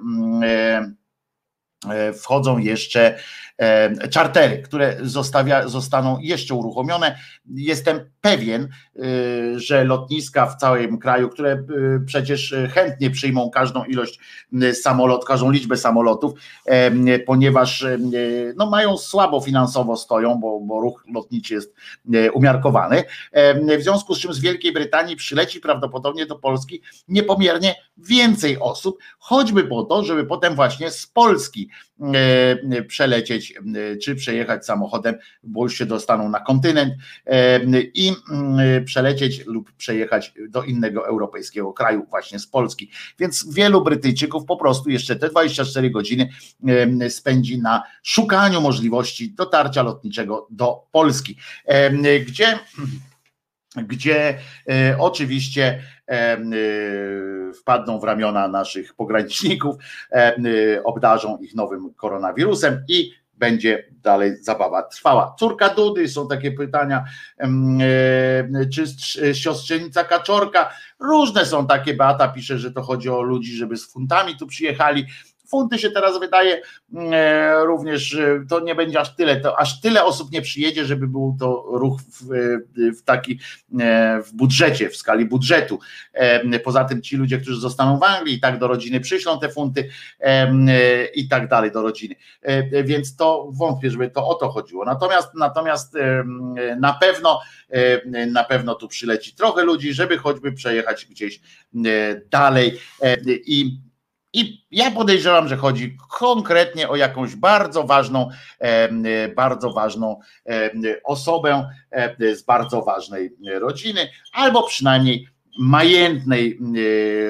wchodzą jeszcze czartery, które zostawia, zostaną jeszcze uruchomione. Jestem pewien, y, że lotniska w całym kraju, które y, przecież chętnie przyjmą każdą ilość y, samolot, każdą liczbę samolotów, ponieważ no, mają słabo finansowo stoją, bo, bo ruch lotniczy jest umiarkowany. W związku z czym z Wielkiej Brytanii przyleci prawdopodobnie do Polski niepomiernie więcej osób, choćby po to, żeby potem właśnie z Polski przelecieć czy przejechać samochodem, bo już się dostaną na kontynent i Mm, przelecieć lub przejechać do innego europejskiego kraju, właśnie z Polski. Więc wielu Brytyjczyków po prostu jeszcze te 24 godziny spędzi na szukaniu możliwości dotarcia lotniczego do Polski, gdzie gdzie e, oczywiście e, wpadną w ramiona naszych pograniczników, obdarzą ich nowym koronawirusem i będzie dalej zabawa trwała. Córka Dudy, są takie pytania, e, czy siostrzenica Kaczorka, różne są takie, Beata pisze, że to chodzi o ludzi, żeby z funtami tu przyjechali, funty się teraz wydaje mm, e, również, to nie będzie aż tyle, to aż tyle osób nie przyjedzie, żeby był to ruch w, w taki e, w budżecie, w skali budżetu. E, poza tym ci ludzie, którzy zostaną w Anglii i tak do rodziny przyślą te funty i tak dalej do rodziny. Więc to wątpię, żeby to o to chodziło. Natomiast natomiast na pewno na pewno tu przyleci trochę ludzi, żeby choćby przejechać gdzieś dalej i i ja podejrzewam, że chodzi konkretnie o jakąś bardzo ważną, bardzo ważną osobę z bardzo ważnej rodziny, albo przynajmniej majętnej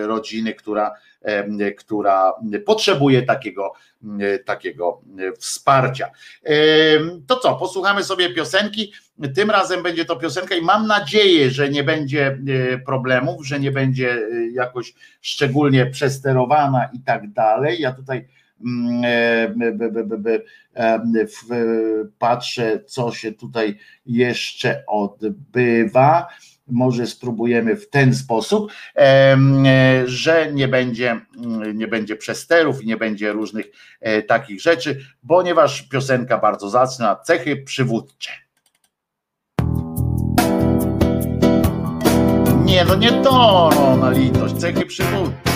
rodziny, która, która potrzebuje takiego, takiego wsparcia. To co, posłuchamy sobie piosenki. Tym razem będzie to piosenka i mam nadzieję, że nie będzie e, problemów, że nie będzie e, jakoś szczególnie przesterowana i tak dalej. Ja tutaj mm, e, patrzę, co się tutaj jeszcze odbywa. Może spróbujemy w ten sposób, że nie będzie, mm, nie będzie przesterów i nie będzie różnych takich rzeczy, ponieważ piosenka bardzo zacna, cechy przywódcze. Nie, no nie to, no na litość, cechy przywód.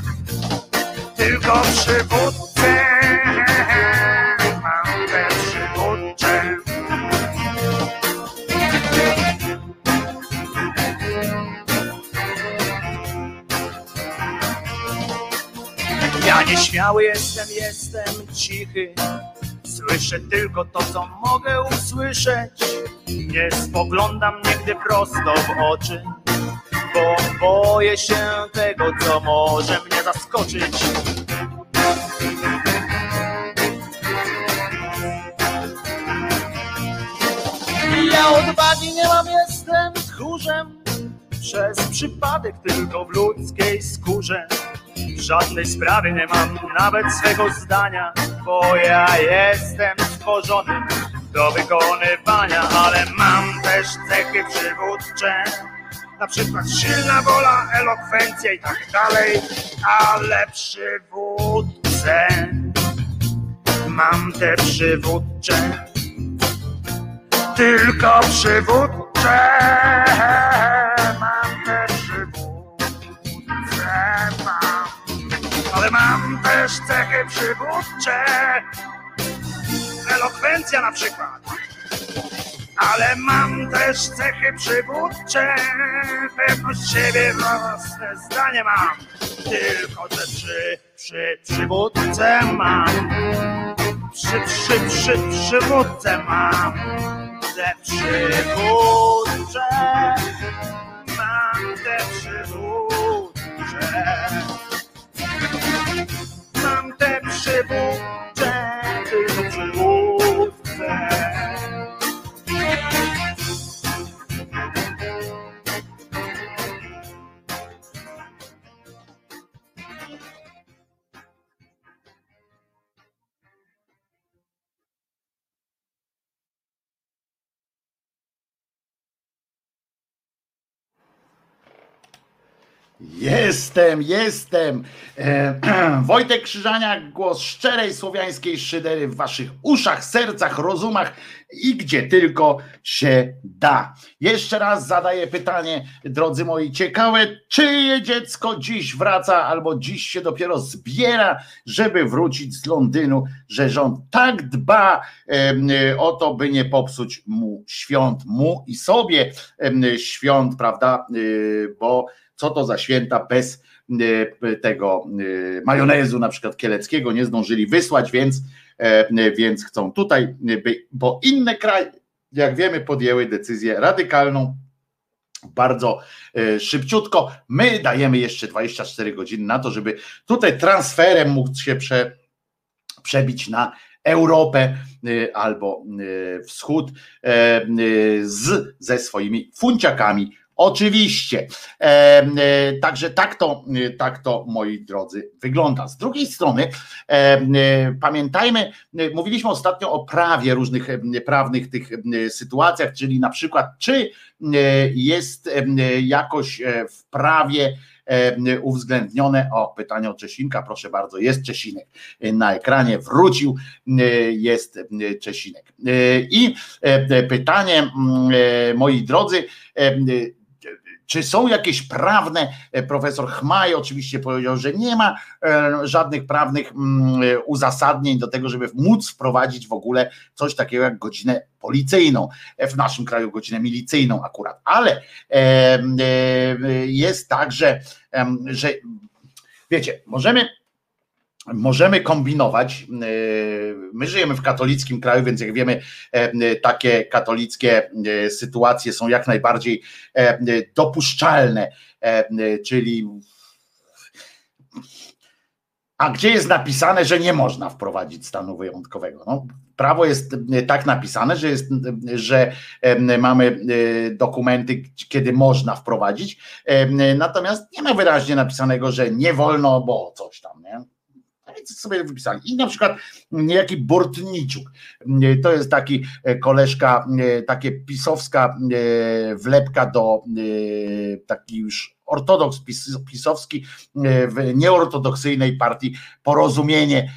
tylko przywódcze. Mam te przywódcze. Ja nieśmiały jestem, jestem cichy. Słyszę tylko to, co mogę usłyszeć. Nie spoglądam nigdy prosto w oczy, bo boję się tego, co może mnie zaskoczyć. Ja odwagi nie mam, jestem tchórzem, przez przypadek tylko w ludzkiej skórze. Żadnej sprawy nie mam, nawet swego zdania, bo ja jestem stworzony do wykonywania, ale mam też cechy przywódcze na przykład silna wola, elokwencja i tak dalej, ale przywódcę. Mam te przywódcze, tylko przywódcze. Mam te przywódcze mam, ale mam też cechy przywódcze, elokwencja na przykład ale mam też cechy przywódcze, pewność siebie, własne zdanie mam, tylko te przy, przy, przywódce mam, przy, przy, przy, przywódce mam, te przywódcze, Jestem, jestem. E, Wojtek Krzyżaniak, głos szczerej słowiańskiej szydery w waszych uszach, sercach, rozumach i gdzie tylko się da. Jeszcze raz zadaję pytanie, drodzy moi, ciekawe, czyje dziecko dziś wraca albo dziś się dopiero zbiera, żeby wrócić z Londynu, że rząd tak dba o to, by nie popsuć mu świąt, mu i sobie świąt, prawda? Y, Bo co to za święta bez e, tego e, majonezu na przykład kieleckiego nie zdążyli wysłać, więc, więc chcą tutaj, by- bo inne kraje, jak wiemy, podjęły decyzję radykalną, bardzo e, szybciutko. My dajemy jeszcze 24 godziny na to, żeby tutaj transferem móc się prze, przebić na Europę e, albo e, wschód e, e, z, ze swoimi funciakami. Oczywiście. E, e, Także tak to, e, tak to, moi drodzy, wygląda. Z drugiej strony, pamiętajmy, mówiliśmy ostatnio o prawie różnych prawnych tych sytuacjach, czyli na przykład, czy jest jakoś w prawie uwzględnione, o pytanie o Czesinka, proszę bardzo, jest Czesinek na ekranie, wrócił, jest Czesinek. I pytanie, moi drodzy, czy są jakieś prawne, e, profesor Chmaj oczywiście powiedział, że nie ma e, żadnych prawnych mm, e, uzasadnień do tego, żeby móc wprowadzić w ogóle coś takiego jak godzinę policyjną, w naszym kraju godzinę milicyjną akurat, ale jest tak, że, że wiecie, możemy możemy kombinować. Yy, My żyjemy w katolickim kraju, więc jak wiemy, e, takie katolickie e, sytuacje są jak najbardziej e, dopuszczalne, czyli a gdzie jest napisane, że nie można wprowadzić stanu wyjątkowego? No, prawo jest tak napisane, że, jest, że mamy dokumenty, kiedy można wprowadzić, natomiast nie ma wyraźnie napisanego, że nie wolno, bo coś tam, nie? Więc sobie wypisali. I na przykład niejaki Bortniciuk, to jest taki e, koleżka, e, takie pisowska e, wlepka do taki już ortodoks pis, pisowski w nieortodoksyjnej partii Porozumienie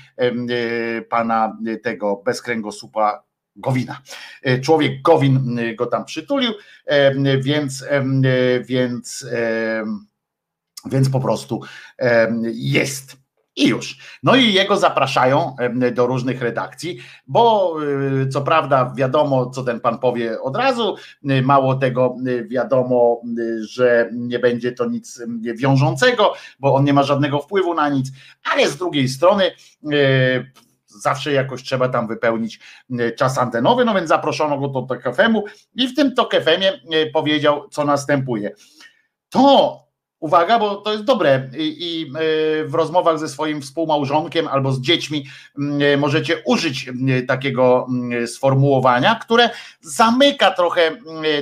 pana tego bezkręgosłupa Gowina. Człowiek Gowin go tam przytulił, więc, więc, więc po prostu jest. I już. No i jego zapraszają do różnych redakcji, bo y, co prawda wiadomo, co ten pan powie od razu, y, mało tego y, wiadomo, że nie będzie to nic wiążącego, bo on nie ma żadnego wpływu na nic, ale z drugiej strony zawsze jakoś trzeba tam wypełnić czas antenowy, no więc zaproszono go do TKFM-u i w tym TKFM-ie y, powiedział, co następuje. To, Uwaga, bo to jest dobre. I w rozmowach ze swoim współmałżonkiem albo z dziećmi możecie użyć takiego sformułowania, które zamyka trochę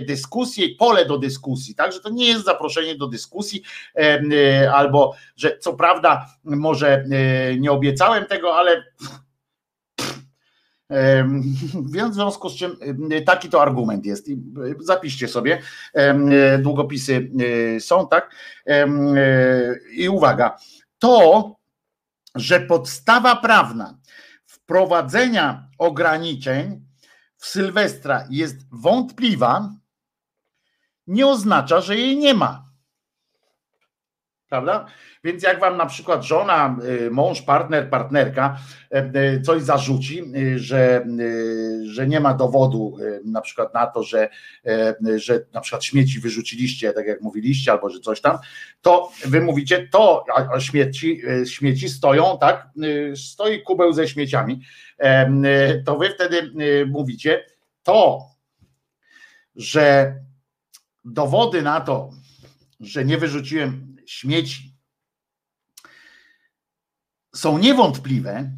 dyskusję, pole do dyskusji, tak, że to nie jest zaproszenie do dyskusji albo, że co prawda może nie obiecałem tego, ale więc w związku z czym taki to argument jest. I zapiszcie sobie, długopisy e, są, tak? I uwaga, to, że podstawa prawna wprowadzenia ograniczeń w Sylwestra jest wątpliwa, nie oznacza, że jej nie ma. Prawda? Więc jak wam na przykład żona, y, mąż, partner, partnerka e, e, coś zarzuci, y, że, y, że nie ma dowodu na przykład na to, że, że na przykład śmieci wyrzuciliście, tak jak mówiliście, albo że coś tam, to wy mówicie, to a śmieci, śmieci stoją, tak? Stoi kubeł ze śmieciami. To wy wtedy mówicie, to, że dowody na to, że nie wyrzuciłem śmieci są niewątpliwe,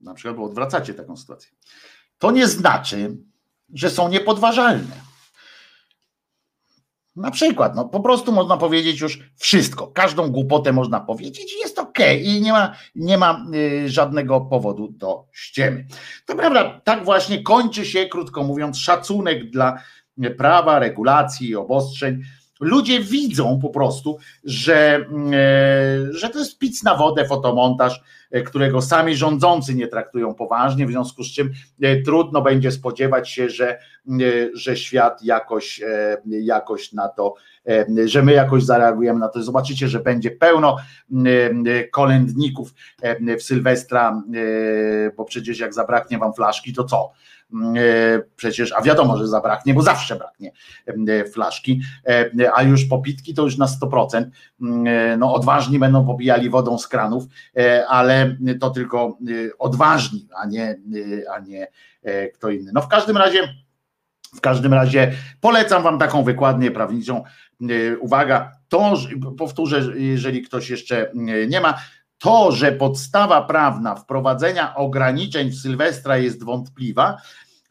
na przykład, bo odwracacie taką sytuację, to nie znaczy, że są niepodważalne. Na przykład, no po prostu można powiedzieć już wszystko, każdą głupotę można powiedzieć i jest ok, i nie ma, nie ma y, żadnego powodu do ściemy. To prawda, tak właśnie kończy się, krótko mówiąc, szacunek dla prawa, regulacji i obostrzeń Ludzie widzą po prostu, że, e, że to jest pic na wodę, fotomontaż, e, którego sami rządzący nie traktują poważnie, w związku z czym e, trudno będzie spodziewać się, że, że świat jakoś, jakoś na to, że my jakoś zareagujemy na to. Zobaczycie, że będzie pełno kolędników w Sylwestra, bo przecież jak zabraknie wam flaszki, to co? E, przecież, a wiadomo, że zabraknie, bo zawsze braknie e, flaszki, e, a już popitki to już na 100%. No odważni będą pobijali wodą z kranów, ale to tylko odważni, a nie, a nie kto inny. No w każdym razie w każdym razie polecam Wam taką wykładnię prawniczą. Uwaga, to powtórzę, jeżeli ktoś jeszcze nie ma, to, że podstawa prawna wprowadzenia ograniczeń w Sylwestra jest wątpliwa,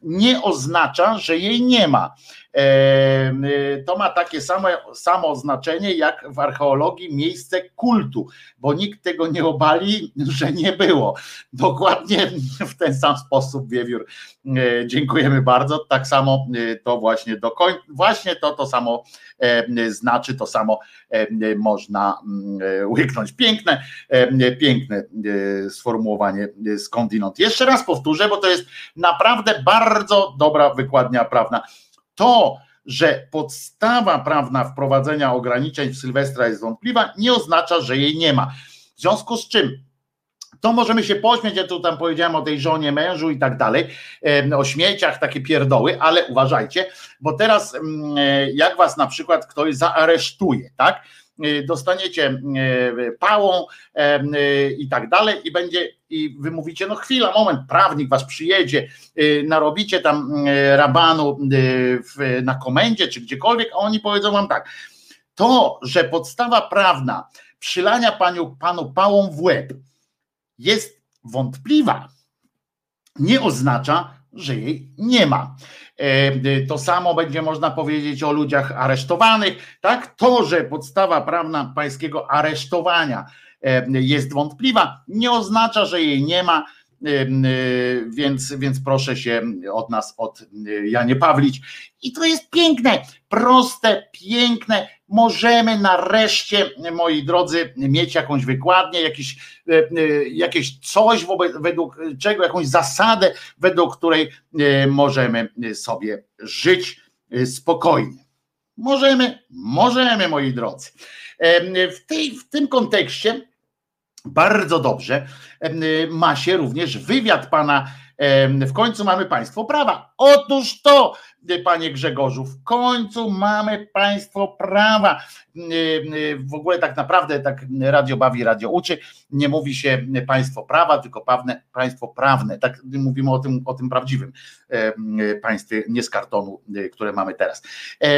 nie oznacza, że jej nie ma. Y, to ma takie samo, samo znaczenie jak w archeologii miejsce kultu, bo nikt tego nie obali, że nie było. Dokładnie w ten sam sposób, Wiewiór. E, dziękujemy bardzo. Tak samo e, to właśnie do końca, właśnie to to samo e, znaczy, to samo można mm, łyknąć. Piękne, piękne sformułowanie skądinąd. Jeszcze raz powtórzę, bo to jest naprawdę bardzo dobra wykładnia prawna to, że podstawa prawna wprowadzenia ograniczeń w Sylwestra jest wątpliwa, nie oznacza, że jej nie ma. W związku z czym to możemy się pośmiać, ja tu tam powiedziałem o tej żonie, mężu i tak dalej, o śmieciach, takie pierdoły, ale uważajcie, bo teraz mm, e, jak was na przykład ktoś zaaresztuje, tak? E, dostaniecie e, pałą i tak dalej i będzie i wy mówicie, no chwila, moment, prawnik was przyjedzie, narobicie tam rabanu na komendzie czy gdziekolwiek, a oni powiedzą wam tak, to, że podstawa prawna przylania panu, panu pałą w łeb jest wątpliwa, nie oznacza, że jej nie ma. E, to samo będzie można powiedzieć o ludziach aresztowanych. Tak, to, że podstawa prawna pańskiego aresztowania e, jest wątpliwa, nie oznacza, że jej nie ma. E, więc, więc proszę się od nas, od Janie Pawlić. I to jest piękne, proste, piękne. Możemy nareszcie, moi drodzy, mieć jakąś wykładnię, jakiś, jakieś coś, wobec, według czego, jakąś zasadę, według której możemy sobie żyć spokojnie. Możemy, możemy, moi drodzy. W, tej, w tym kontekście bardzo dobrze ma się również wywiad pana W końcu mamy państwo prawa. Otóż to, panie Grzegorzu, w końcu mamy państwo prawa. W ogóle tak naprawdę tak radio bawi, radio uczy. Nie mówi się państwo prawa, tylko państwo prawne. Tak mówimy o tym, o tym prawdziwym państwie, nie z kartonu, które mamy teraz.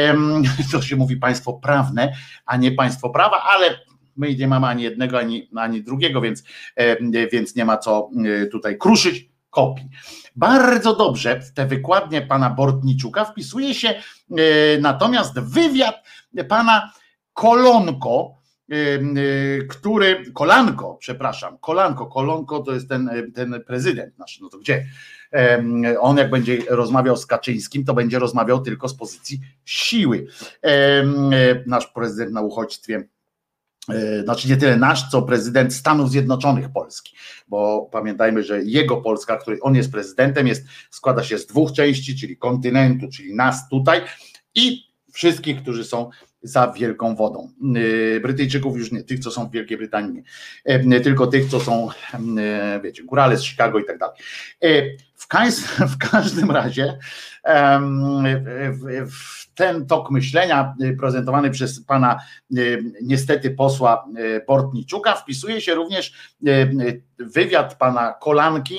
To się mówi państwo prawne, a nie państwo prawa, ale my nie mamy ani jednego, ani, ani drugiego, więc, więc nie ma co tutaj kruszyć kopii. Bardzo dobrze w te wykładnie pana Bortniczuka wpisuje się e, natomiast wywiad pana Kolonko, e, e, który, Kolanko, przepraszam, Kolanko, Kolonko to jest ten, ten prezydent nasz, no to gdzie? On jak będzie rozmawiał z Kaczyńskim, to będzie rozmawiał tylko z pozycji siły. Nasz prezydent na uchodźstwie E, znaczy nie tyle nasz, co prezydent Stanów Zjednoczonych Polski, bo pamiętajmy, że jego Polska, której on jest prezydentem, jest, składa się z dwóch części, czyli kontynentu, czyli nas tutaj i wszystkich, którzy są za wielką wodą. E, Brytyjczyków już nie, tych, co są w Wielkiej Brytanii, nie, e, tylko tych, co są, wiecie, górale z Chicago i tak dalej. W, w każdym razie ten tok myślenia prezentowany przez pana y, niestety posła y, Bortniczuka wpisuje się również wywiad pana Kolanki,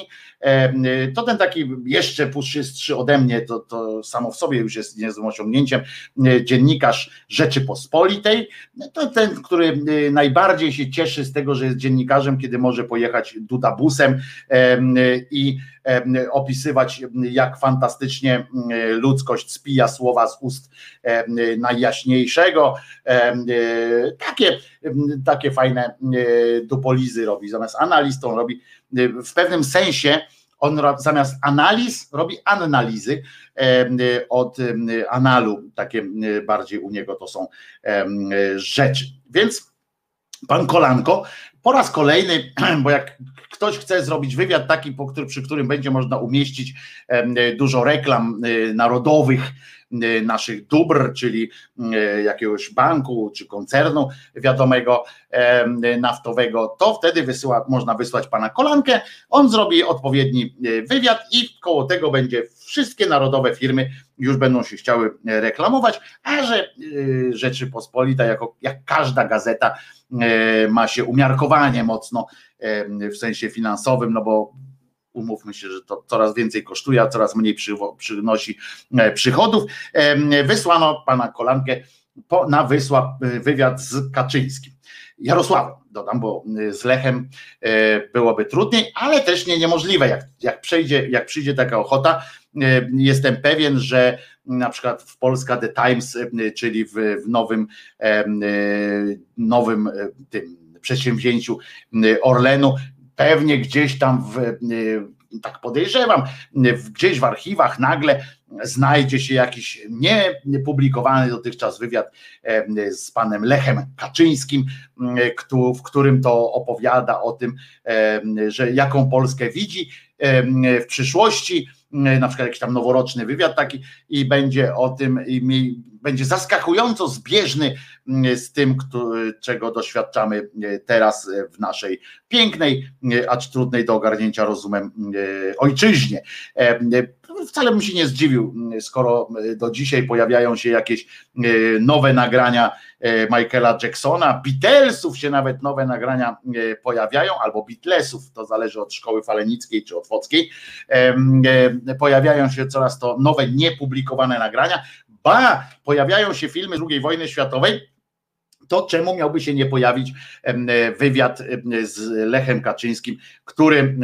to ten taki jeszcze puszystszy ode mnie, to, to samo w sobie już jest niezłym osiągnięciem, dziennikarz Rzeczypospolitej, to ten, który najbardziej się cieszy z tego, że jest dziennikarzem, kiedy może pojechać dudabusem i opisywać, jak fantastycznie ludzkość spija słowa z ust najjaśniejszego. Takie, takie fajne dupolizy robi, zamiast analistą robi w pewnym sensie on zamiast analiz robi analizy od analu, takie bardziej u niego to są rzeczy. Więc pan Kolanko. Po raz kolejny, bo jak ktoś chce zrobić wywiad taki, przy którym będzie można umieścić dużo reklam e, narodowych, naszych dóbr, czyli e, jakiegoś banku czy koncernu wiadomego naftowego, to wtedy wysyła, można wysłać pana kolankę, on zrobi odpowiedni wywiad i koło tego będzie wszystkie narodowe firmy już będą się chciały reklamować, a że Rzeczypospolita, jako, jak każda gazeta, ma się umiarkowanie mocno w sensie finansowym, no bo umówmy się, że to coraz więcej kosztuje, a coraz mniej przynosi e, przychodów. Wysłano pana Kolankę na wysła, e, wywiad z Kaczyńskim. Jarosławem, dodam, bo e, z Lechem byłoby trudniej, ale też nie niemożliwe. Jak, jak, przejdzie, jak przyjdzie taka ochota, jestem pewien, że na przykład w Polska The Times, czyli w, w nowym, nowym tym przedsięwzięciu Orlenu, pewnie gdzieś tam w, tak podejrzewam, gdzieś w archiwach nagle znajdzie się jakiś niepublikowany dotychczas wywiad z panem Lechem Kaczyńskim, w którym to opowiada o tym, że jaką Polskę widzi w przyszłości, na przykład jakiś tam noworoczny wywiad taki i będzie o tym i będzie zaskakująco zbieżny z tym, czego doświadczamy teraz w naszej pięknej, acz trudnej do ogarnięcia rozumem ojczyźnie. Wcale bym się nie zdziwił, skoro do dzisiaj pojawiają się jakieś nowe nagrania Michaela Jacksona, Beatlesów się nawet nowe nagrania pojawiają, albo Beatlesów, to zależy od szkoły falenickiej czy otwockiej, pojawiają się coraz to nowe, niepublikowane nagrania, ba, pojawiają się filmy II wojny światowej, to czemu miałby się nie pojawić wywiad z Lechem Kaczyńskim, który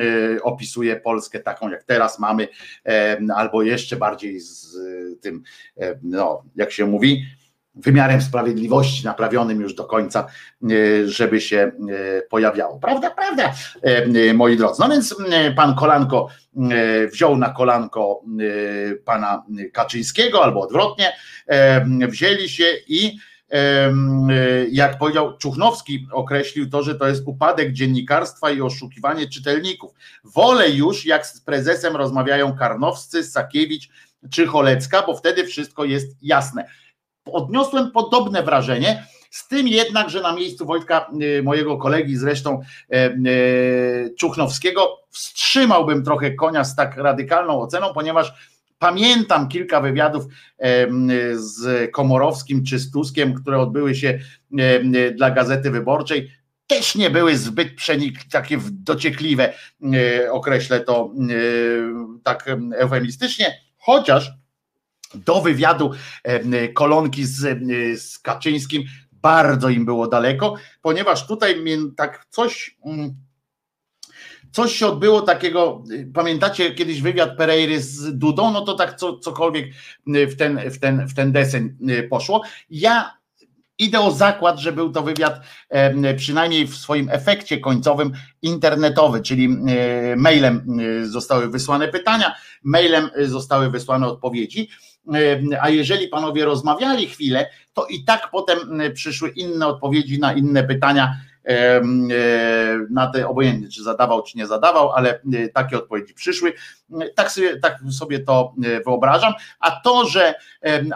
opisuje Polskę taką, jak teraz mamy, albo jeszcze bardziej z tym, no, jak się mówi, wymiarem sprawiedliwości naprawionym już do końca, żeby się pojawiało. Prawda, prawda, moi drodzy. No więc pan Kolanko wziął na kolanko pana Kaczyńskiego albo odwrotnie, wzięli się i jak powiedział Czuchnowski, określił to, że to jest upadek dziennikarstwa i oszukiwanie czytelników. Wolę już, jak z prezesem rozmawiają Karnowscy, Sakiewicz czy Cholecka, bo wtedy wszystko jest jasne. Odniosłem podobne wrażenie, Z tym jednak, że na miejscu Wojtka, mojego kolegi zresztą Czuchnowskiego, wstrzymałbym trochę konia z tak radykalną oceną, ponieważ Pamiętam kilka wywiadów z Komorowskim czy z Tuskiem, które odbyły się dla Gazety Wyborczej. Też nie były zbyt przenik, takie dociekliwe, określę to tak eufemistycznie, chociaż do wywiadu kolonki z, z Kaczyńskim bardzo im było daleko, ponieważ tutaj tak coś coś się odbyło takiego, pamiętacie kiedyś wywiad Pereiry z Dudą, no to tak co, cokolwiek w ten, w, ten, w ten deseń poszło. Ja idę o zakład, że był to wywiad przynajmniej w swoim efekcie końcowym internetowy, czyli mailem zostały wysłane pytania, mailem zostały wysłane odpowiedzi. A jeżeli panowie rozmawiali chwilę, to i tak potem przyszły inne odpowiedzi na inne pytania, E, na te obojętnie, czy zadawał, czy nie zadawał, ale e, takie odpowiedzi przyszły. Tak sobie, tak sobie to e, wyobrażam. A to, że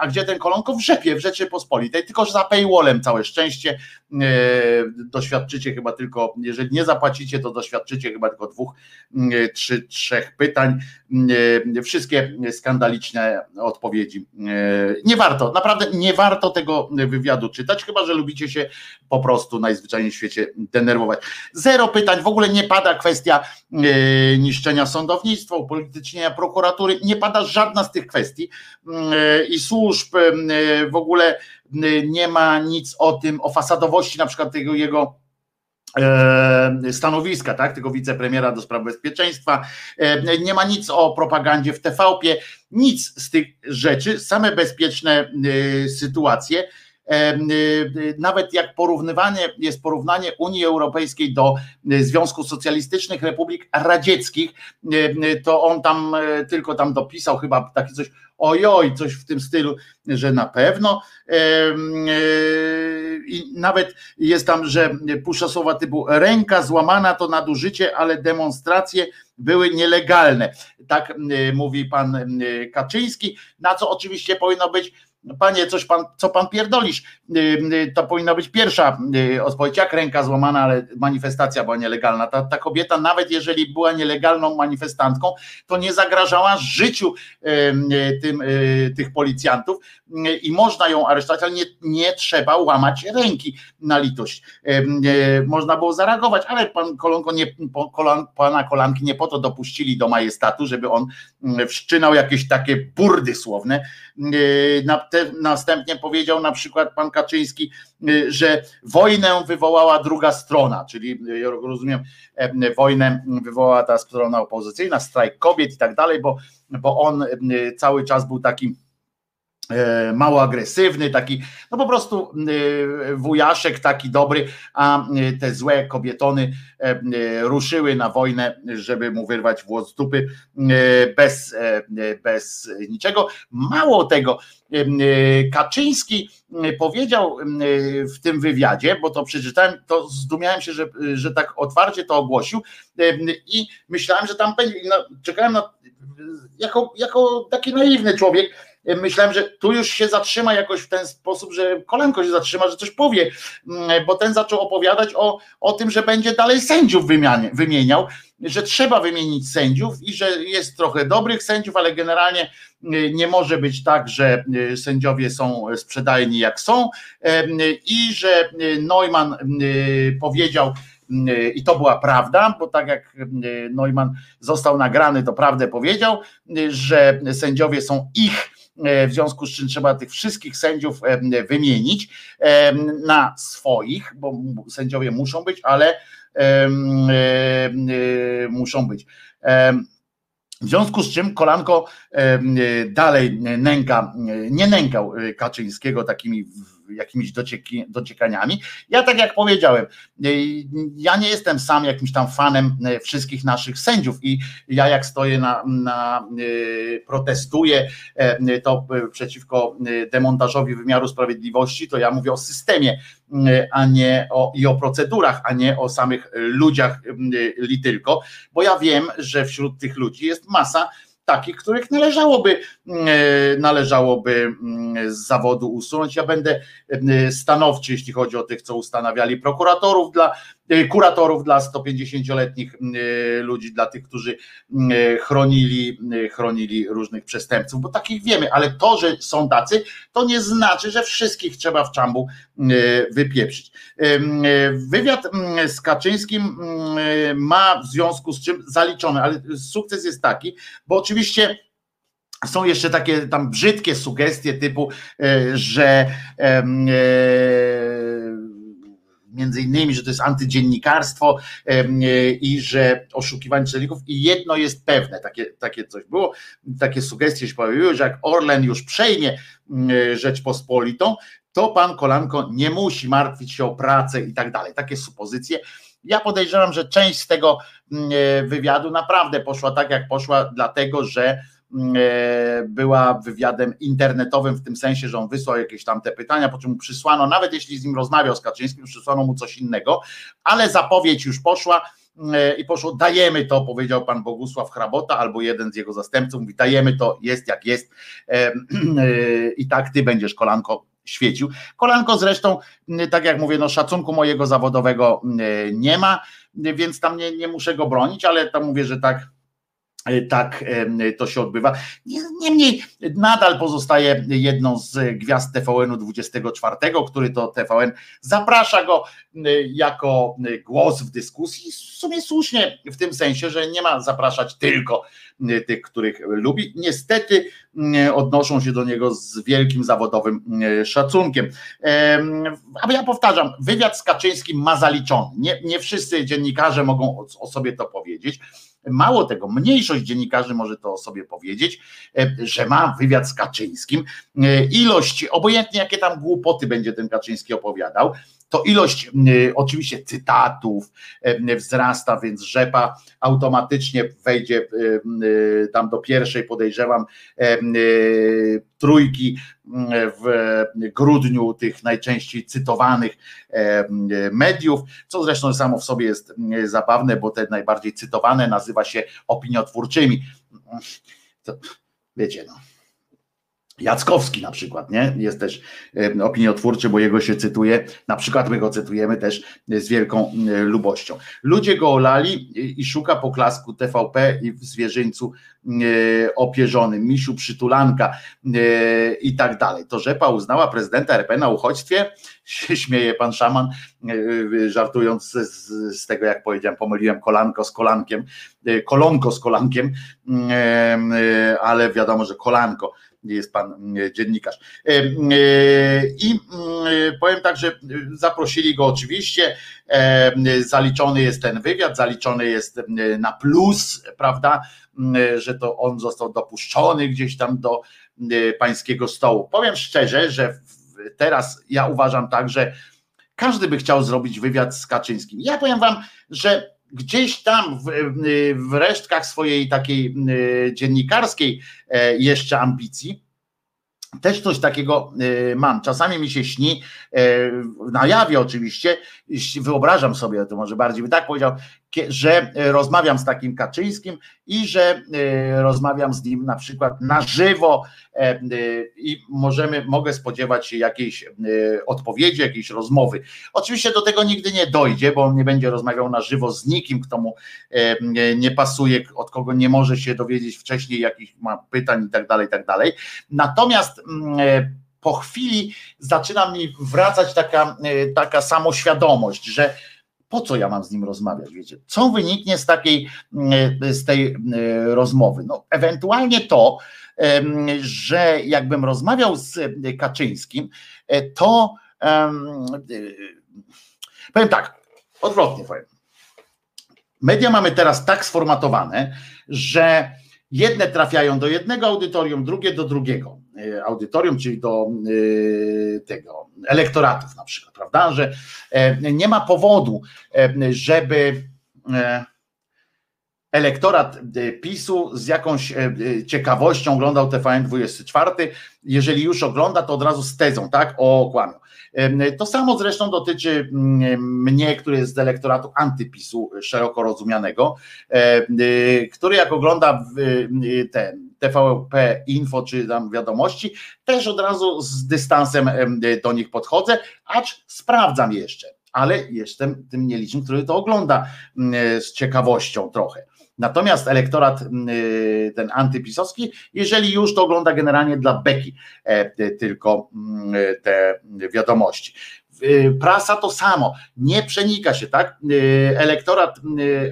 a gdzie ten kolonko w rzepie, w Rzeczypospolitej, tylko że za paywallem całe szczęście doświadczycie chyba tylko, jeżeli nie zapłacicie, to doświadczycie chyba tylko dwóch, trzy, trzech pytań. Wszystkie skandaliczne odpowiedzi. Nie warto, naprawdę nie warto tego wywiadu czytać, chyba że lubicie się po prostu najzwyczajniej w świecie denerwować. Zero pytań, w ogóle nie pada kwestia e, niszczenia sądownictwa, upolitycznienia prokuratury, nie pada żadna z tych kwestii. E, i służb e, w ogóle nie ma nic o tym, o fasadowości na przykład tego jego stanowiska, tak, tego wicepremiera do spraw bezpieczeństwa. Nie ma nic o propagandzie w TVP, nic z tych rzeczy, same bezpieczne sytuacje nawet jak porównywanie jest porównanie Unii Europejskiej do y, Związku Socjalistycznych Republik Radzieckich, to on tam tylko tam dopisał chyba takie coś, ojoj, coś w tym stylu, że na pewno i nawet jest tam, że puszcza słowa typu ręka złamana to nadużycie, ale demonstracje były nielegalne. Tak mówi pan Kaczyński, na co oczywiście powinno być panie, coś pan, co pan pierdolisz? Y, y, to powinna być pierwsza y, odpowiedź, jak ręka złamana, ale manifestacja była nielegalna. Ta, ta kobieta, nawet jeżeli była nielegalną manifestantką, to nie zagrażała życiu tym, tych policjantów i można ją aresztować, ale nie, nie trzeba łamać ręki na litość. Można było zareagować, ale pan Kolonko nie, kolan, pana Kolanki nie po to dopuścili do majestatu, żeby on wszczynał jakieś takie burdy słowne. Na następnie powiedział na przykład pan Kaczyński, y, że wojnę wywołała druga strona, czyli y, rozumiem, wojnę wywołała ta strona opozycyjna, strajk kobiet i tak dalej, bo, bo on y, cały czas był taki mało agresywny, taki, no po prostu e, wujaszek taki dobry, a e, te złe kobietony ruszyły na wojnę, żeby mu wyrwać włos z dupy bez, bez niczego. Mało tego, Kaczyński powiedział w tym wywiadzie, bo to przeczytałem, to zdumiałem się, że, że tak otwarcie to ogłosił i myślałem, że tam będzie, no, czekałem na, jako, jako taki naiwny człowiek, myślałem, że tu już się zatrzyma jakoś w ten sposób, że kolenko się zatrzyma, że coś powie, mm, bo ten zaczął opowiadać o, o tym, że będzie dalej sędziów wymianie, wymieniał, że trzeba wymienić sędziów i że jest trochę dobrych sędziów, ale generalnie y, nie może być tak, że y, sędziowie są sprzedajni jak są i że y, Neumann powiedział, i to była prawda, bo tak jak Neumann został nagrany, to prawdę powiedział, że sędziowie są ich w związku z czym trzeba tych wszystkich sędziów e, wymienić e, na swoich, bo sędziowie muszą być, ale muszą być. W związku z czym Kolanko dalej nęka, nie nękał Kaczyńskiego takimi jakimiś docieki, dociekaniami. Ja tak jak powiedziałem, ja nie jestem sam jakimś tam fanem e, wszystkich naszych sędziów i ja jak stoję na, na e, protestuję e, to przeciwko demontażowi wymiaru sprawiedliwości, to ja mówię o systemie, a nie o, i o procedurach, a nie o samych ludziach li tylko, bo ja wiem, że wśród tych ludzi jest masa takich, których należałoby, należałoby z zawodu usunąć. Ja będę stanowczy, jeśli chodzi o tych, co ustanawiali prokuratorów dla kuratorów dla 150-letnich ludzi, dla tych, którzy chronili, chronili różnych przestępców, bo takich wiemy, ale to, że są tacy, to nie znaczy, że wszystkich trzeba w czambu wypieprzyć. Wywiad z Kaczyńskim ma w związku z czym zaliczony, ale sukces jest taki, bo oczywiście są jeszcze takie tam brzydkie sugestie typu, że między innymi, że to jest antydziennikarstwo i że oszukiwanie czytelników i jedno jest pewne, takie, takie coś było, takie sugestie się pojawiły, że jak Orlen już przejmie Rzeczpospolitą, to pan Kolanko nie musi martwić się o pracę i tak dalej. Takie supozycje. Ja podejrzewam, że część z tego wywiadu naprawdę poszła tak, jak poszła, dlatego że E, była wywiadem internetowym w tym sensie, że on wysłał jakieś tam te pytania, po czym mu przysłano, nawet jeśli z nim rozmawiał z Kaczyńskim, przysłano mu coś innego, ale zapowiedź już poszła e, i poszło, dajemy to, powiedział pan Bogusław Hrabota albo jeden z jego zastępców, mówi dajemy to, jest jak jest e, i tak ty będziesz kolanko świecił. Kolanko zresztą, tak jak mówię, no szacunku mojego zawodowego nie ma, więc tam nie, nie muszę go bronić, ale tam mówię, że tak E, tak e, to się odbywa. Niemniej nadal pozostaje jedną z gwiazd TVN-u 24, który to TVN zaprasza go e, jako głos w dyskusji. W sumie słusznie w tym sensie, że nie ma zapraszać tylko tych, których lubi. Niestety odnoszą się do niego z wielkim zawodowym szacunkiem. Ale ja powtarzam, wywiad z Kaczyńskim ma zaliczony. Nie, nie wszyscy dziennikarze mogą o sobie to powiedzieć Mało tego, mniejszość dziennikarzy może to sobie powiedzieć, e, że ma wywiad z Kaczyńskim. E, ilość, obojętnie jakie tam głupoty będzie ten Kaczyński opowiadał, to ilość oczywiście cytatów wzrasta, więc rzepa automatycznie wejdzie tam do pierwszej, podejrzewam, trójki w grudniu tych najczęściej cytowanych mediów, co zresztą samo w sobie jest zabawne, bo te najbardziej cytowane nazywa się opiniotwórczymi. To, wiecie, no Jackowski na przykład, nie? Jest też opiniotwórczy, bo jego się cytuje, na przykład my go cytujemy też z wielką lubością. Ludzie go olali i szuka poklasku TVP i w zwierzyńcu opierzonym, misiu przytulanka i tak dalej. To Rzepa uznała prezydenta RP na uchodźstwie, się śmieje pan szaman, żartując z, z tego, jak powiedziałem, pomyliłem kolanko z kolankiem, kolonko z kolankiem, ale wiadomo, że kolanko jest pan mm, dziennikarz. E, e, I mm, powiem tak, że zaprosili go oczywiście, e, zaliczony jest ten wywiad, zaliczony jest na plus, prawda, że to on został dopuszczony gdzieś tam do pańskiego stołu. Powiem szczerze, że teraz ja uważam tak, że każdy by chciał zrobić wywiad z Kaczyńskim. Ja powiem wam, że gdzieś tam w, w resztkach swojej takiej dziennikarskiej e, jeszcze ambicji, też coś takiego e, mam. Czasami mi się śni, e, na jawie oczywiście, wyobrażam sobie, to może bardziej by tak powiedział, że e, rozmawiam z takim Kaczyńskim i że e, rozmawiam z nim na przykład na żywo e, i możemy, mogę spodziewać się jakiejś odpowiedzi, jakiejś rozmowy. Oczywiście do tego nigdy nie dojdzie, bo on nie będzie rozmawiał na żywo z nikim, kto mu nie pasuje, od kogo nie może się dowiedzieć wcześniej, jakich ma pytań i tak dalej, i tak dalej. Natomiast po chwili zaczyna mi wracać taka, taka samoświadomość, że po co ja mam z nim rozmawiać, wiecie? Co wyniknie z takiej, mm, z tej mm, rozmowy? No, ewentualnie to, że jakbym rozmawiał z Kaczyńskim, e, to powiem tak, odwrotnie powiem. Media mamy teraz tak sformatowane, że jedne trafiają do jednego audytorium, drugie do drugiego e, audytorium, czyli do e, tego elektoratów na przykład, prawda, że e, nie ma powodu, żeby elektorat PiSu z jakąś ciekawością oglądał TVN24. Jeżeli już ogląda, to od razu z tezą, tak? O kłamią. To samo zresztą dotyczy mm, mnie, który jest z elektoratu antypisu szeroko rozumianego, który jak ogląda ten TVP Info czy tam wiadomości, też od razu z dystansem do nich podchodzę, acz sprawdzam jeszcze, ale jestem tym nielicznym, który to ogląda z ciekawością trochę. Natomiast elektorat ten antypisowski, jeżeli już to ogląda generalnie dla beki e, tylko te wiadomości. Y, prasa to samo, nie przenika się, tak? Y, elektorat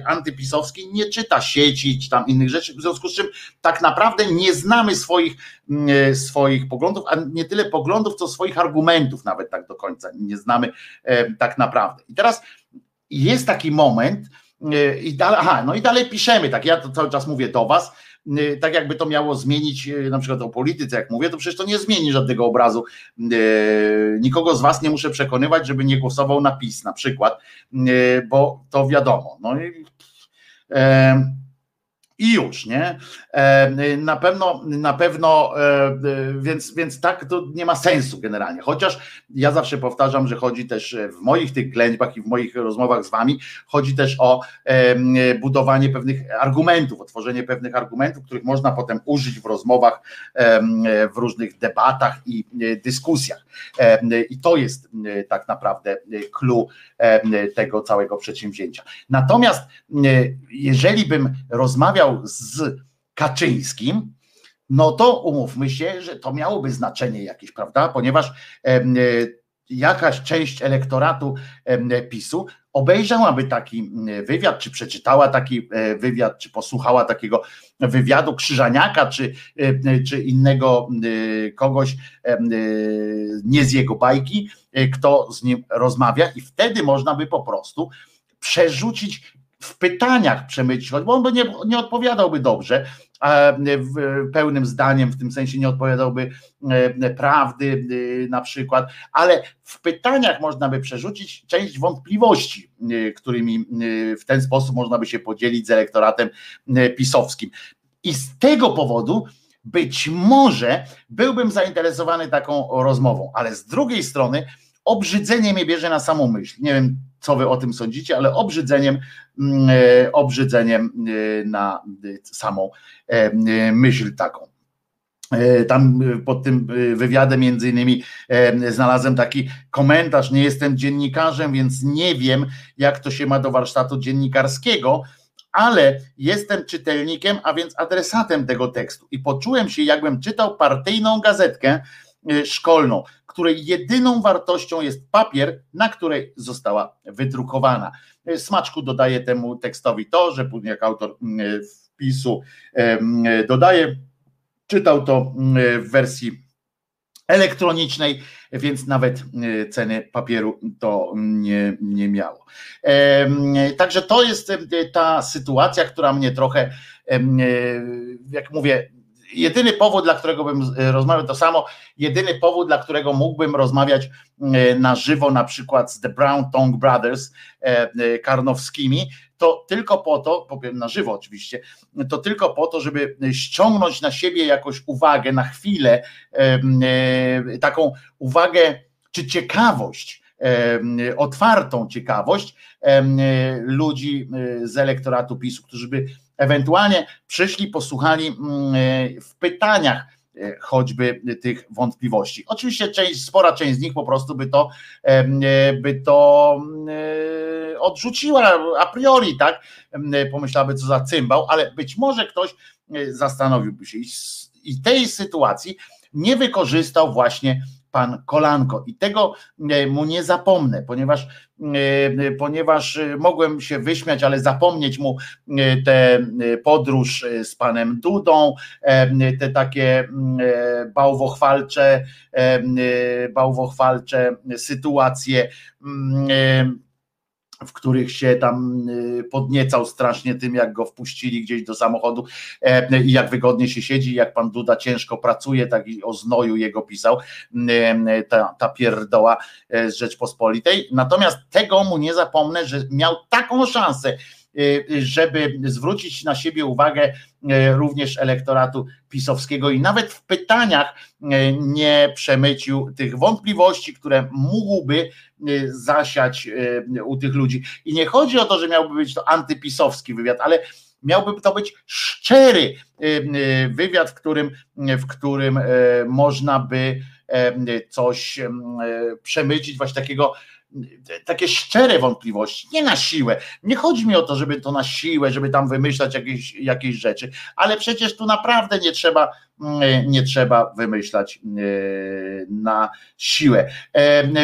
antypisowski nie czyta sieci czy tam innych rzeczy, w związku z czym tak naprawdę nie znamy swoich, swoich poglądów, a nie tyle poglądów, co swoich argumentów nawet tak do końca nie znamy e, tak naprawdę. I teraz jest taki moment, I dalej, aha, no i dalej piszemy, tak ja to cały czas mówię do was, tak jakby to miało zmienić e, na przykład o polityce, jak mówię, to przecież to nie zmieni żadnego obrazu. Nikogo z was nie muszę przekonywać, żeby nie głosował na PiS na przykład, bo to wiadomo. No i, i już, nie? E, na pewno, na pewno, e, więc, więc tak to nie ma sensu generalnie. Chociaż ja zawsze powtarzam, że chodzi też w moich tych ględźbach i w moich rozmowach z wami, chodzi też o budowanie pewnych argumentów, o tworzenie pewnych argumentów, których można potem użyć w rozmowach, w różnych debatach i e, dyskusjach. I to jest tak naprawdę clue tego całego przedsięwzięcia. Natomiast jeżeli bym rozmawiał z Kaczyńskim, no to umówmy się, że to miałoby znaczenie jakieś, prawda? Ponieważ e, jakaś część elektoratu PiSu obejrzałaby taki wywiad, czy przeczytała taki e, wywiad, czy posłuchała takiego wywiadu Krzyżaniaka, czy, e, czy innego kogoś nie z jego bajki, kto z nim rozmawia, i wtedy można by po prostu przerzucić w pytaniach przemycić, bo on by nie, nie odpowiadałby dobrze, pełnym zdaniem, w tym sensie nie odpowiadałby e, prawdy e, na przykład, ale w pytaniach można by przerzucić część wątpliwości, e, którymi w ten sposób można by się podzielić z elektoratem pisowskim. I z tego powodu być może byłbym zainteresowany taką rozmową, ale z drugiej strony obrzydzenie mnie bierze na samą myśl. Nie wiem, co wy o tym sądzicie, ale obrzydzeniem, mm, e, obrzydzeniem e, na samą e, myśl taką. Tam pod tym wywiadem między innymi znalazłem taki komentarz, nie jestem dziennikarzem, więc nie wiem jak to się ma do warsztatu dziennikarskiego, ale jestem czytelnikiem, a więc adresatem tego tekstu i poczułem się jakbym czytał partyjną gazetkę szkolną której jedyną wartością jest papier, na której została wydrukowana. Smaczku dodaje temu tekstowi to, że później jak autor mm, wpisu dodaje, czytał to mm, w wersji elektronicznej, więc nawet mm, ceny papieru to nie, nie miało. Także to jest ta sytuacja, która mnie trochę, jak mówię, jedyny powód, dla którego bym e, rozmawiał, to samo, jedyny powód, dla którego mógłbym rozmawiać e, na żywo, na przykład z The Brown Tongue Brothers e, karnowskimi, to tylko po to, powiem na żywo oczywiście, to tylko po to, żeby ściągnąć na siebie jakąś uwagę na chwilę, taką uwagę czy ciekawość, otwartą ciekawość ludzi z elektoratu PiSu, którzy by ewentualnie przyszli, posłuchali mm, e, w pytaniach e, choćby tych wątpliwości. Oczywiście część, spora część z nich po prostu by to, e, by to odrzuciła a priori, tak? Pomyślałaby, co za cymbał, ale być może ktoś zastanowiłby się i tej sytuacji nie wykorzystał właśnie pan Kolanko. I tego e, mu nie zapomnę, ponieważ, e, ponieważ e, mogłem się wyśmiać, ale zapomnieć mu tę podróż z panem Dudą, te takie bałwochwalcze, bałwochwalcze sytuacje w których się tam y, podniecał strasznie tym, jak go wpuścili gdzieś do samochodu e, i jak wygodnie się siedzi, jak pan Duda ciężko pracuje, tak i o znoju jego pisał e, ta, ta pierdoła e, z Rzeczpospolitej. Natomiast tego mu nie zapomnę, że miał taką szansę żeby zwrócić na siebie uwagę również elektoratu pisowskiego i nawet w pytaniach nie przemycił tych wątpliwości, które mógłby zasiać u tych ludzi. I nie chodzi o to, że miałby być to antypisowski wywiad, ale miałby to być szczery wywiad, w którym, w którym można by coś przemycić, właśnie takiego takie szczere wątpliwości, nie na siłę. Nie chodzi mi o to, żeby to na siłę, żeby tam wymyślać jakieś, jakieś rzeczy, ale przecież tu naprawdę nie trzeba, nie trzeba wymyślać na siłę.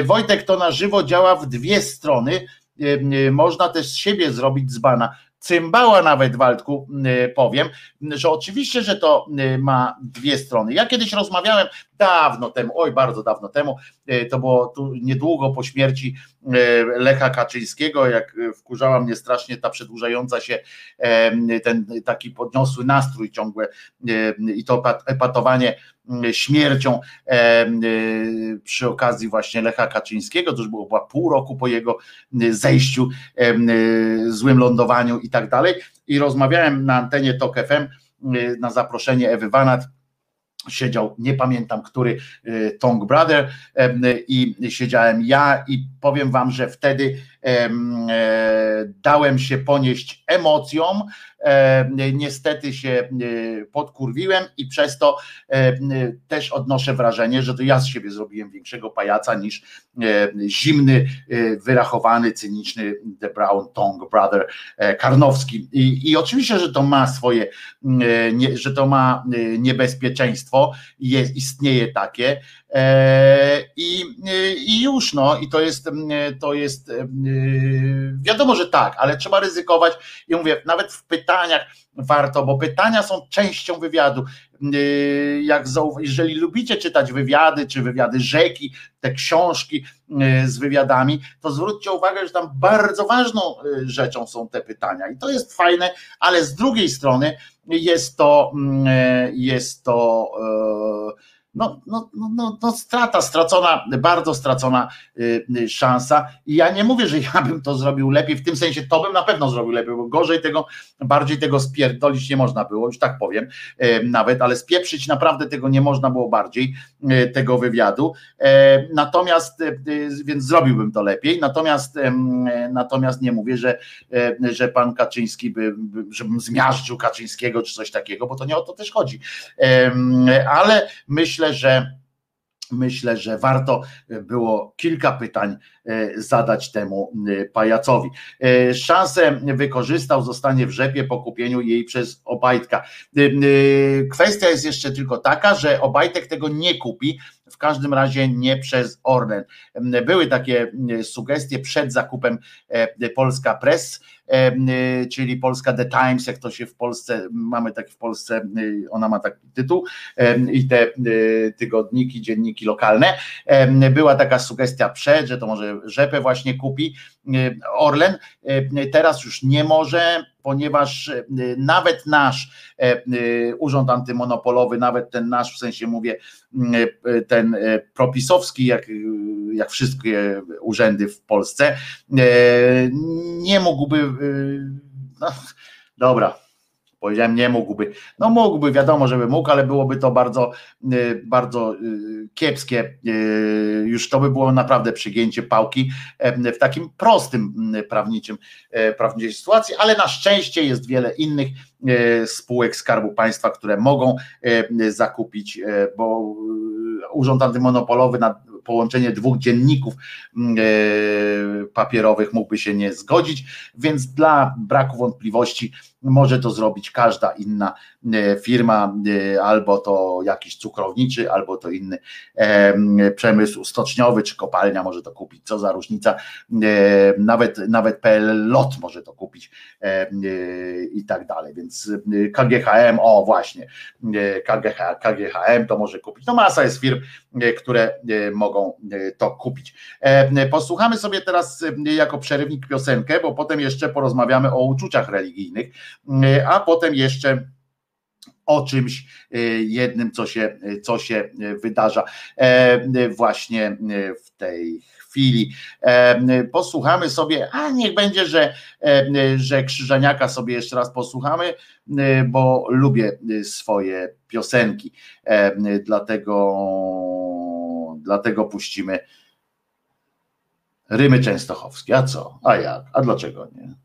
Wojtek to na żywo działa w dwie strony. Można też z siebie zrobić dzbana cymbała nawet Waldku powiem, że oczywiście, że to ma dwie strony. Ja kiedyś rozmawiałem dawno temu, oj bardzo dawno temu, to było tu niedługo po śmierci Lecha Kaczyńskiego, jak wkurzała mnie strasznie ta przedłużająca się ten taki podniosły nastrój ciągłe i to epatowanie śmiercią przy okazji właśnie Lecha Kaczyńskiego, to już było chyba pół roku po jego zejściu, złym lądowaniu i tak dalej. I rozmawiałem na antenie TOK FM na zaproszenie Ewy Wanat, siedział, nie pamiętam który, Tong Brother i siedziałem ja i powiem wam, że wtedy dałem się ponieść emocjom, niestety się e, podkurwiłem i przez to e, też odnoszę wrażenie, że to ja z siebie zrobiłem większego pajaca niż zimny, wyrachowany, cyniczny The Brown Tong Brother Karnowski. I, i oczywiście, że to ma swoje, że to ma niebezpieczeństwo, jest, istnieje takie, E, I, I już no, i to jest, to jest e, wiadomo, że tak, ale trzeba ryzykować. I mówię, nawet w pytaniach warto, bo pytania są częścią wywiadu. E, jak jeżeli lubicie czytać wywiady, czy wywiady rzeki, te książki z wywiadami, to zwróćcie uwagę, że tam bardzo ważną rzeczą są te pytania. I to jest fajne, ale z drugiej strony jest to, jest to no, no, no, no, no strata, stracona, bardzo stracona y, y, szansa. I ja nie mówię, że ja bym to zrobił lepiej, w tym sensie to bym na pewno zrobił lepiej, bo gorzej tego, bardziej tego spierdolić nie można było, już tak powiem y, nawet, ale spieprzyć naprawdę tego nie można było bardziej, tego wywiadu. Natomiast, więc zrobiłbym to lepiej, natomiast, natomiast nie mówię, że, że pan Kaczyński by, żebym zmiażdżył Kaczyńskiego czy coś takiego, bo to nie o to też chodzi. Ale myślę, myślę, że myślę, że warto było kilka pytań e, zadać temu e, pajacowi. E, szansę wykorzystał, zostanie w rzepie po kupieniu jej przez Obajtka. Kwestia jest jeszcze tylko taka, że Obajtek tego nie kupi, w każdym razie nie przez Orlen. Były takie sugestie przed zakupem Polska Press, Y, czyli Polska The Times, jak to się w Polsce, mamy tak w Polsce, ona ma taki tytuł i te tygodniki, dzienniki lokalne. Była taka sugestia przed, że to może rzepę właśnie kupi Orlen, teraz już nie może, ponieważ nawet nasz urząd antymonopolowy, nawet ten nasz, w sensie mówię, ten propisowski, jak, jak wszystkie urzędy w Polsce, nie mógłby no, dobra, powiedziałem nie mógłby. No mógłby, wiadomo, żeby mógł, ale byłoby to bardzo, y, bardzo y, kiepskie. Już to by było naprawdę przygięcie pałki e, w takim prostym prawniczym, e, prawniczej sytuacji, ale na szczęście jest wiele innych e, spółek Skarbu Państwa, które mogą zakupić, bo Urząd Antymonopolowy na połączenie dwóch dzienników mm, e, papierowych mógłby się nie zgodzić, więc dla braku wątpliwości może to zrobić każda inna e, firma, e, albo to jakiś cukrowniczy, albo to inny przemysł stoczniowy, czy kopalnia może to kupić, co za różnica, nawet, nawet PL Lot może to kupić i tak dalej, więc KGHM, o właśnie, KGH, KGHM to może kupić, no masa jest firm, które mogą to kupić. Posłuchamy sobie teraz jako przerywnik piosenkę, bo potem jeszcze porozmawiamy o uczuciach religijnych, a potem jeszcze o czymś jednym, co się, co się wydarza właśnie w tej chwili. Posłuchamy sobie, a niech będzie, że, że Krzyżaniaka sobie jeszcze raz posłuchamy, bo lubię swoje piosenki. Dlatego, dlatego puścimy Rymy Częstochowskie. A co? A jak? A dlaczego nie?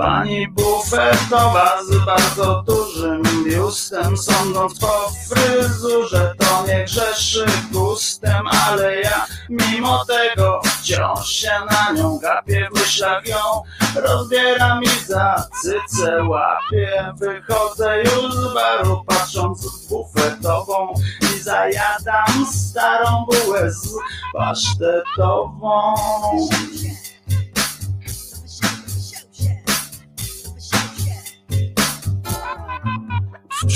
Pani bufetowa z bardzo dużym biustem. Sądząc po fryzurze to nie grzeszy gustem Ale ja mimo tego wciąż się na nią gapię W myślach ją rozbieram i za cycę łapię Wychodzę już z baru patrząc w bufetową I zajadam starą bułę z pasztetową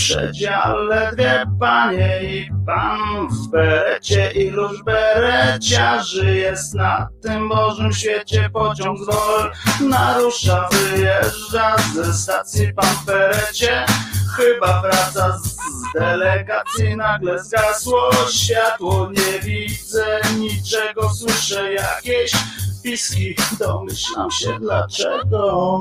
przedziale panie i pan w berecie Iluż bereciarzy jest na tym Bożym świecie Pociąg z wol narusza, wyjeżdża ze stacji pan w berecie Chyba wraca z delegacji, nagle zgasło światło Nie widzę niczego, słyszę jakieś piski Domyślam się dlaczego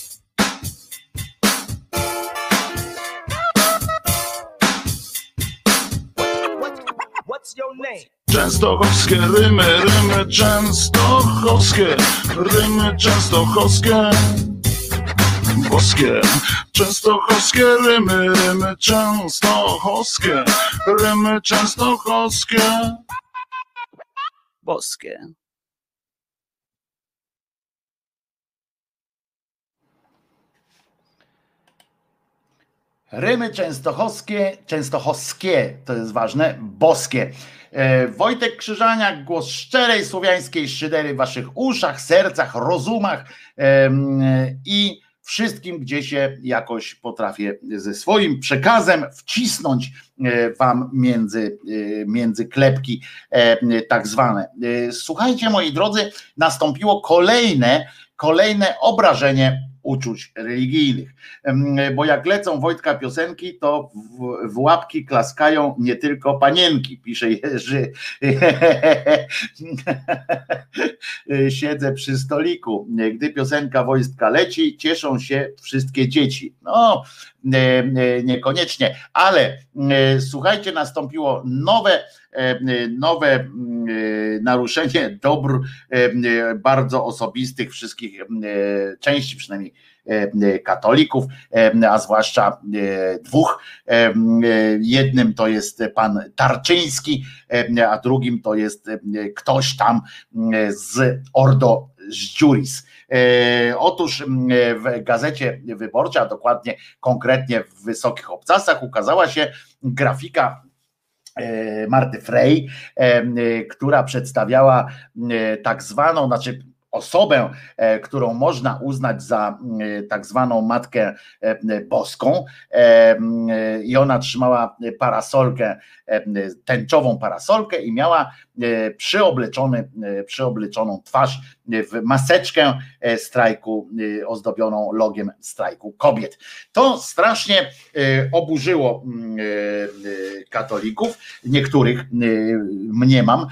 Częstochowskie rymy, rymy częstochowskie, rymy częstochowskie, boskie. Częstochowskie rymy, rymy częstochowskie, rymy częstochowskie. Boskie. Rymy częstochowskie, częstochowskie, to jest ważne, boskie. E, Wojtek Krzyżaniak, głos szczerej słowiańskiej szydery w waszych uszach, sercach, rozumach i wszystkim, gdzie się jakoś potrafię ze swoim przekazem wcisnąć e, wam między, e, między klepki tak zwane. Słuchajcie, moi drodzy, nastąpiło kolejne, kolejne obrażenie uczuć religijnych. Bo jak lecą Wojtka piosenki, to w, w łapki klaskają nie tylko panienki, pisze Jerzy. Siedzę przy stoliku. Gdy piosenka Wojtka leci, cieszą się wszystkie dzieci. No, niekoniecznie, ale słuchajcie, nastąpiło nowe, nowe mm, e, naruszenie dóbr e, e, bardzo osobistych wszystkich e, części przynajmniej e, katolików, e, a zwłaszcza e, dwóch. E, e, Jednym to jest pan Tarczyński, e, a drugim to jest e, ktoś tam e, z Ordo. E, Otóż w gazecie wyborczej, a dokładnie konkretnie w Wysokich Obcasach ukazała się grafika e, Marty Frey, e, m, która przedstawiała e, tak zwaną, znaczy osobę, e, którą można uznać za e, tak zwaną matkę e, boską i ona trzymała parasolkę, tęczową parasolkę i miała przyobleczony, przyobleczoną twarz w maseczkę strajku ozdobioną logiem strajku kobiet. To strasznie oburzyło katolików, niektórych mniemam,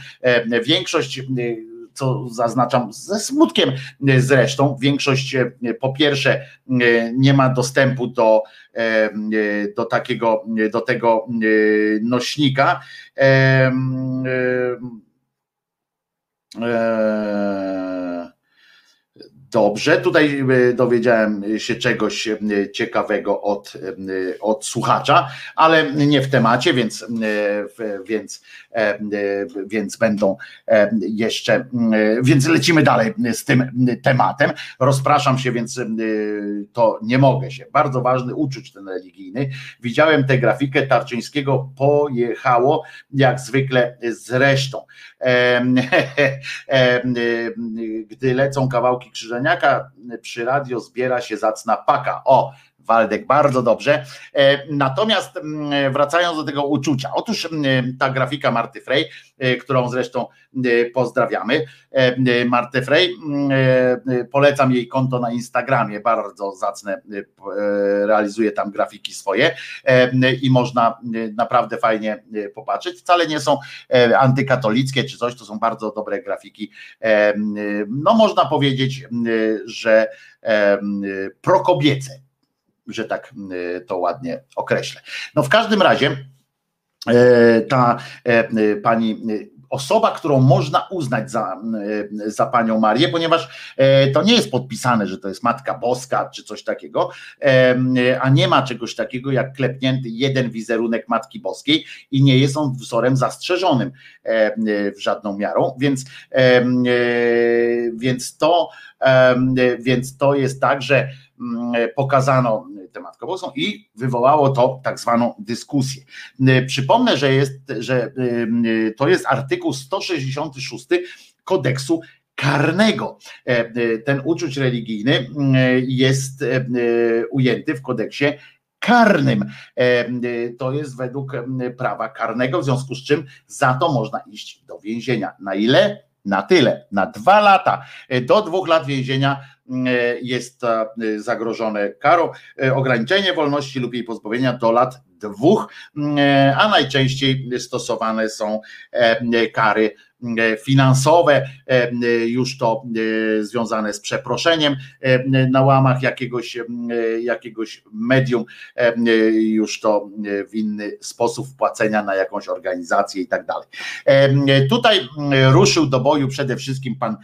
większość co zaznaczam ze smutkiem zresztą. Większość e, po pierwsze e, nie ma dostępu do, e, do takiego, do tego nośnika. Dobrze, tutaj dowiedziałem się czegoś ciekawego od, od słuchacza, ale nie w temacie, więc, więc, więc będą jeszcze, więc lecimy dalej z tym tematem. Rozpraszam się, więc to nie mogę się. Bardzo ważny uczuć ten religijny. Widziałem tę grafikę Tarczyńskiego, pojechało jak zwykle z resztą. Gdy lecą kawałki krzyżeniaka, przy radio zbiera się zacna paka. O, Waldek, bardzo dobrze. E, natomiast mm, wracając do tego uczucia, otóż mm, ta grafika Marty Frey, e, którą zresztą e, pozdrawiamy, Martę Frey, mm, polecam jej konto na Instagramie, bardzo zacne, realizuje tam grafiki swoje i można naprawdę fajnie popatrzeć. Wcale nie są antykatolickie czy coś, to są bardzo dobre grafiki. No można powiedzieć, że prokobiece że tak y, to ładnie określę. No w każdym razie e, ta y, pani y, osoba, którą można uznać za, za panią Marię, ponieważ to nie jest podpisane, że to jest Matka Boska czy coś takiego, a nie ma czegoś takiego jak klepnięty jeden wizerunek Matki Boskiej i nie jest on wzorem zastrzeżonym w żadną miarą, więc, więc, to, więc to jest tak, że mm, pokazano temat Kobosą i wywołało to tak zwaną dyskusję. Y, przypomnę, że, jest, że y, y, to jest artykuł 166 kodeksu karnego. E, e, ten uczuć religijny jest e, ujęty w kodeksie karnym. To jest według prawa karnego, w związku z czym za to można iść do więzienia. Na ile? Na tyle, na dwa lata. Do dwóch lat więzienia E, jest e, zagrożone karą, e, ograniczenie wolności lub jej pozbawienia do lat dwóch, a najczęściej stosowane są kary finansowe, już to związane z przeproszeniem na łamach jakiegoś, jakiegoś medium, już to w inny sposób wpłacenia na jakąś organizację i tak dalej. Tutaj ruszył do boju przede wszystkim pan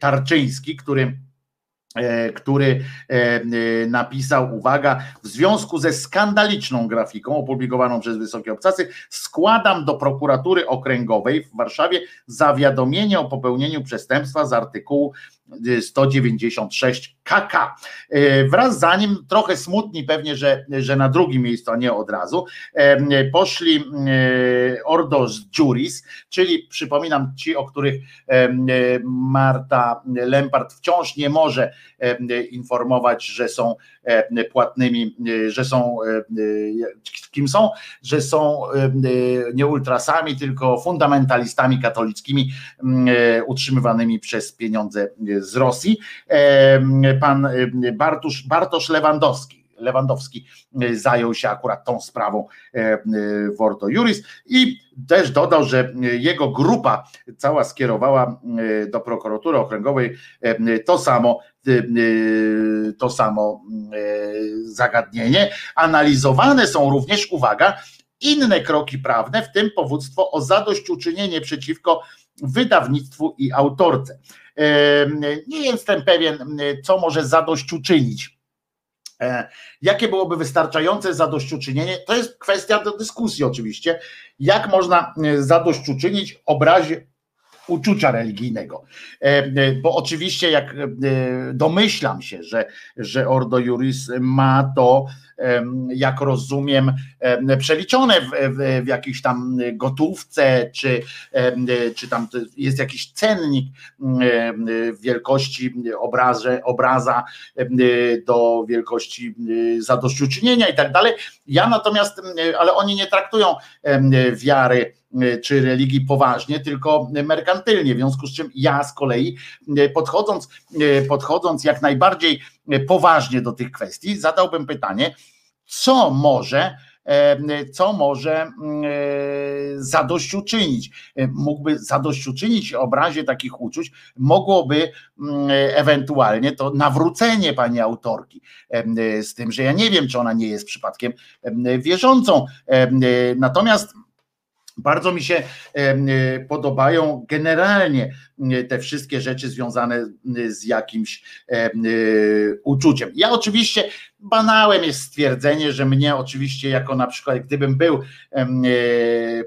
Tarczyński, który E, który e, e, napisał, uwaga, w związku ze skandaliczną grafiką opublikowaną przez Wysokie Obcasy, składam do prokuratury okręgowej w Warszawie zawiadomienie o popełnieniu przestępstwa z artykułu 196 KK. E, wraz za nim, trochę smutni pewnie, że, że na drugim miejscu, a nie od razu, e, poszli e, Ordo Juris, czyli przypominam ci, o których Marta Lempart wciąż nie może informować, że są płatnymi, że są kim są, że są nie ultrasami, tylko fundamentalistami katolickimi utrzymywanymi przez pieniądze z Rosji, pan Bartusz, Bartosz Lewandowski. Lewandowski zajął się akurat tą sprawą w Ordo Juris i też dodał, że jego grupa cała skierowała do prokuratury okręgowej to samo to samo zagadnienie. Analizowane są również, uwaga, inne kroki prawne, w tym powództwo o zadośćuczynienie przeciwko wydawnictwu i autorce. Nie jestem pewien, co może zadośćuczynić. E, jakie byłoby wystarczające zadośćuczynienie? To jest kwestia do dyskusji oczywiście. Jak można zadośćuczynić obrazie uczucia religijnego. Bo oczywiście, jak domyślam się, że, że Ordo Juris ma to jak rozumiem, przeliczone w, w, w jakiejś tam gotówce, czy, czy tam jest jakiś cennik wielkości obraze, obraza do wielkości zadośćuczynienia i tak dalej. Ja natomiast, ale oni nie traktują wiary czy religii poważnie, tylko merkantylnie, w związku z czym ja z kolei podchodząc, podchodząc jak najbardziej poważnie do tych kwestii, zadałbym pytanie, co może co może mm, e, zadośćuczynić. E, mógłby zadośćuczynić obrazie takich uczuć, mogłoby mm, ewentualnie to nawrócenie pani autorki. E, z tym, że ja nie wiem, czy ona nie jest przypadkiem wierzącą. Natomiast bardzo mi się podobają generalnie te wszystkie rzeczy związane z jakimś uczuciem. Ja oczywiście banałem jest stwierdzenie, że mnie oczywiście jako na przykład gdybym był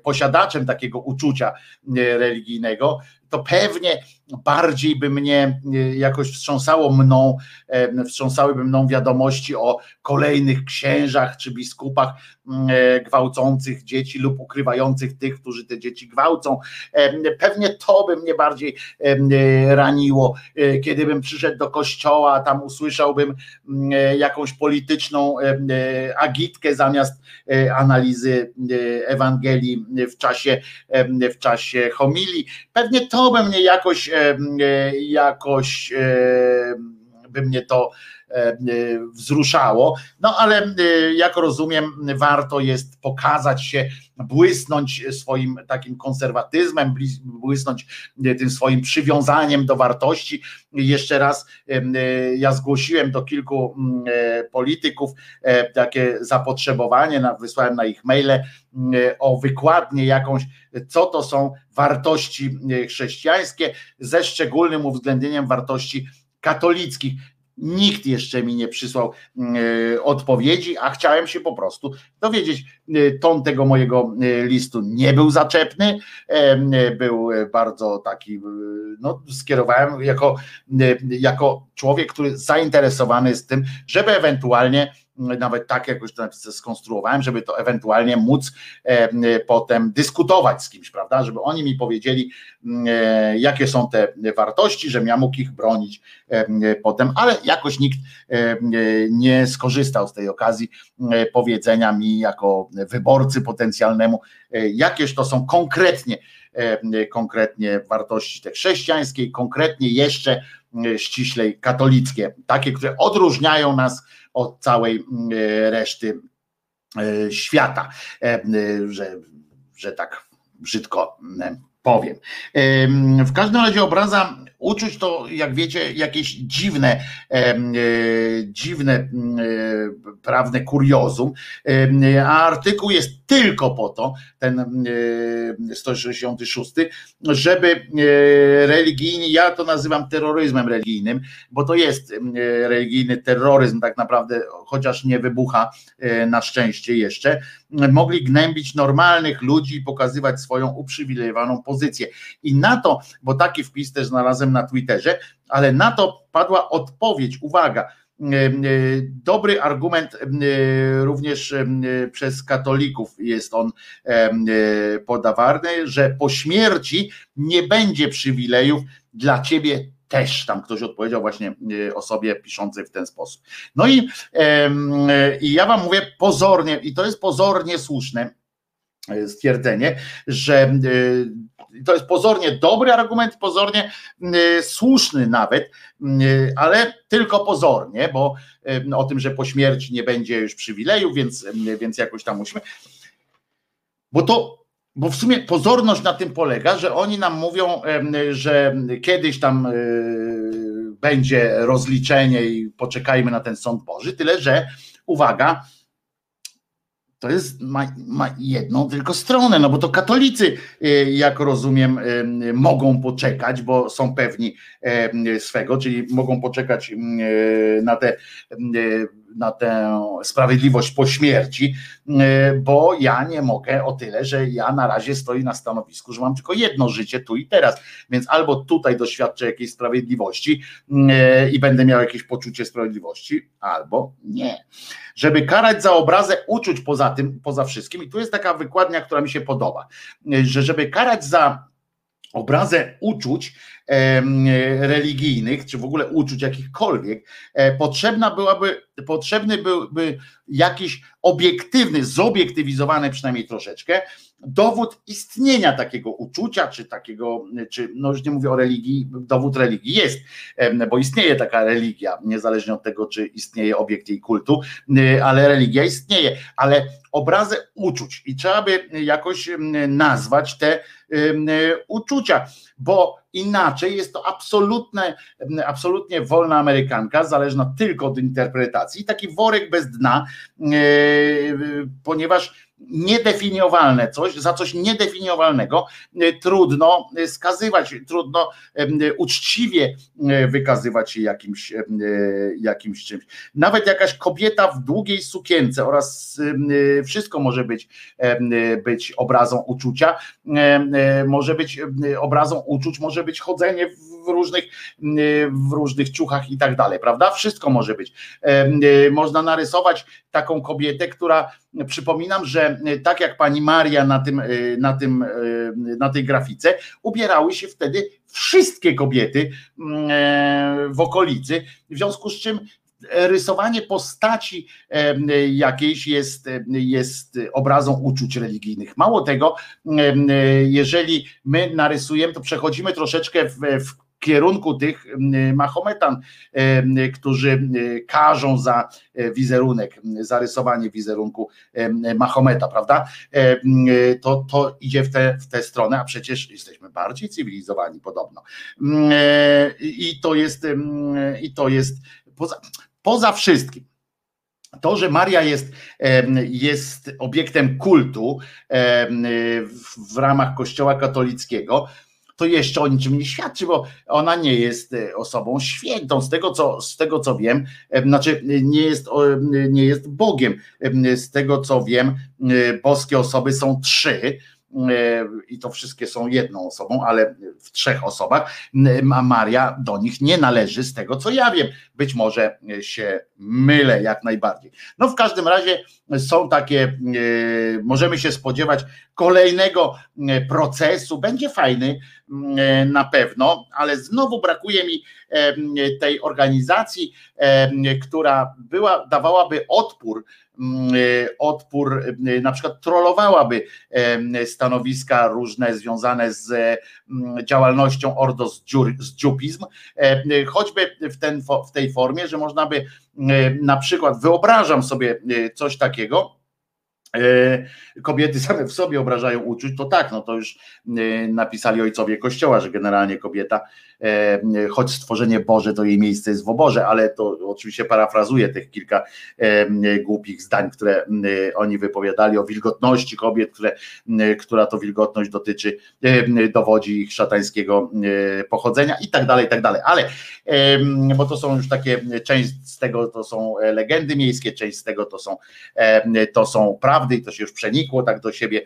posiadaczem takiego uczucia religijnego, to pewnie bardziej by mnie e, jakoś wstrząsało mną, e, wstrząsałyby mną wiadomości o kolejnych księżach czy biskupach e, gwałcących dzieci lub ukrywających tych, którzy te dzieci gwałcą. Pewnie to by mnie bardziej raniło, kiedybym przyszedł do kościoła, tam usłyszałbym jakąś polityczną agitkę zamiast analizy Ewangelii w czasie, w czasie homilii. Pewnie to by mnie jakoś E, jakoś by mnie to wzruszało. No ale jak rozumiem, warto jest pokazać się, błysnąć swoim takim konserwatyzmem, błysnąć tym swoim przywiązaniem do wartości. Jeszcze raz ja zgłosiłem do kilku polityków takie zapotrzebowanie, wysłałem na ich maile o wykładnię jakąś, co to są wartości chrześcijańskie, ze szczególnym uwzględnieniem wartości katolickich. Nikt jeszcze mi nie przysłał odpowiedzi, a chciałem się po prostu dowiedzieć. Ton tego mojego listu nie był zaczepny, był bardzo taki, no, skierowałem jako, jako człowiek, który zainteresowany jest tym, żeby ewentualnie nawet tak jakoś to skonstruowałem, żeby to ewentualnie móc e, potem dyskutować z kimś, prawda, żeby oni mi powiedzieli, e, jakie są te wartości, żebym ja mógł ich bronić e, potem, ale jakoś nikt nie skorzystał z tej okazji powiedzenia mi jako wyborcy potencjalnemu, jakież to są konkretnie konkretnie wartości te chrześcijańskie, konkretnie jeszcze ściślej katolickie, takie, które odróżniają nas od całej e, reszty e, świata, e, że, że tak brzydko powiem. W każdym razie obraza uczuć to, jak wiecie, jakieś dziwne, dziwne prawne kuriozum, a artykuł jest tylko po to, ten 166, żeby religijni, ja to nazywam terroryzmem religijnym, bo to jest religijny terroryzm tak naprawdę, chociaż nie wybucha na szczęście jeszcze, mogli gnębić normalnych ludzi i pokazywać swoją uprzywilejowaną pozycję. I na to, bo taki wpis też znalazłem na Twitterze, ale na to padła odpowiedź, uwaga, dobry argument również przez katolików jest on podawany, że po śmierci nie będzie przywilejów dla ciebie też tam ktoś odpowiedział właśnie osobie piszącej w ten sposób. No i, i ja wam mówię pozornie, i to jest pozornie słuszne e, stwierdzenie, że to jest pozornie dobry argument, pozornie słuszny nawet, ale tylko pozornie, bo o tym, że po śmierci nie będzie już przywilejów, więc, więc jakoś tam musimy. Bo to bo w sumie pozorność na tym polega, że oni nam mówią, że kiedyś tam będzie rozliczenie i poczekajmy na ten sąd Boży, tyle że uwaga, to jest ma, ma, jedną tylko stronę, no bo to katolicy, e, jak rozumiem, e, mogą poczekać, bo są pewni swego, czyli mogą poczekać na te na tę sprawiedliwość po śmierci, bo ja nie mogę o tyle, że ja na razie stoję na stanowisku, że mam tylko jedno życie tu i teraz, więc albo tutaj doświadczę jakiejś sprawiedliwości i będę miał jakieś poczucie sprawiedliwości, albo nie. Żeby karać za obrazę uczuć poza tym, poza wszystkim, i tu jest taka wykładnia, która mi się podoba, że żeby karać za obrazę uczuć religijnych, czy w ogóle uczuć jakichkolwiek, e, potrzebna byłaby, potrzebny byłby jakiś obiektywny, zobiektywizowany przynajmniej troszeczkę, dowód istnienia takiego uczucia, czy takiego, czy no już nie mówię o religii, dowód religii jest, bo istnieje taka religia, niezależnie od tego, czy istnieje obiekt jej kultu, ale religia istnieje, ale obrazę uczuć i trzeba by jakoś nazwać te uczucia, bo inaczej jest to absolutne, absolutnie wolna amerykanka, zależna tylko od interpretacji, taki worek bez dna, ponieważ niedefiniowalne coś, za coś niedefiniowalnego e, trudno skazywać, trudno uczciwie e, wykazywać się jakimś, jakimś czymś. Nawet jakaś kobieta w długiej sukience oraz wszystko może być, być obrazą uczucia, może być obrazą uczuć, może być chodzenie w różnych, w różnych ciuchach i tak dalej, prawda? Wszystko może być. Można narysować taką kobietę, która przypominam, że tak jak pani Maria na tym, na tym, na tej grafice, ubierały się wtedy wszystkie kobiety w okolicy, w związku z czym rysowanie postaci jakiejś jest, jest obrazą uczuć religijnych. Mało tego, jeżeli my narysujemy, to przechodzimy troszeczkę w, w kierunku tych Mahometan, którzy każą za e, wizerunek, zarysowanie wizerunku Mahometa, prawda? To, to idzie w tę w tę stronę, a przecież jesteśmy bardziej cywilizowani podobno. E, I to jest, i to jest poza, poza wszystkim. To, że Maria jest, jest obiektem kultu w ramach Kościoła katolickiego, to jeszcze o niczym nie świadczy, bo ona nie jest e, osobą świętą. Z tego, co, z tego, co wiem, znaczy nie jest, nie jest Bogiem. Z tego, co wiem, boskie osoby są trzy i to wszystkie są jedną osobą, ale w trzech osobach, a Maria do nich nie należy z tego, co ja wiem. Być może się mylę jak najbardziej. No w każdym razie są takie, e, możemy się spodziewać kolejnego e, procesu, będzie fajny e, na pewno, ale znowu brakuje mi tej organizacji, która była, dawałaby odpór odpór, na przykład trollowałaby stanowiska różne związane z działalnością Ordo z dziupizm, choćby w, ten, w tej formie, że można by na przykład, wyobrażam sobie coś takiego, E, kobiety same w sobie obrażają uczuć, to tak, no to już e, napisali ojcowie Kościoła, że generalnie kobieta, e, choć stworzenie Boże to jej miejsce jest w oborze, ale to oczywiście parafrazuję tych kilka głupich zdań, które oni wypowiadali o wilgotności kobiet, które, która to wilgotność dotyczy, dowodzi ich szatańskiego pochodzenia i tak dalej, i tak dalej, ale bo to są już takie, część z tego to są legendy miejskie, część z tego to są, to są prawdy i to się już przenikło tak do siebie.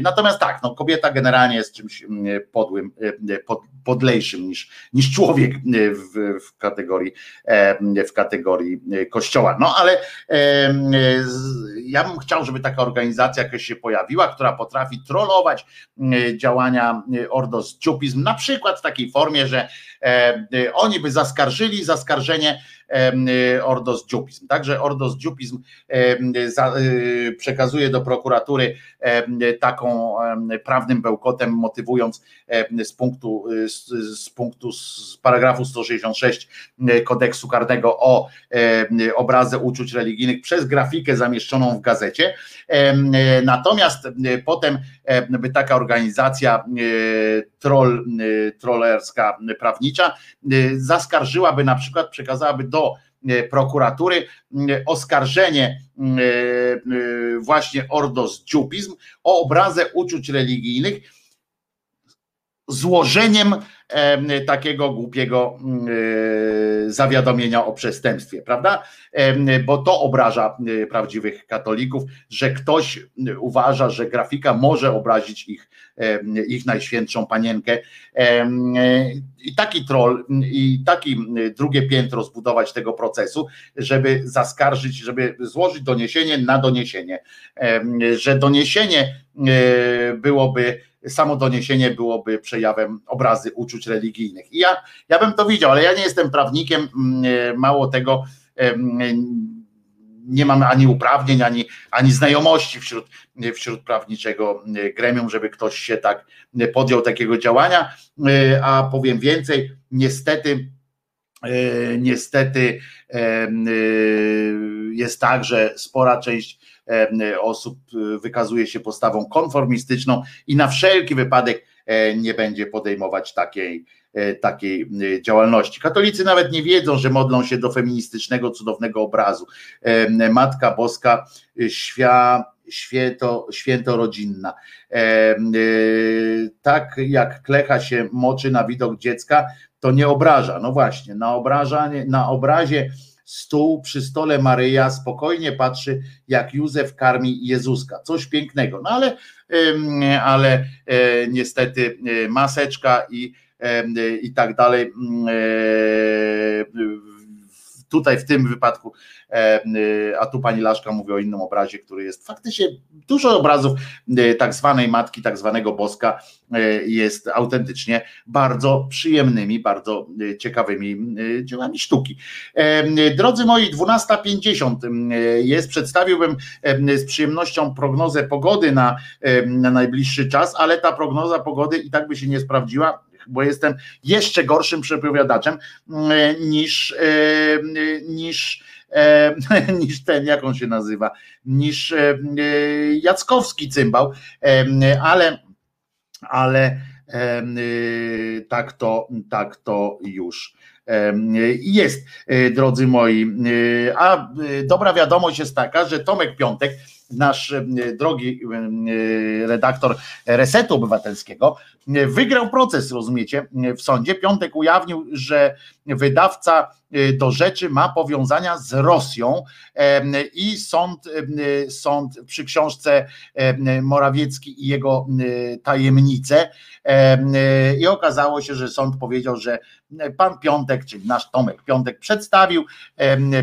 Natomiast tak, no kobieta generalnie jest czymś podłym, e, pod, podlejszym niż, niż człowiek w, w, kategorii, e, w kategorii kościoła. No ale e, ja bym chciał, żeby taka organizacja jakaś się pojawiła, która potrafi trollować działania Ciupizm, na przykład w takiej formie, że oni by zaskarżyli zaskarżenie Ordos Dziupizm. Także Ordos Dziupizm przekazuje przekazuje do prokuratury taką prawnym bełkotem, motywując z punktu, z, punktu z paragrafu 166 kodeksu karnego o obrazę uczuć religijnych przez grafikę zamieszczoną w gazecie. Natomiast potem by taka organizacja troll, trollerska prawnicza zaskarżyłaby na przykład, przekazałaby do E, prokuratury. E, oskarżenie e, właśnie Ordos Dziupizm o obrazę uczuć religijnych złożeniem takiego głupiego zawiadomienia o przestępstwie, prawda? Bo to obraża prawdziwych katolików, że ktoś uważa, że grafika może obrazić ich, ich najświętszą panienkę. I taki troll, i taki drugie piętro zbudować tego procesu, żeby zaskarżyć, żeby złożyć doniesienie na doniesienie, że doniesienie byłoby samo doniesienie byłoby przejawem obrazy uczuć religijnych. I ja, ja bym to widział, ale ja nie jestem prawnikiem, mało tego nie mam ani uprawnień, ani, ani znajomości wśród, wśród prawniczego gremium, żeby ktoś się tak podjął takiego działania, a powiem więcej, niestety niestety jest tak, że spora część osób wykazuje się postawą konformistyczną i na wszelki wypadek nie będzie podejmować takiej, takiej działalności. Katolicy nawet nie wiedzą, że modlą się do feministycznego, cudownego obrazu. Matka Boska, świa, święto, święto rodzinna. Tak jak klecha się moczy na widok dziecka, to nie obraża. No właśnie, na, obrażanie, na obrazie stół przy stole Maryja spokojnie patrzy, jak Józef karmi Jezuska. Coś pięknego. No ale, ale e, niestety e, maseczka i, i tak dalej. Tutaj w tym wypadku E, e, a tu pani Laszka mówi o innym obrazie, który jest faktycznie dużo obrazów e, tak zwanej matki, tak zwanego boska jest autentycznie bardzo przyjemnymi, bardzo ciekawymi dziełami sztuki. Drodzy moi, 12.50 jest, przedstawiłbym z przyjemnością prognozę pogody na, na najbliższy czas, ale ta prognoza pogody i tak by się nie sprawdziła, bo jestem jeszcze gorszym przepowiadaczem niż, niż e, niż ten, jak on się nazywa, niż e, Jackowski cymbał, e, ale, ale e, tak to, tak to już jest, e, drodzy moi. E, a dobra wiadomość jest taka, że Tomek Piątek nasz e, drogi e, redaktor Resetu Obywatelskiego, e, wygrał proces, rozumiecie, w sądzie. Piątek ujawnił, że wydawca do rzeczy ma powiązania z Rosją i sąd, sąd przy książce Morawiecki i jego tajemnice i okazało się, że sąd powiedział, że pan Piątek, czyli nasz Tomek Piątek przedstawił,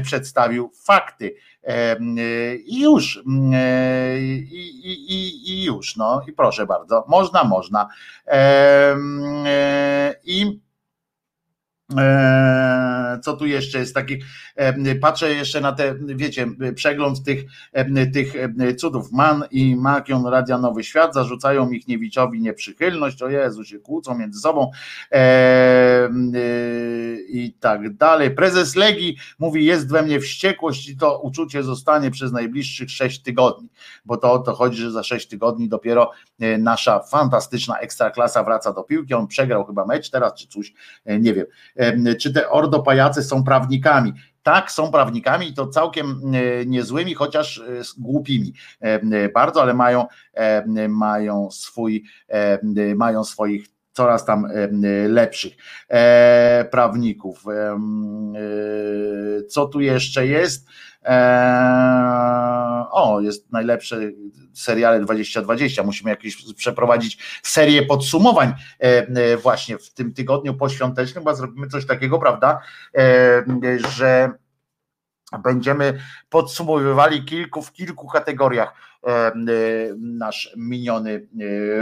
przedstawił fakty i już, i, i, i już, no i proszę bardzo, można, można. I Eee, co tu jeszcze jest takich? Patrzę jeszcze na te, wiecie, przegląd tych, tych cudów. Man i Makion Radia Nowy Świat zarzucają Michniewiczowi nieprzychylność. O Jezu, się kłócą między sobą eee, i tak dalej. Prezes Legii mówi, jest we mnie wściekłość i to uczucie zostanie przez najbliższych sześć tygodni, bo to o to chodzi, że za sześć tygodni dopiero e, nasza fantastyczna ekstraklasa wraca do piłki. On przegrał chyba mecz teraz, czy coś, e, nie wiem czy te ordopajacy są prawnikami. Tak, są prawnikami i to całkiem niezłymi, chociaż e, głupimi bardzo, ale mają, mają swój, mają swoich coraz tam lepszych e, prawników. Co tu jeszcze jest? Eee, o, jest najlepsze seriale 2020. Musimy jakieś przeprowadzić serię podsumowań e, e, właśnie w tym tygodniu poświątecznym, bo zrobimy coś takiego, prawda, e, że będziemy podsumowywali kilku, w kilku kategoriach nasz miniony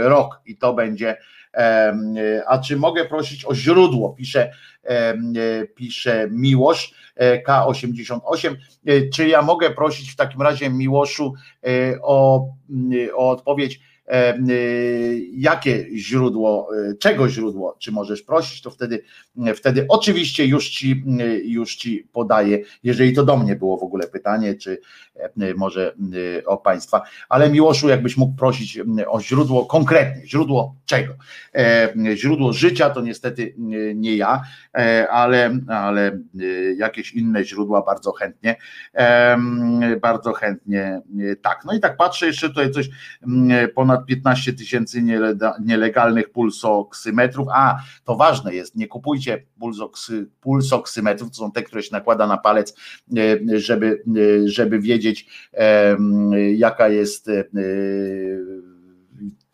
rok. I to będzie a czy mogę prosić o źródło? Pisze, pisze Miłosz K88. Czy ja mogę prosić w takim razie Miłoszu o, o odpowiedź? E, jakie źródło, y, czego źródło, czy możesz prosić, to wtedy, wtedy oczywiście już ci, y, już ci podaję, jeżeli to do mnie było w ogóle pytanie, czy może o Państwa, ale Miłoszu, jakbyś mógł prosić o źródło konkretnie, źródło czego? E, źródło życia to niestety nie ja, e, ale, ale jakieś inne źródła bardzo chętnie, bardzo chętnie tak. No i tak patrzę jeszcze tutaj coś ponad ponad 15 tysięcy nielegalnych pulsoksymetrów. A, to ważne jest, nie kupujcie pulsoksy, pulsoksymetrów, to są te, które się nakłada na palec, żeby, żeby wiedzieć, jaka jest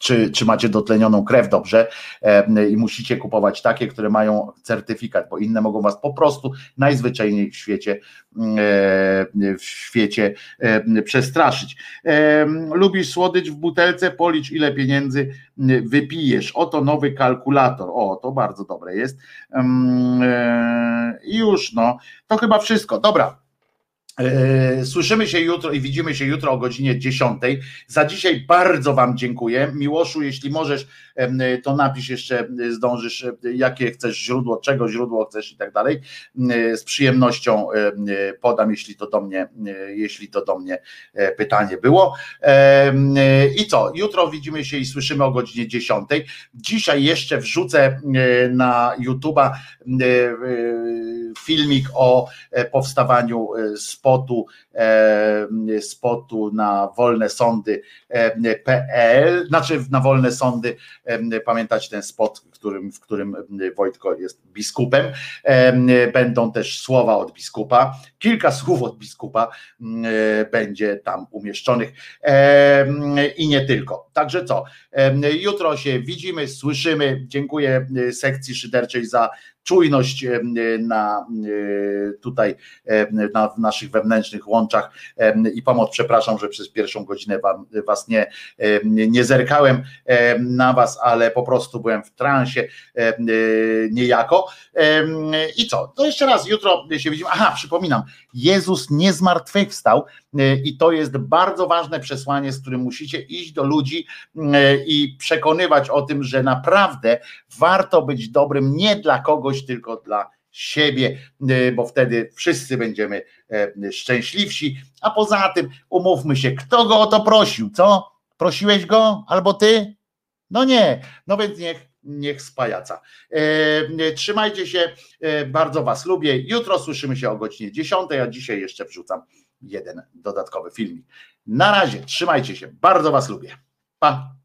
czy, czy macie dotlenioną krew dobrze e, i musicie kupować takie, które mają certyfikat, bo inne mogą was po prostu najzwyczajniej w świecie mm, e, w świecie e, przestraszyć. Lubisz słodycz w butelce? Policz ile pieniędzy mm, wypijesz. Oto nowy kalkulator. O, to bardzo dobre jest. I już, no, to chyba wszystko. Dobra, słyszymy się jutro i widzimy się jutro o godzinie 10. Za dzisiaj bardzo Wam dziękuję. Miłoszu, jeśli możesz, to napisz jeszcze, zdążysz, jakie chcesz źródło, czego źródło chcesz i tak dalej. Z przyjemnością podam, jeśli to do mnie, jeśli to do mnie e, pytanie było. I co? Jutro widzimy się i słyszymy o godzinie 10. Dzisiaj jeszcze wrzucę na YouTube'a filmik o e, powstawaniu spotu, spotu na wolne sądy.pl, znaczy na wolne sądy, pamiętać ten spot, którym, w którym Wojtko jest biskupem. Będą też słowa od biskupa, kilka słów od biskupa będzie tam umieszczonych i nie tylko. Także co, jutro się widzimy, słyszymy. Dziękuję sekcji szyderczej za czujność na tutaj na, w naszych wewnętrznych łączach i pomoc. Przepraszam, że przez pierwszą godzinę wam, was nie, nie zerkałem na was, ale po prostu byłem w transie niejako. I co? To jeszcze raz, jutro się widzimy. Aha, przypominam, Jezus nie zmartwychwstał i to jest bardzo ważne przesłanie, z którym musicie iść do ludzi i przekonywać o tym, że naprawdę warto być dobrym nie dla kogoś, tylko dla siebie, e, bo wtedy wszyscy będziemy e, szczęśliwsi. A poza tym, umówmy się, kto go o to prosił, co? Prosiłeś go albo ty? No nie, no więc niech, niech spajaca. E, trzymajcie się, e, bardzo Was lubię. Jutro słyszymy się o godzinie 10, a dzisiaj jeszcze wrzucam jeden dodatkowy filmik. Na razie, trzymajcie się, bardzo Was lubię. Pa!